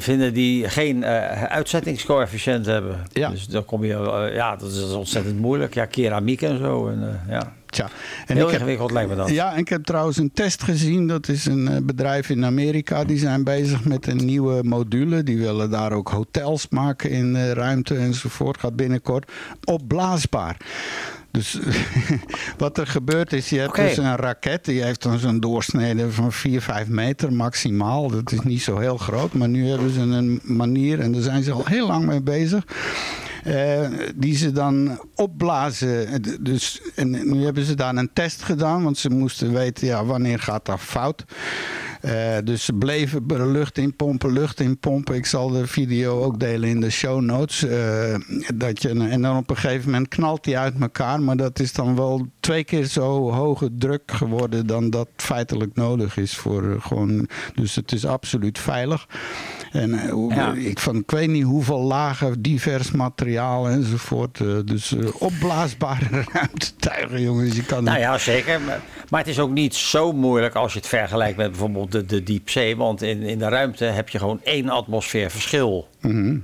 vinden die geen eh, uitzettingscoëfficiënt hebben. Ja. Dus dan kom je, eh, ja, dat is ontzettend moeilijk. Ja, keramiek en zo. En, eh, ja. Tja, en Heel ik heb- ingewikkeld lijkt me dat. Ja, en ik heb trouwens een test gezien. Dat is een bedrijf in Amerika. Die zijn bezig met een nieuwe module. Die willen daar ook hotels maken in ruimte enzovoort. Gaat binnenkort opblaasbaar. Dus wat er gebeurt is, je hebt dus een raket. Die heeft dan zo'n doorsnede van 4, 5 meter maximaal. Dat is niet zo heel groot. Maar nu hebben ze een manier, en daar zijn ze al heel lang mee bezig. eh, die ze dan opblazen. Dus, en nu hebben ze daar een test gedaan, want ze moesten weten ja, wanneer gaat dat fout. Eh, dus ze bleven lucht inpompen, lucht inpompen. Ik zal de video ook delen in de show notes. eh, dat je, en dan op een gegeven moment knalt die uit elkaar. Maar dat is dan wel twee keer zo hoge druk geworden dan dat feitelijk nodig is. Voor eh, gewoon, dus het is absoluut veilig. En eh, Ja. ik, van, ik weet niet hoeveel lagen, divers materiaal enzovoort. eh, dus eh, opblaasbare ruimtetuigen, jongens. Je kan Nou ja, zeker. Maar, het is ook niet zo moeilijk als je het vergelijkt met bijvoorbeeld de, de diepzee. Want in, in de ruimte heb je gewoon één atmosfeer verschil. Mhm.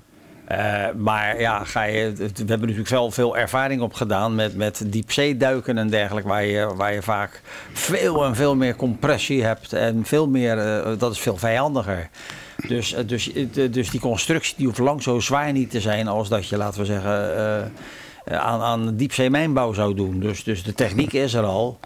Maar ja, ga je, we hebben natuurlijk wel veel ervaring op gedaan met, met diepzeeduiken en dergelijke. Waar je, waar je vaak veel en veel meer compressie hebt. En veel meer, dat is veel vijandiger. Dus, eh, dus, eh, dus die constructie die hoeft lang zo zwaar niet te zijn als dat je, laten we zeggen, eh, aan, aan diepzeemijnbouw zou doen. Dus, dus de techniek is er al.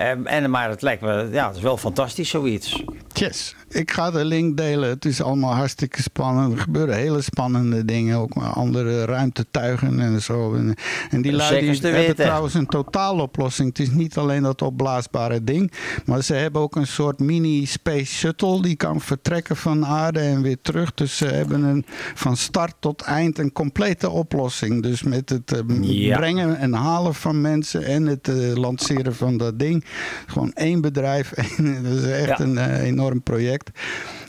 Ehm, en, maar het lijkt me, ja, het is wel fantastisch zoiets. Yes, ik ga de link delen. Het is allemaal hartstikke spannend. Er gebeuren hele spannende dingen. Ook met andere ruimtetuigen en zo. En, en die lui die hebben weten. trouwens een totaaloplossing. Het is niet alleen dat opblaasbare ding. Maar ze hebben ook een soort mini space shuttle. Die kan vertrekken van aarde en weer terug. Dus ze hebben een, van start tot eind een complete oplossing. Dus met het eh, Ja. brengen en halen van mensen. En het eh, lanceren van dat ding. Gewoon één bedrijf. Dat is echt Ja. een eh, enorm project.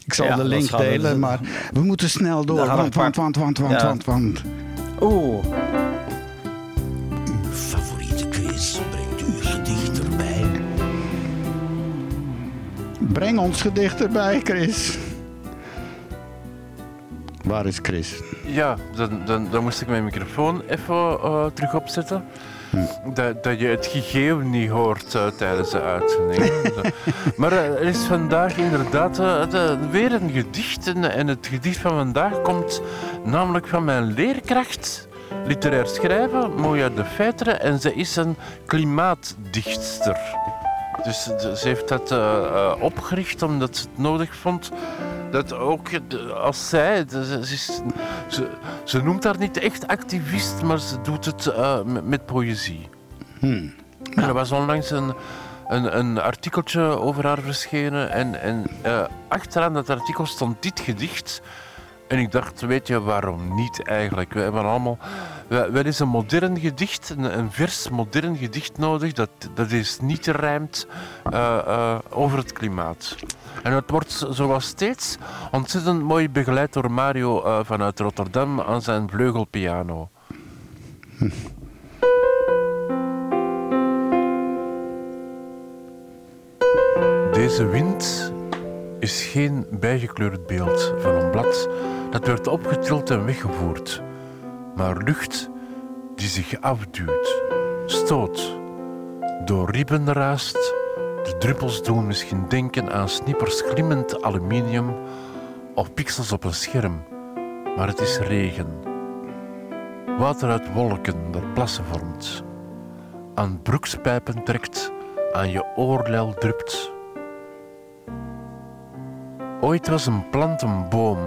Ik zal Ja, de link we- delen, maar we moeten snel door. Want, want, want, want, want, Ja. want, want. Oeh. favoriete quiz brengt u gedicht erbij. Breng ons gedicht erbij, Chris. Waar is Chris? Ja, dan, dan, dan moest ik mijn microfoon even eh, terug opzetten. Dat, dat je het gegeven niet hoort eh, tijdens de uitzending. Maar eh, er is vandaag inderdaad eh, weer een gedicht. En, en het gedicht van vandaag komt namelijk van mijn leerkracht. Literair schrijven, Moja de Feiteren. En ze is een klimaatdichtster. Dus ze heeft dat eh, eh, opgericht omdat ze het nodig vond dat ook de- als zij, ze, ze, is- ze, ze noemt haar niet echt activist, maar ze doet het eh, met, met poëzie. En er was onlangs een, een, een artikeltje over haar verschenen en, en eh, achteraan dat artikel stond dit gedicht. En ik dacht, weet je waarom niet eigenlijk? We hebben allemaal wel eens een modern gedicht, een, vers modern gedicht nodig, dat, dat is niet rijmt eh, eh, over het klimaat. En het wordt zoals steeds ontzettend mooi begeleid door Mario eh, vanuit Rotterdam aan zijn vleugelpiano. Deze wind is geen bijgekleurd beeld van een blad dat werd opgetild en weggevoerd, maar lucht die zich afduwt, stoot, door ribben raast. De druppels doen misschien denken aan snippers glimmend aluminium of pixels op een scherm, maar het is regen. Water uit wolken dat plassen vormt, aan broekspijpen trekt, aan je oorlel drupt. Ooit was een plant een boom,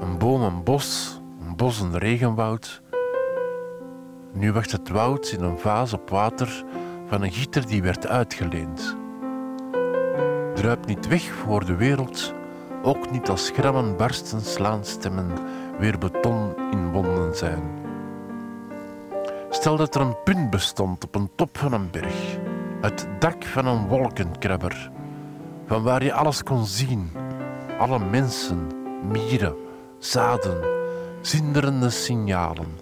een boom een bos, een bos een regenwoud. Nu wacht het woud in een vaas op water van een gieter die werd uitgeleend. Druip niet weg voor de wereld, ook niet als grammen barsten slaan stemmen weer beton in wonden zijn. Stel dat er een punt bestond op een top van een berg, het dak van een wolkenkrabber, van waar je alles kon zien, alle mensen, mieren, zaden, zinderende signalen.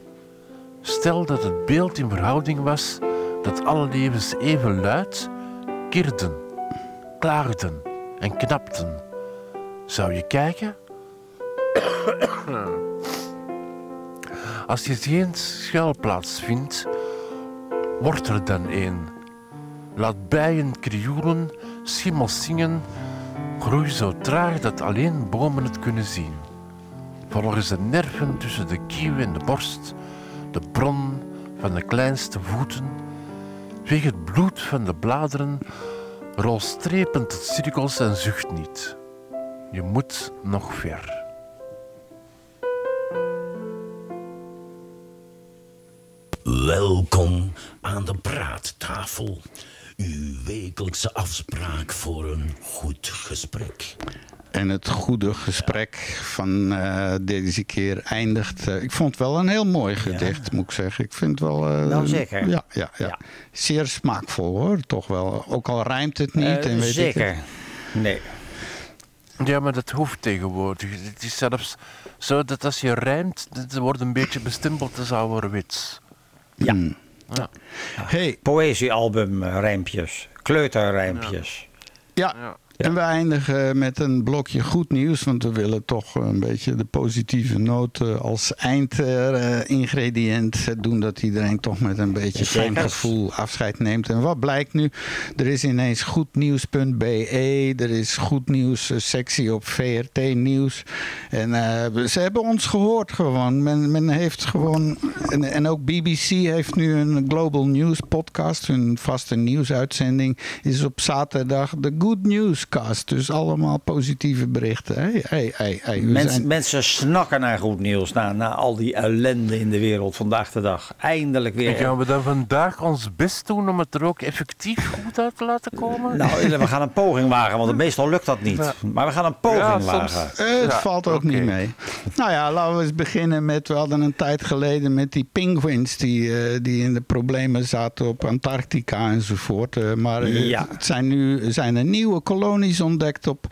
Stel dat het beeld in verhouding was dat alle levens even luid kirden, klaagden en knapten. Zou je kijken? Als je geen schuilplaats vindt, word er dan een. Laat bijen krioelen, schimmels zingen, groei zo traag dat alleen bomen het kunnen zien. Volgens de nerven tussen de kieuw en de borst, de bron van de kleinste voeten, weeg het bloed van de bladeren, rol strepend tot cirkels en zucht niet. Je moet nog ver. Welkom aan de praattafel. Uw wekelijkse afspraak voor een goed gesprek. En het goede gesprek van eh, deze keer eindigt. eh, ik vond het wel een heel mooi gedicht, moet ik zeggen. Ik vind het wel. eh, Nou, zeker. Ja, ja, ja. Ja. Zeer smaakvol hoor, toch wel. Ook al rijmt het niet. En weet ik zeker. het. Nee. Ja, maar dat hoeft tegenwoordig. Het is zelfs zo dat als je rijmt, dat wordt een beetje bestempeld als ouderwets. Ja. Ja. Hey, Poëziealbum eh, rijmpjes. Kleuterrijmpjes. ja. En we eindigen met een blokje goed nieuws, want we willen toch een beetje de positieve noot eh, als eindingrediënt doen. Dat iedereen toch met een beetje fijn gevoel afscheid neemt. En wat blijkt nu? Er is ineens goednieuws.be, er is goed nieuws eh, sectie op VRT Nieuws. En eh, ze hebben ons gehoord gewoon. Men, men heeft gewoon, en, en ook BBC heeft nu een Global News podcast, hun vaste nieuwsuitzending, is op zaterdag de Good Dus allemaal positieve berichten. Hey, hey, hey, Mens- zijn- Mensen snakken naar goed nieuws. Na, na al die ellende in de wereld vandaag de dag. Eindelijk En weer. gaan we dan vandaag ons best doen om het er ook effectief goed uit te laten komen? Nou, we gaan een poging wagen, want meestal lukt dat niet. Maar we gaan een poging Ja, soms- wagen. Eh, het Ja, valt ook niet mee. Nou ja, laten we eens beginnen met... We hadden een tijd geleden met die penguins... die, eh, die in de problemen zaten op Antarctica enzovoort. Eh, maar Ja. het zijn nu zijn er nieuwe kolonies ontdekt op...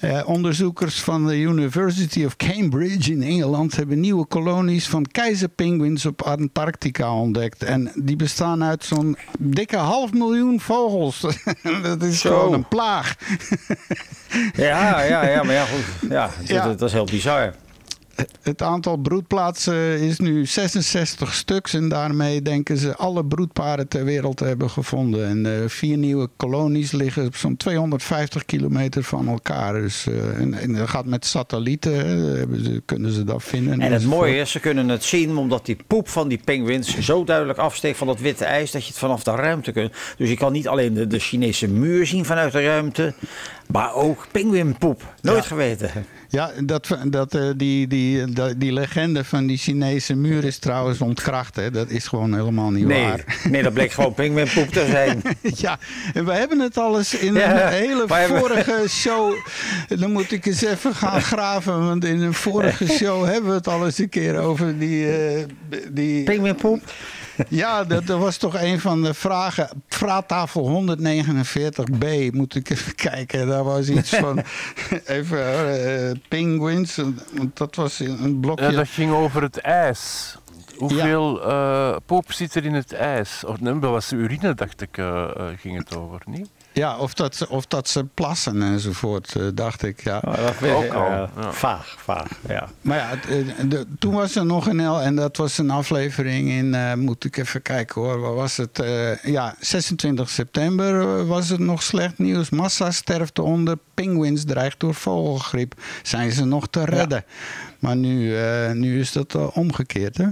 eh, onderzoekers van de University of Cambridge in Engeland... hebben nieuwe kolonies van keizerpenguins op Antarctica ontdekt. En die bestaan uit zo'n dikke half miljoen vogels. dat is Zo. gewoon een plaag. Ja, ja, ja, maar ja, goed. Ja, dat, Ja. dat is heel bizar. Het aantal broedplaatsen is nu 66 stuks. En daarmee denken ze alle broedparen ter wereld te hebben gevonden. En eh, vier nieuwe kolonies liggen op zo'n 250 kilometer van elkaar. Dus, eh, en, en dat gaat met satellieten. hè, hebben ze- kunnen ze dat vinden. En het mooie is, ze kunnen het zien omdat die poep van die pinguïns zo duidelijk afsteekt van dat witte ijs dat je het vanaf de ruimte kunt. Dus je kan niet alleen de, de Chinese muur zien vanuit de ruimte, maar ook pinguïnpoep. Nooit Ja. geweten. Ja, dat, dat, eh, die, die, die, die legende van die Chinese muur is trouwens ontkracht. Hè. Dat is gewoon helemaal niet Nee, waar. nee, dat bleek gewoon pinguïnpoep te zijn. Ja, en we hebben het al eens in Ja, een hele vorige show. Dan moet ik eens even gaan graven. Want in een vorige show hebben we het al eens een keer over die. eh, die Pinguïnpoep? ja, dat, dat was toch een van de vragen. Vraattafel 149b, moet ik even kijken. Daar was iets van. even eh, penguins. Want dat was een blokje. Ja, dat ging over het ijs. Hoeveel eh, poep zit er in het ijs? Of nee, dat was urine, dacht ik, eh, ging het over, niet? Ja, of dat, ze- of dat ze plassen enzovoort, eh, dacht ik. Ja. Oh, dat weet Ook ik, al, ja. Vaag, vaag, ja. Maar ja, eh, de- toen was er nog een L en dat was een aflevering in, eh, moet ik even kijken hoor, waar was het? Eh, ja, 26 september was het nog slecht nieuws. Massa sterfte onder, pinguïns dreigt door vogelgriep. Zijn ze nog te redden? Maar nu, eh, nu is dat omgekeerd hè?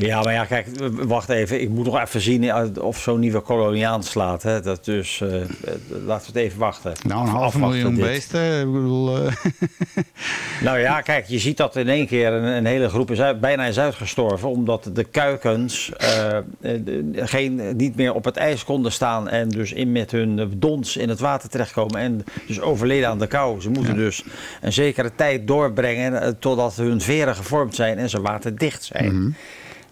Ja, maar ja, kijk, wacht even. Ik moet nog even zien of zo'n nieuwe kolonie aanslaat. Hè. Dat dus, eh, eh, laten we het even wachten. Nou, een half miljoen dit. beesten. Ik bedoel, eh, Nou ja, kijk, je ziet dat in één keer een, een hele groep is uit, bijna is uitgestorven. Omdat de kuikens geen, niet meer op het ijs konden staan. En dus in met hun dons in het water terechtkomen. En dus overleden aan de kou. Ze moeten dus een zekere tijd doorbrengen totdat hun veren gevormd zijn en ze waterdicht zijn.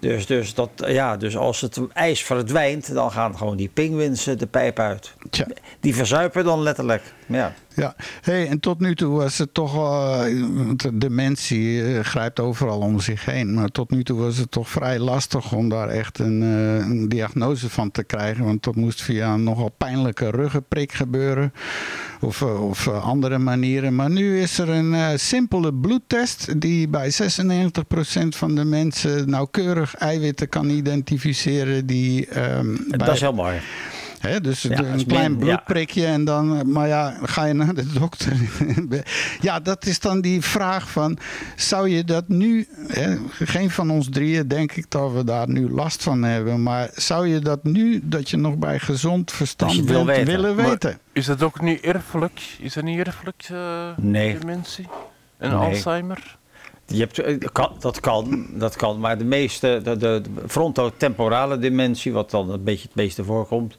Dus, dus, dat, ja, dus als het ijs verdwijnt, dan gaan gewoon die pinguïns de pijp uit. Tja. Die verzuipen dan letterlijk. Ja. Ja, hey, en tot nu toe was het toch, eh, want de dementie eh, grijpt overal om zich heen. Maar tot nu toe was het toch vrij lastig om daar echt een, eh, een diagnose van te krijgen. Want dat moest via een nogal pijnlijke ruggenprik gebeuren. Of, eh, of eh, andere manieren. Maar nu is er een eh, simpele bloedtest die bij 96% van de mensen nauwkeurig eiwitten kan identificeren. Die, ehm, bij- Dat is heel mooi. Hè, dus Ja, een klein min- bloedprikje en dan, maar ja, ga je naar de dokter. ja, dat is dan die vraag van, zou je dat nu, hè, geen van ons drieën denk ik dat we daar nu last van hebben, maar zou je dat nu, dat je nog bij gezond verstand Als je het wil bent, weten. willen Maar weten? Is dat ook niet erfelijk? Is dat niet erfelijk, eh, Nee. dementie? En Nee. Alzheimer? Je hebt, eh, kan- dat, kan, dat kan, maar de meeste, de, de, de frontotemporale dementie, wat dan een beetje het meeste voorkomt,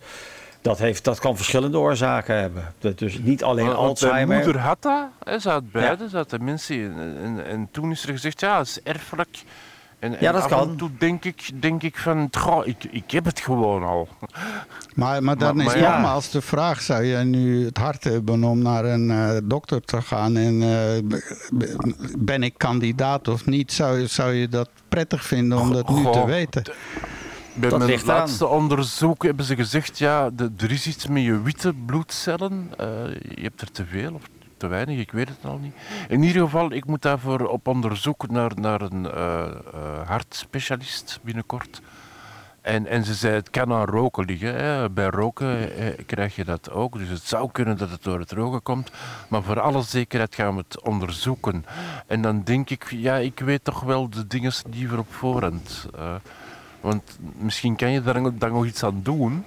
dat, heeft, dat kan verschillende oorzaken hebben. Dat dus niet alleen Mijn Alzheimer. moeder had dat, hè, ze had beide, ze had dementie. En, en, en toen is er gezegd, ja, het is erfelijk. En, Ja, en dat af kan. en toe denk ik, denk ik van, goh, ik, ik heb het gewoon al. Maar, maar dan Maar- is maar ja. nogmaals de vraag, zou je nu het hart hebben om naar een eh, dokter te gaan en eh, ben ik kandidaat of niet? Zou, zou je dat prettig vinden om dat nu te weten? Bij Dat mijn laatste onderzoek hebben ze gezegd, ja, de- er is iets met je witte bloedcellen. Eh, je hebt er te veel of te weinig, ik weet het al niet. In ieder geval, ik moet daarvoor op onderzoek naar, naar een eh, eh, hartspecialist binnenkort. En, en ze zei, het kan aan roken liggen. Hè. Bij roken eh, krijg je dat ook. Dus het zou kunnen dat het door het roken komt. Maar voor alle zekerheid gaan we het onderzoeken. En dan denk ik, ja, ik weet toch wel de dingen liever op voorhand. Want misschien kan je daar dan nog iets aan doen.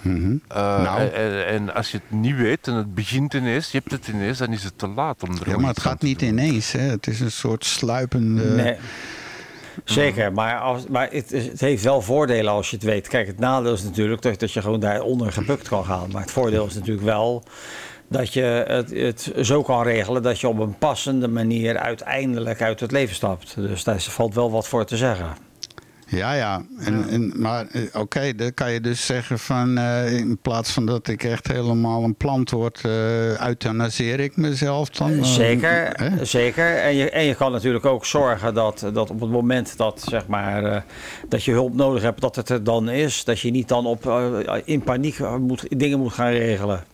Mhm. Eh, Nou. en, als je het niet weet en het begint ineens, je hebt het ineens, dan is het te laat om er Ja, maar het gaat niet doen. ineens. Hè? Het is een soort sluipende... Nee. Zeker, maar, als, maar het, is- het heeft wel voordelen als je het weet. Kijk, het nadeel is natuurlijk dat, dat je gewoon daaronder gebukt kan gaan. Maar het voordeel is natuurlijk wel dat je het, het zo kan regelen dat je op een passende manier uiteindelijk uit het leven stapt. Dus daar valt wel wat voor te zeggen. Ja, ja. En, en, maar eh, oké, dan kan je dus zeggen van... eh, in plaats van dat ik echt helemaal een plant word... eh euthanaseer ik mezelf dan? Zeker, zeker. En je, en je kan natuurlijk ook zorgen dat, dat op het moment dat, zeg maar, dat je hulp nodig hebt, dat het er dan is. Dat je niet dan op, in paniek moet, dingen moet gaan regelen.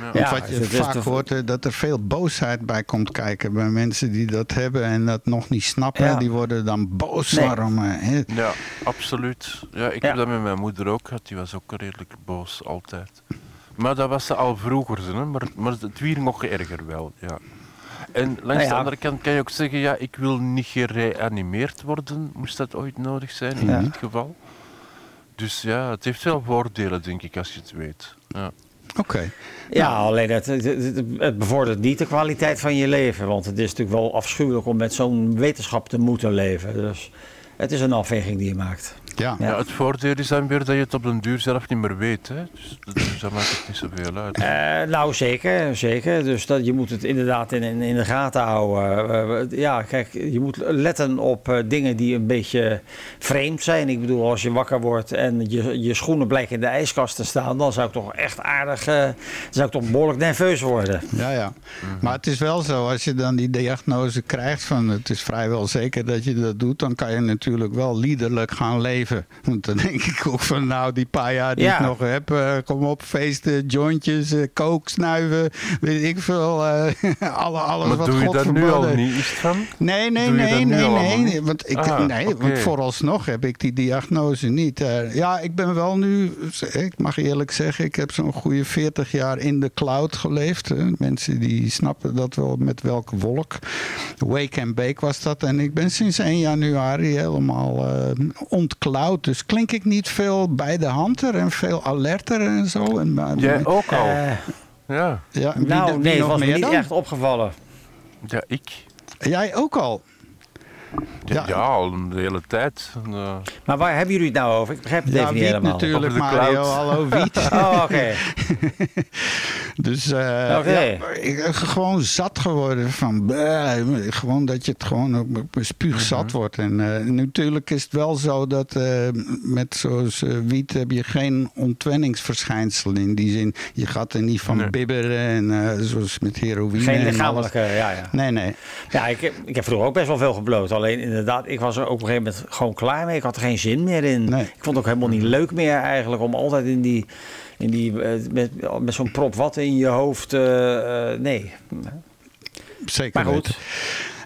Want Ja, wat je vaak de- hoort, dat er veel boosheid bij komt kijken bij mensen die dat hebben en dat nog niet snappen. Ja. Die worden dan boos Nee. waarom. eh, hè. Ja, absoluut. Ja, ik Ja. heb dat met mijn moeder ook gehad. Die was ook redelijk boos, altijd. Maar dat was ze al vroeger, hè, maar, maar het wier nog erger wel, ja. En langs Nou ja. de andere kant kan je ook zeggen, ja, ik wil niet gereanimeerd worden, moest dat ooit nodig zijn, in Ja. dit geval. Dus ja, het heeft wel voordelen, denk ik, als je het weet. Ja. Oké. Ja, alleen het, het, het- het bevordert niet de kwaliteit van je leven. Want het is natuurlijk wel afschuwelijk om met zo'n wetenschap te moeten leven. Dus het is een afweging die je maakt. Ja. Ja. het voordeel is dan weer dat je het op den duur zelf niet meer weet. Hè? Dus, dus dat maakt het niet zoveel uit. Eh, nou, zeker, zeker. Dus dat, je moet het inderdaad in, in, in de gaten houden. Eh, ja, kijk, je moet letten op eh, dingen die een beetje vreemd zijn. Ik bedoel, als je wakker wordt en je, je schoenen blijken in de ijskast te staan... dan zou ik toch echt aardig, eh, dan zou ik toch behoorlijk nerveus worden. Ja, ja. Maar het is wel zo, als je dan die diagnose krijgt van het is vrijwel zeker dat je dat doet, dan kan je natuurlijk wel liederlijk gaan leven. Want dan denk ik ook van nou, die paar jaar die Ja. ik nog heb, eh, kom op, feesten, jointjes, eh, kook, snuiven, weet ik veel, eh, alle, alles maar wat doe je God dat nu al niet? Is het van? Nee, nee, Doe nee, nee, nee. niet? Want, ik, Ah, nee want vooralsnog heb ik die diagnose niet. Ja, ik ben wel nu, ik mag eerlijk zeggen, ik heb zo'n goede 40 jaar in de cloud geleefd. Mensen die snappen dat wel met welke wolk. Wake and Bake was dat. En ik ben sinds 1 januari helemaal eh Dus klink ik niet veel bij de hand er en veel alerter en zo. En, maar- Jij ook al? Eh, ja. ja, wie, nou, wie nee, het was me niet dan? echt opgevallen. ja, ik. Jij ook al? Ja, al de hele tijd. Eh, Maar waar hebben jullie het nou over? Ik begrijp het Ja, even niet wiet helemaal. natuurlijk, Mario. cloud. Hallo, wiet. Oh, oké. Dus eh, ja, ik ben gewoon zat geworden van bleh, gewoon dat je het gewoon op op spuug zat Mhm. wordt. En eh, natuurlijk is het wel zo dat eh, met zoals eh, wiet heb je geen ontwenningsverschijnsel in die zin. Je gaat er niet van Nee. bibberen en eh, zoals met heroïne. Geen lichamelijke, ja, ja. Nee, nee. Ja, ik heb, ik heb vroeger ook best wel veel gebloot. Alleen inderdaad, ik was er ook op een gegeven moment gewoon klaar mee. Ik had er geen zin meer in. Nee. Ik vond het ook helemaal niet leuk meer eigenlijk om altijd in die... In die eh, met met zo'n prop wat in je hoofd. eh, eh, nee. Zeker Maar goed. weten.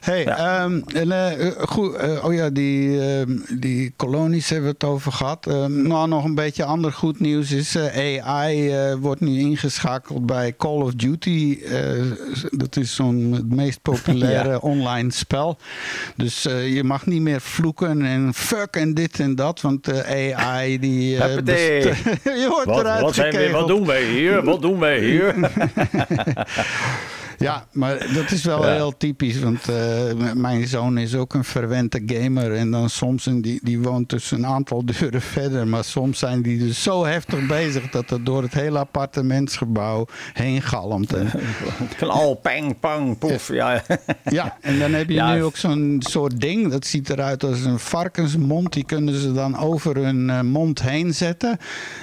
Hey, Ja. ehm, en, eh, goed, eh, oh ja, die, ehm, die kolonies hebben we het over gehad. Ehm, nou, nog een beetje ander goed nieuws is eh, AI wordt nu ingeschakeld bij Call of Duty. Dat is zo'n het meest populaire Ja. online spel. Dus je mag niet meer vloeken en fuck en dit en dat, want AI die... je wordt Wat, eruit wat, zijn we, wat doen wij hier? Wat doen wij hier? Ja, maar dat is wel Ja. heel typisch. Want eh, mijn zoon is ook een verwente gamer. En dan soms, en die, die woont dus een aantal deuren verder. Maar soms zijn die dus zo heftig bezig dat het door het hele appartementsgebouw heen galmt. En, Knal, pang, pang, poef. Ja. ja, en dan heb je Ja. nu ook zo'n soort ding. Dat ziet eruit als een varkensmond. Die kunnen ze dan over hun eh, mond heen zetten.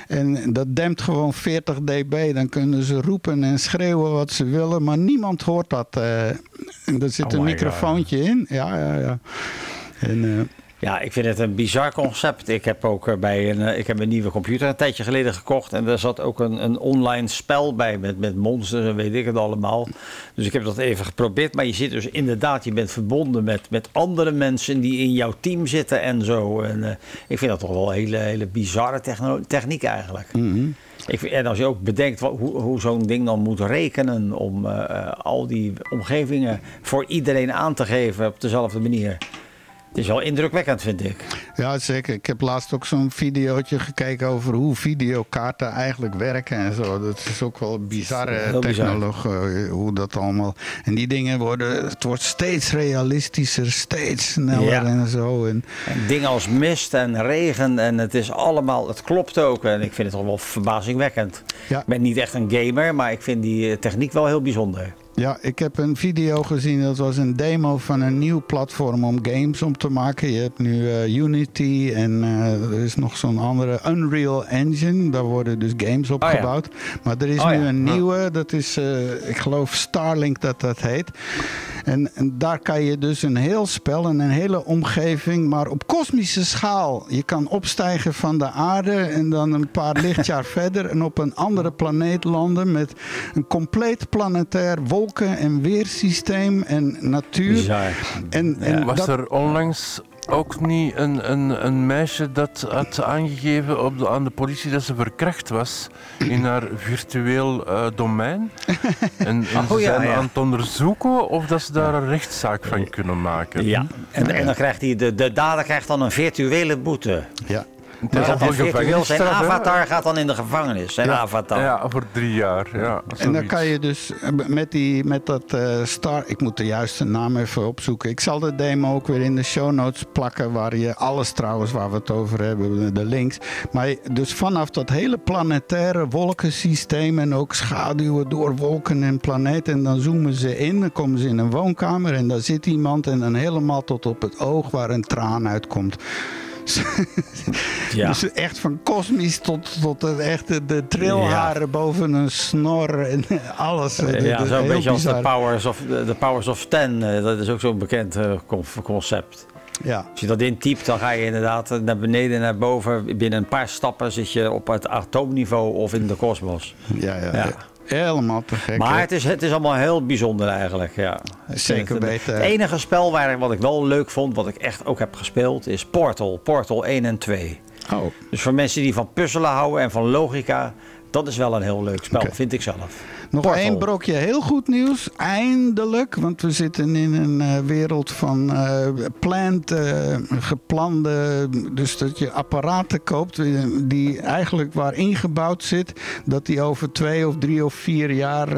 En dat dempt gewoon 40 dB. Dan kunnen ze roepen en schreeuwen wat ze willen. Maar niemand hoort dat. eh. en er zit Oh een my microfoontje in. Ja, ja, ja. En, eh, Ja, ik vind het een bizar concept. Ik heb ook eh, bij een, eh, ik heb een nieuwe computer een tijdje geleden gekocht. En daar zat ook een, een online spel bij met, met monsters en weet ik het allemaal. Dus ik heb dat even geprobeerd. Maar je zit dus inderdaad, je bent verbonden met, met andere mensen die in jouw team zitten en zo. En eh, ik vind dat toch wel een hele, hele bizarre techniek eigenlijk. Ik vind, en als je ook bedenkt wat, hoe, hoe zo'n ding dan moet rekenen om al die omgevingen voor iedereen aan te geven op dezelfde manier. Het is wel indrukwekkend, vind ik. ja, zeker. Ik heb laatst ook zo'n videootje gekeken over hoe videokaarten eigenlijk werken en zo. Dat is ook wel een bizarre bizar. technologie, hoe dat allemaal... En die dingen worden... Het wordt steeds realistischer, steeds sneller Ja. en zo. En, En dingen als mist en regen en het is allemaal, het klopt ook. En ik vind het toch wel verbazingwekkend. Ja. Ik ben niet echt een gamer, maar ik vind die eh, techniek wel heel bijzonder. Ja, ik heb een video gezien. Dat was een demo van een nieuw platform om games om te maken. Je hebt nu eh, Unity en eh, er is nog zo'n andere Unreal Engine. Daar worden dus games op Oh ja. gebouwd. Maar er is Oh nu ja. een nieuwe. Dat is, eh, ik geloof Starlink dat dat heet. En, en daar kan je dus een heel spel en een hele omgeving, maar op kosmische schaal. Je kan opstijgen van de aarde en dan een paar lichtjaar verder en op een andere planeet landen met een compleet planetair wolken- en weersysteem en natuur. Bizar. En, en Was dat, er onlangs ook niet een, een, een meisje dat had aangegeven op de, aan de politie dat ze verkracht was in haar virtueel eh, domein? En, en ze Oh, ja, zijn ja. aan het onderzoeken of dat ze daar een rechtszaak van kunnen maken. Ja, en, en dan krijgt hij, de, de dader krijgt dan een virtuele boete. ja. Maar virtueel, zijn avatar gaat dan in de gevangenis. Zijn avatar. Ja, voor drie jaar. Ja, En dan kan je dus eh, met, die, met dat eh, Star... Ik moet de juiste naam even opzoeken. Ik zal de demo ook weer in de show notes plakken... waar je alles trouwens waar we het over hebben, de links. Maar dus vanaf dat hele planetaire wolkensysteem... en ook schaduwen door wolken en planeten... en dan zoomen ze in, dan komen ze in een woonkamer... en daar zit iemand en dan helemaal tot op het oog waar een traan uitkomt. Ja. Dus echt van kosmisch tot, tot het echte de trilharen boven een snor en alles. Eh, ja, is zo'n beetje als de. Powers of, de de Powers of Ten. eh, dat is ook zo'n bekend eh, con- concept. Ja, Als je dat intypt, dan ga je inderdaad eh, naar beneden en naar boven. Binnen een paar stappen zit je op het atoomniveau of in de kosmos. ja, ja, Ja. Helemaal gek. Maar het is, het is allemaal heel bijzonder eigenlijk. Ja. Zeker het, weten. Het enige spel waar, wat ik wel leuk vond, wat ik echt ook heb gespeeld, is Portal. Portal 1 en 2. Oh, Dus voor mensen die van puzzelen houden en van logica, dat is wel een heel leuk spel, vind ik zelf. Nog Portal. één brokje heel goed nieuws. Eindelijk, want we zitten in een eh, wereld van eh planned, eh, geplande... Dus dat je apparaten koopt die eigenlijk waar ingebouwd zit... dat die over twee of drie of vier jaar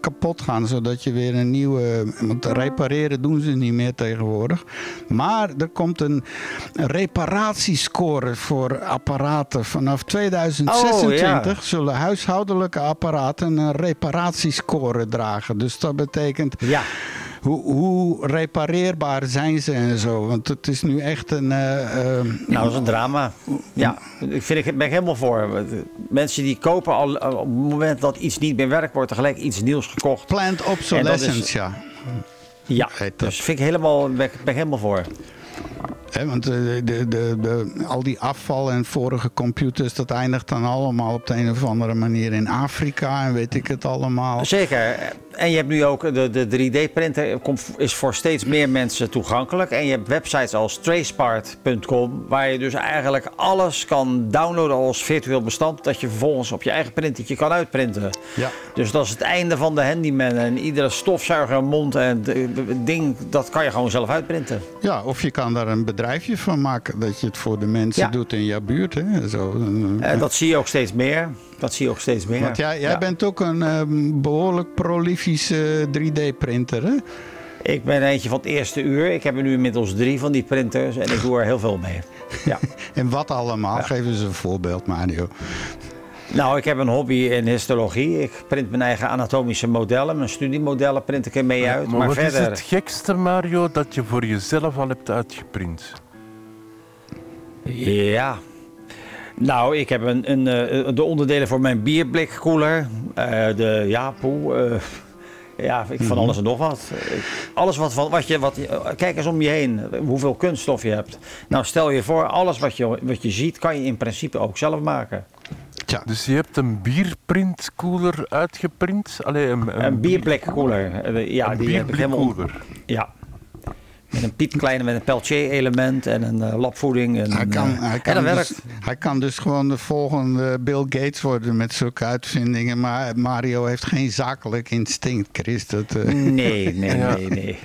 kapot gaan. Zodat je weer een nieuwe... Want repareren doen ze niet meer tegenwoordig. Maar er komt een reparatiescore voor apparaten. Vanaf 2026 zullen huishoudelijke apparaten een reparatiescore dragen. Dus dat betekent Ja, hoe, hoe repareerbaar zijn ze en zo. Want het is nu echt een. eh, eh, nou dat is een drama. Ja, ik vind, ik ben ik helemaal voor. Mensen die kopen al op het moment dat iets niet meer werkt, wordt er gelijk iets nieuws gekocht. dat obsolescence, is- ja. Ja, dat. dus vind ik helemaal, ben, ben ik helemaal voor. Want eh, de, de, de- al die afval en vorige computers, dat eindigt dan allemaal op de een of andere manier in Afrika en weet ik het allemaal. Zeker. En je hebt nu ook de, de 3D-printer komt- is voor steeds meer mensen toegankelijk. En je hebt websites als tracepart.com, waar je dus eigenlijk alles kan downloaden als virtueel bestand, dat je vervolgens op je eigen printertje kan uitprinten. Ja. Dus dat is het einde van de handyman. En iedere stofzuiger, mond en ding, dat kan je gewoon zelf uitprinten. Ja, of je kan daar een bedrijfje van maken dat je het voor de mensen Ja. doet in jouw buurt. Hè? Zo, eh, En dat zie je ook steeds meer. Dat zie je ook steeds meer. Want jij, jij Ja. bent ook een eh, behoorlijk prolifische 3D-printer, hè? Ik ben eentje van het eerste uur. Ik heb er nu inmiddels drie van die printers en ik doe er heel veel mee. Ja. En wat allemaal? Geef eens een voorbeeld, Mario. Nou, ik heb een hobby in histologie. Ik print mijn eigen anatomische modellen. Mijn studiemodellen print ik er mee uit. Maar, Maar, wat verder... is het gekste, Mario, dat je voor jezelf al hebt uitgeprint? Ja. Nou, ik heb een, een, eh, de onderdelen voor mijn bierblikkoeler. eh de, ja, poe, eh, ja, ik, van alles en nog wat. Alles wat, wat, wat je, wat, kijk eens om je heen, hoeveel kunststof je hebt. Nou, stel je voor, alles wat je, wat je ziet, kan je in principe ook zelf maken. Tja, Dus je hebt een bierprintkoeler uitgeprint? Allee, een, Een bierblikkoeler, ja, een die heb ik helemaal... Ja. Met een piepkleine, met een Peltier-element en een eh, labvoeding. En, hij kan, eh, hij, kan dus, werkt. hij kan dus gewoon de volgende Bill Gates worden met zulke uitvindingen. Maar Mario heeft geen zakelijk instinct, Chris. Dat, eh, Nee, nee, Ja. nee, nee.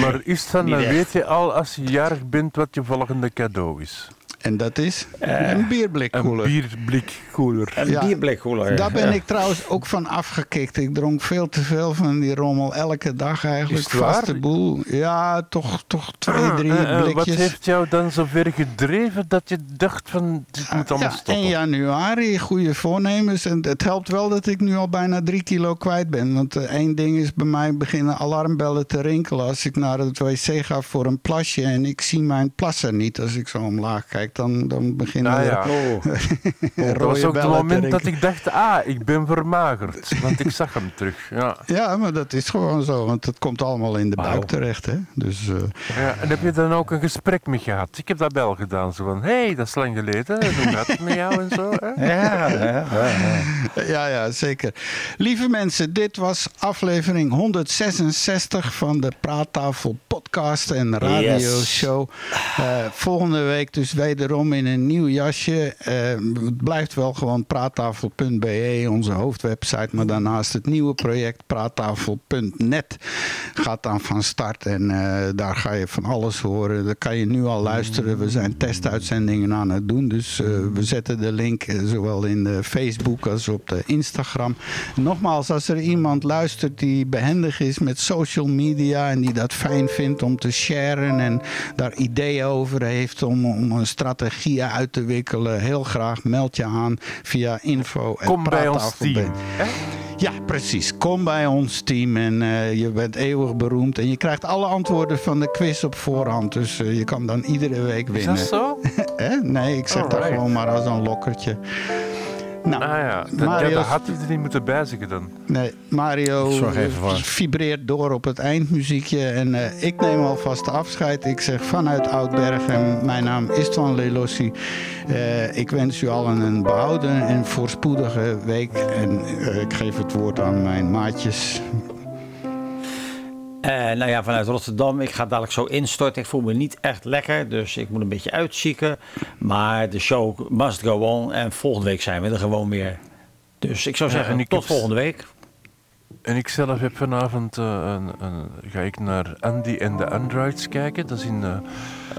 Maar is dan, weet je al als je jarig bent wat je volgende cadeau is? En dat is Eh, een bierblik Een koeler. bierblikkoeler. Een Ja, bierblikkoeler. Daar ben ik trouwens ook van afgekikt. Ik dronk veel te veel van die rommel elke dag eigenlijk. Vaste boel. Ja, toch, toch twee, Ah, drie eh, eh, blikjes. wat heeft jou dan zo ver gedreven dat je dacht van dit moet allemaal ja, stoppen? 1 januari, goede voornemens. En het helpt wel dat ik nu al bijna drie kilo kwijt ben. Want eh, één ding is bij mij beginnen alarmbellen te rinkelen. Als ik naar het wc ga voor een plasje en ik zie mijn plasser niet. Als ik zo omlaag kijk, dan, dan beginnen Ah, er ja. Oh. Dat was ook het moment dat ik dacht, ah, ik ben vermagerd. Want ik zag hem terug. Ja. Ja, maar dat is gewoon zo. Want het komt allemaal in de buik terecht. Hè? Dus... eh, Ja, en heb je dan ook een gesprek mee gehad? Ik heb dat wel gedaan. Zo van, hé, hey, dat is lang geleden. Hoe gaat het met jou en zo? Hè? Ja, ja, ja, ja. Ja, ja, zeker. Lieve mensen, dit was aflevering 166 van de Praattafel podcast en radioshow. Eh volgende week dus wederom in een nieuw jasje. Eh, het blijft wel gewoon praattafel.be, onze hoofdwebsite. Maar daarnaast het nieuwe project praattafel.net gaat dan van start. En eh, daar ga je van alles horen. Daar kan je nu al luisteren. We zijn testuitzendingen aan het doen. Dus eh, we zetten de link zowel in de Facebook als op de Instagram. Nogmaals, als er iemand luistert die behendig is met social media en die dat fijn vindt om te sharen en daar ideeën over heeft om, om een strategie uit te wikkelen, heel graag meld je aan via info. Kom bij ons team. Ja, precies. Kom bij ons team en eh, je bent eeuwig beroemd. En je krijgt alle antwoorden van de quiz op voorhand. Dus eh, je kan dan iedere week Is winnen. dat zo? Nee, ik zeg dat gewoon maar als een lokkertje. Nou, Ah ja, dat, ja, Mario- dat had hij er niet moeten bijzeggen dan. nee, Mario Ik zorg even voor. vibreert door op het eindmuziekje. En eh, ik neem alvast afscheid. Ik zeg vanuit Oudbergen, mijn naam is Twan Lelossi. Eh, ik wens u allen een behouden en voorspoedige week. En eh, ik geef het woord aan mijn maatjes. Eh, nou ja, vanuit Rotterdam. Ik ga dadelijk zo instorten. Ik voel me niet echt lekker, dus ik moet een beetje uitzieken. Maar de show must go on. En volgende week zijn we er gewoon weer. Dus ik zou zeggen, tot volgende week. En ik zelf heb vanavond, eh, een, een, ga ik naar Andy en de Androids kijken. Dat is in eh,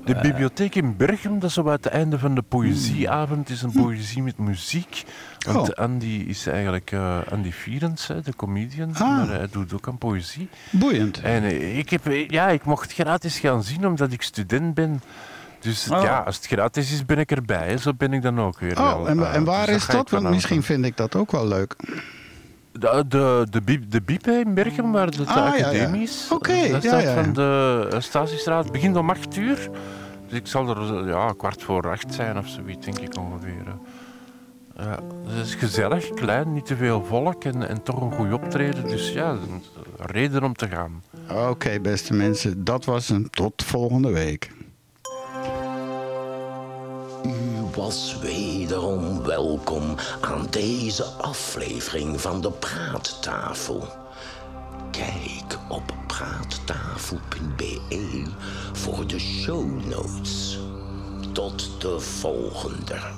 de bibliotheek in Berchem. Dat is aan het einde van de poëzieavond. Het is een poëzie met muziek. Want Oh. Andy is eigenlijk eh, Andy Vierens, de comedian. Ah. Maar hij doet ook aan poëzie. Boeiend. En eh, ik, heb, eh, ja, ik mocht gratis gaan zien omdat ik student ben. Dus Oh. ja, als het gratis is, ben ik erbij. Zo ben ik dan ook weer. wel. Oh, en, Eh, en waar dus is dat? Want misschien vind ik dat ook wel leuk. De, de, de, Biep, de Biep in Berchem, waar de, Ah, ja, ja. academie is. Oké, Dat ja, staat van de eh, Statiestraat. begint om 8 uur. Dus ik zal er eh, ja, kwart voor acht zijn of zoiets, denk ik ongeveer. eh. Ja, het is gezellig, klein, niet te veel volk en, en toch een goed optreden. Dus ja, een reden om te gaan. Oké, beste mensen, dat was hem. Tot volgende week. U was wederom welkom aan deze aflevering van de Praattafel. Kijk op praattafel.be voor de show notes. Tot de volgende.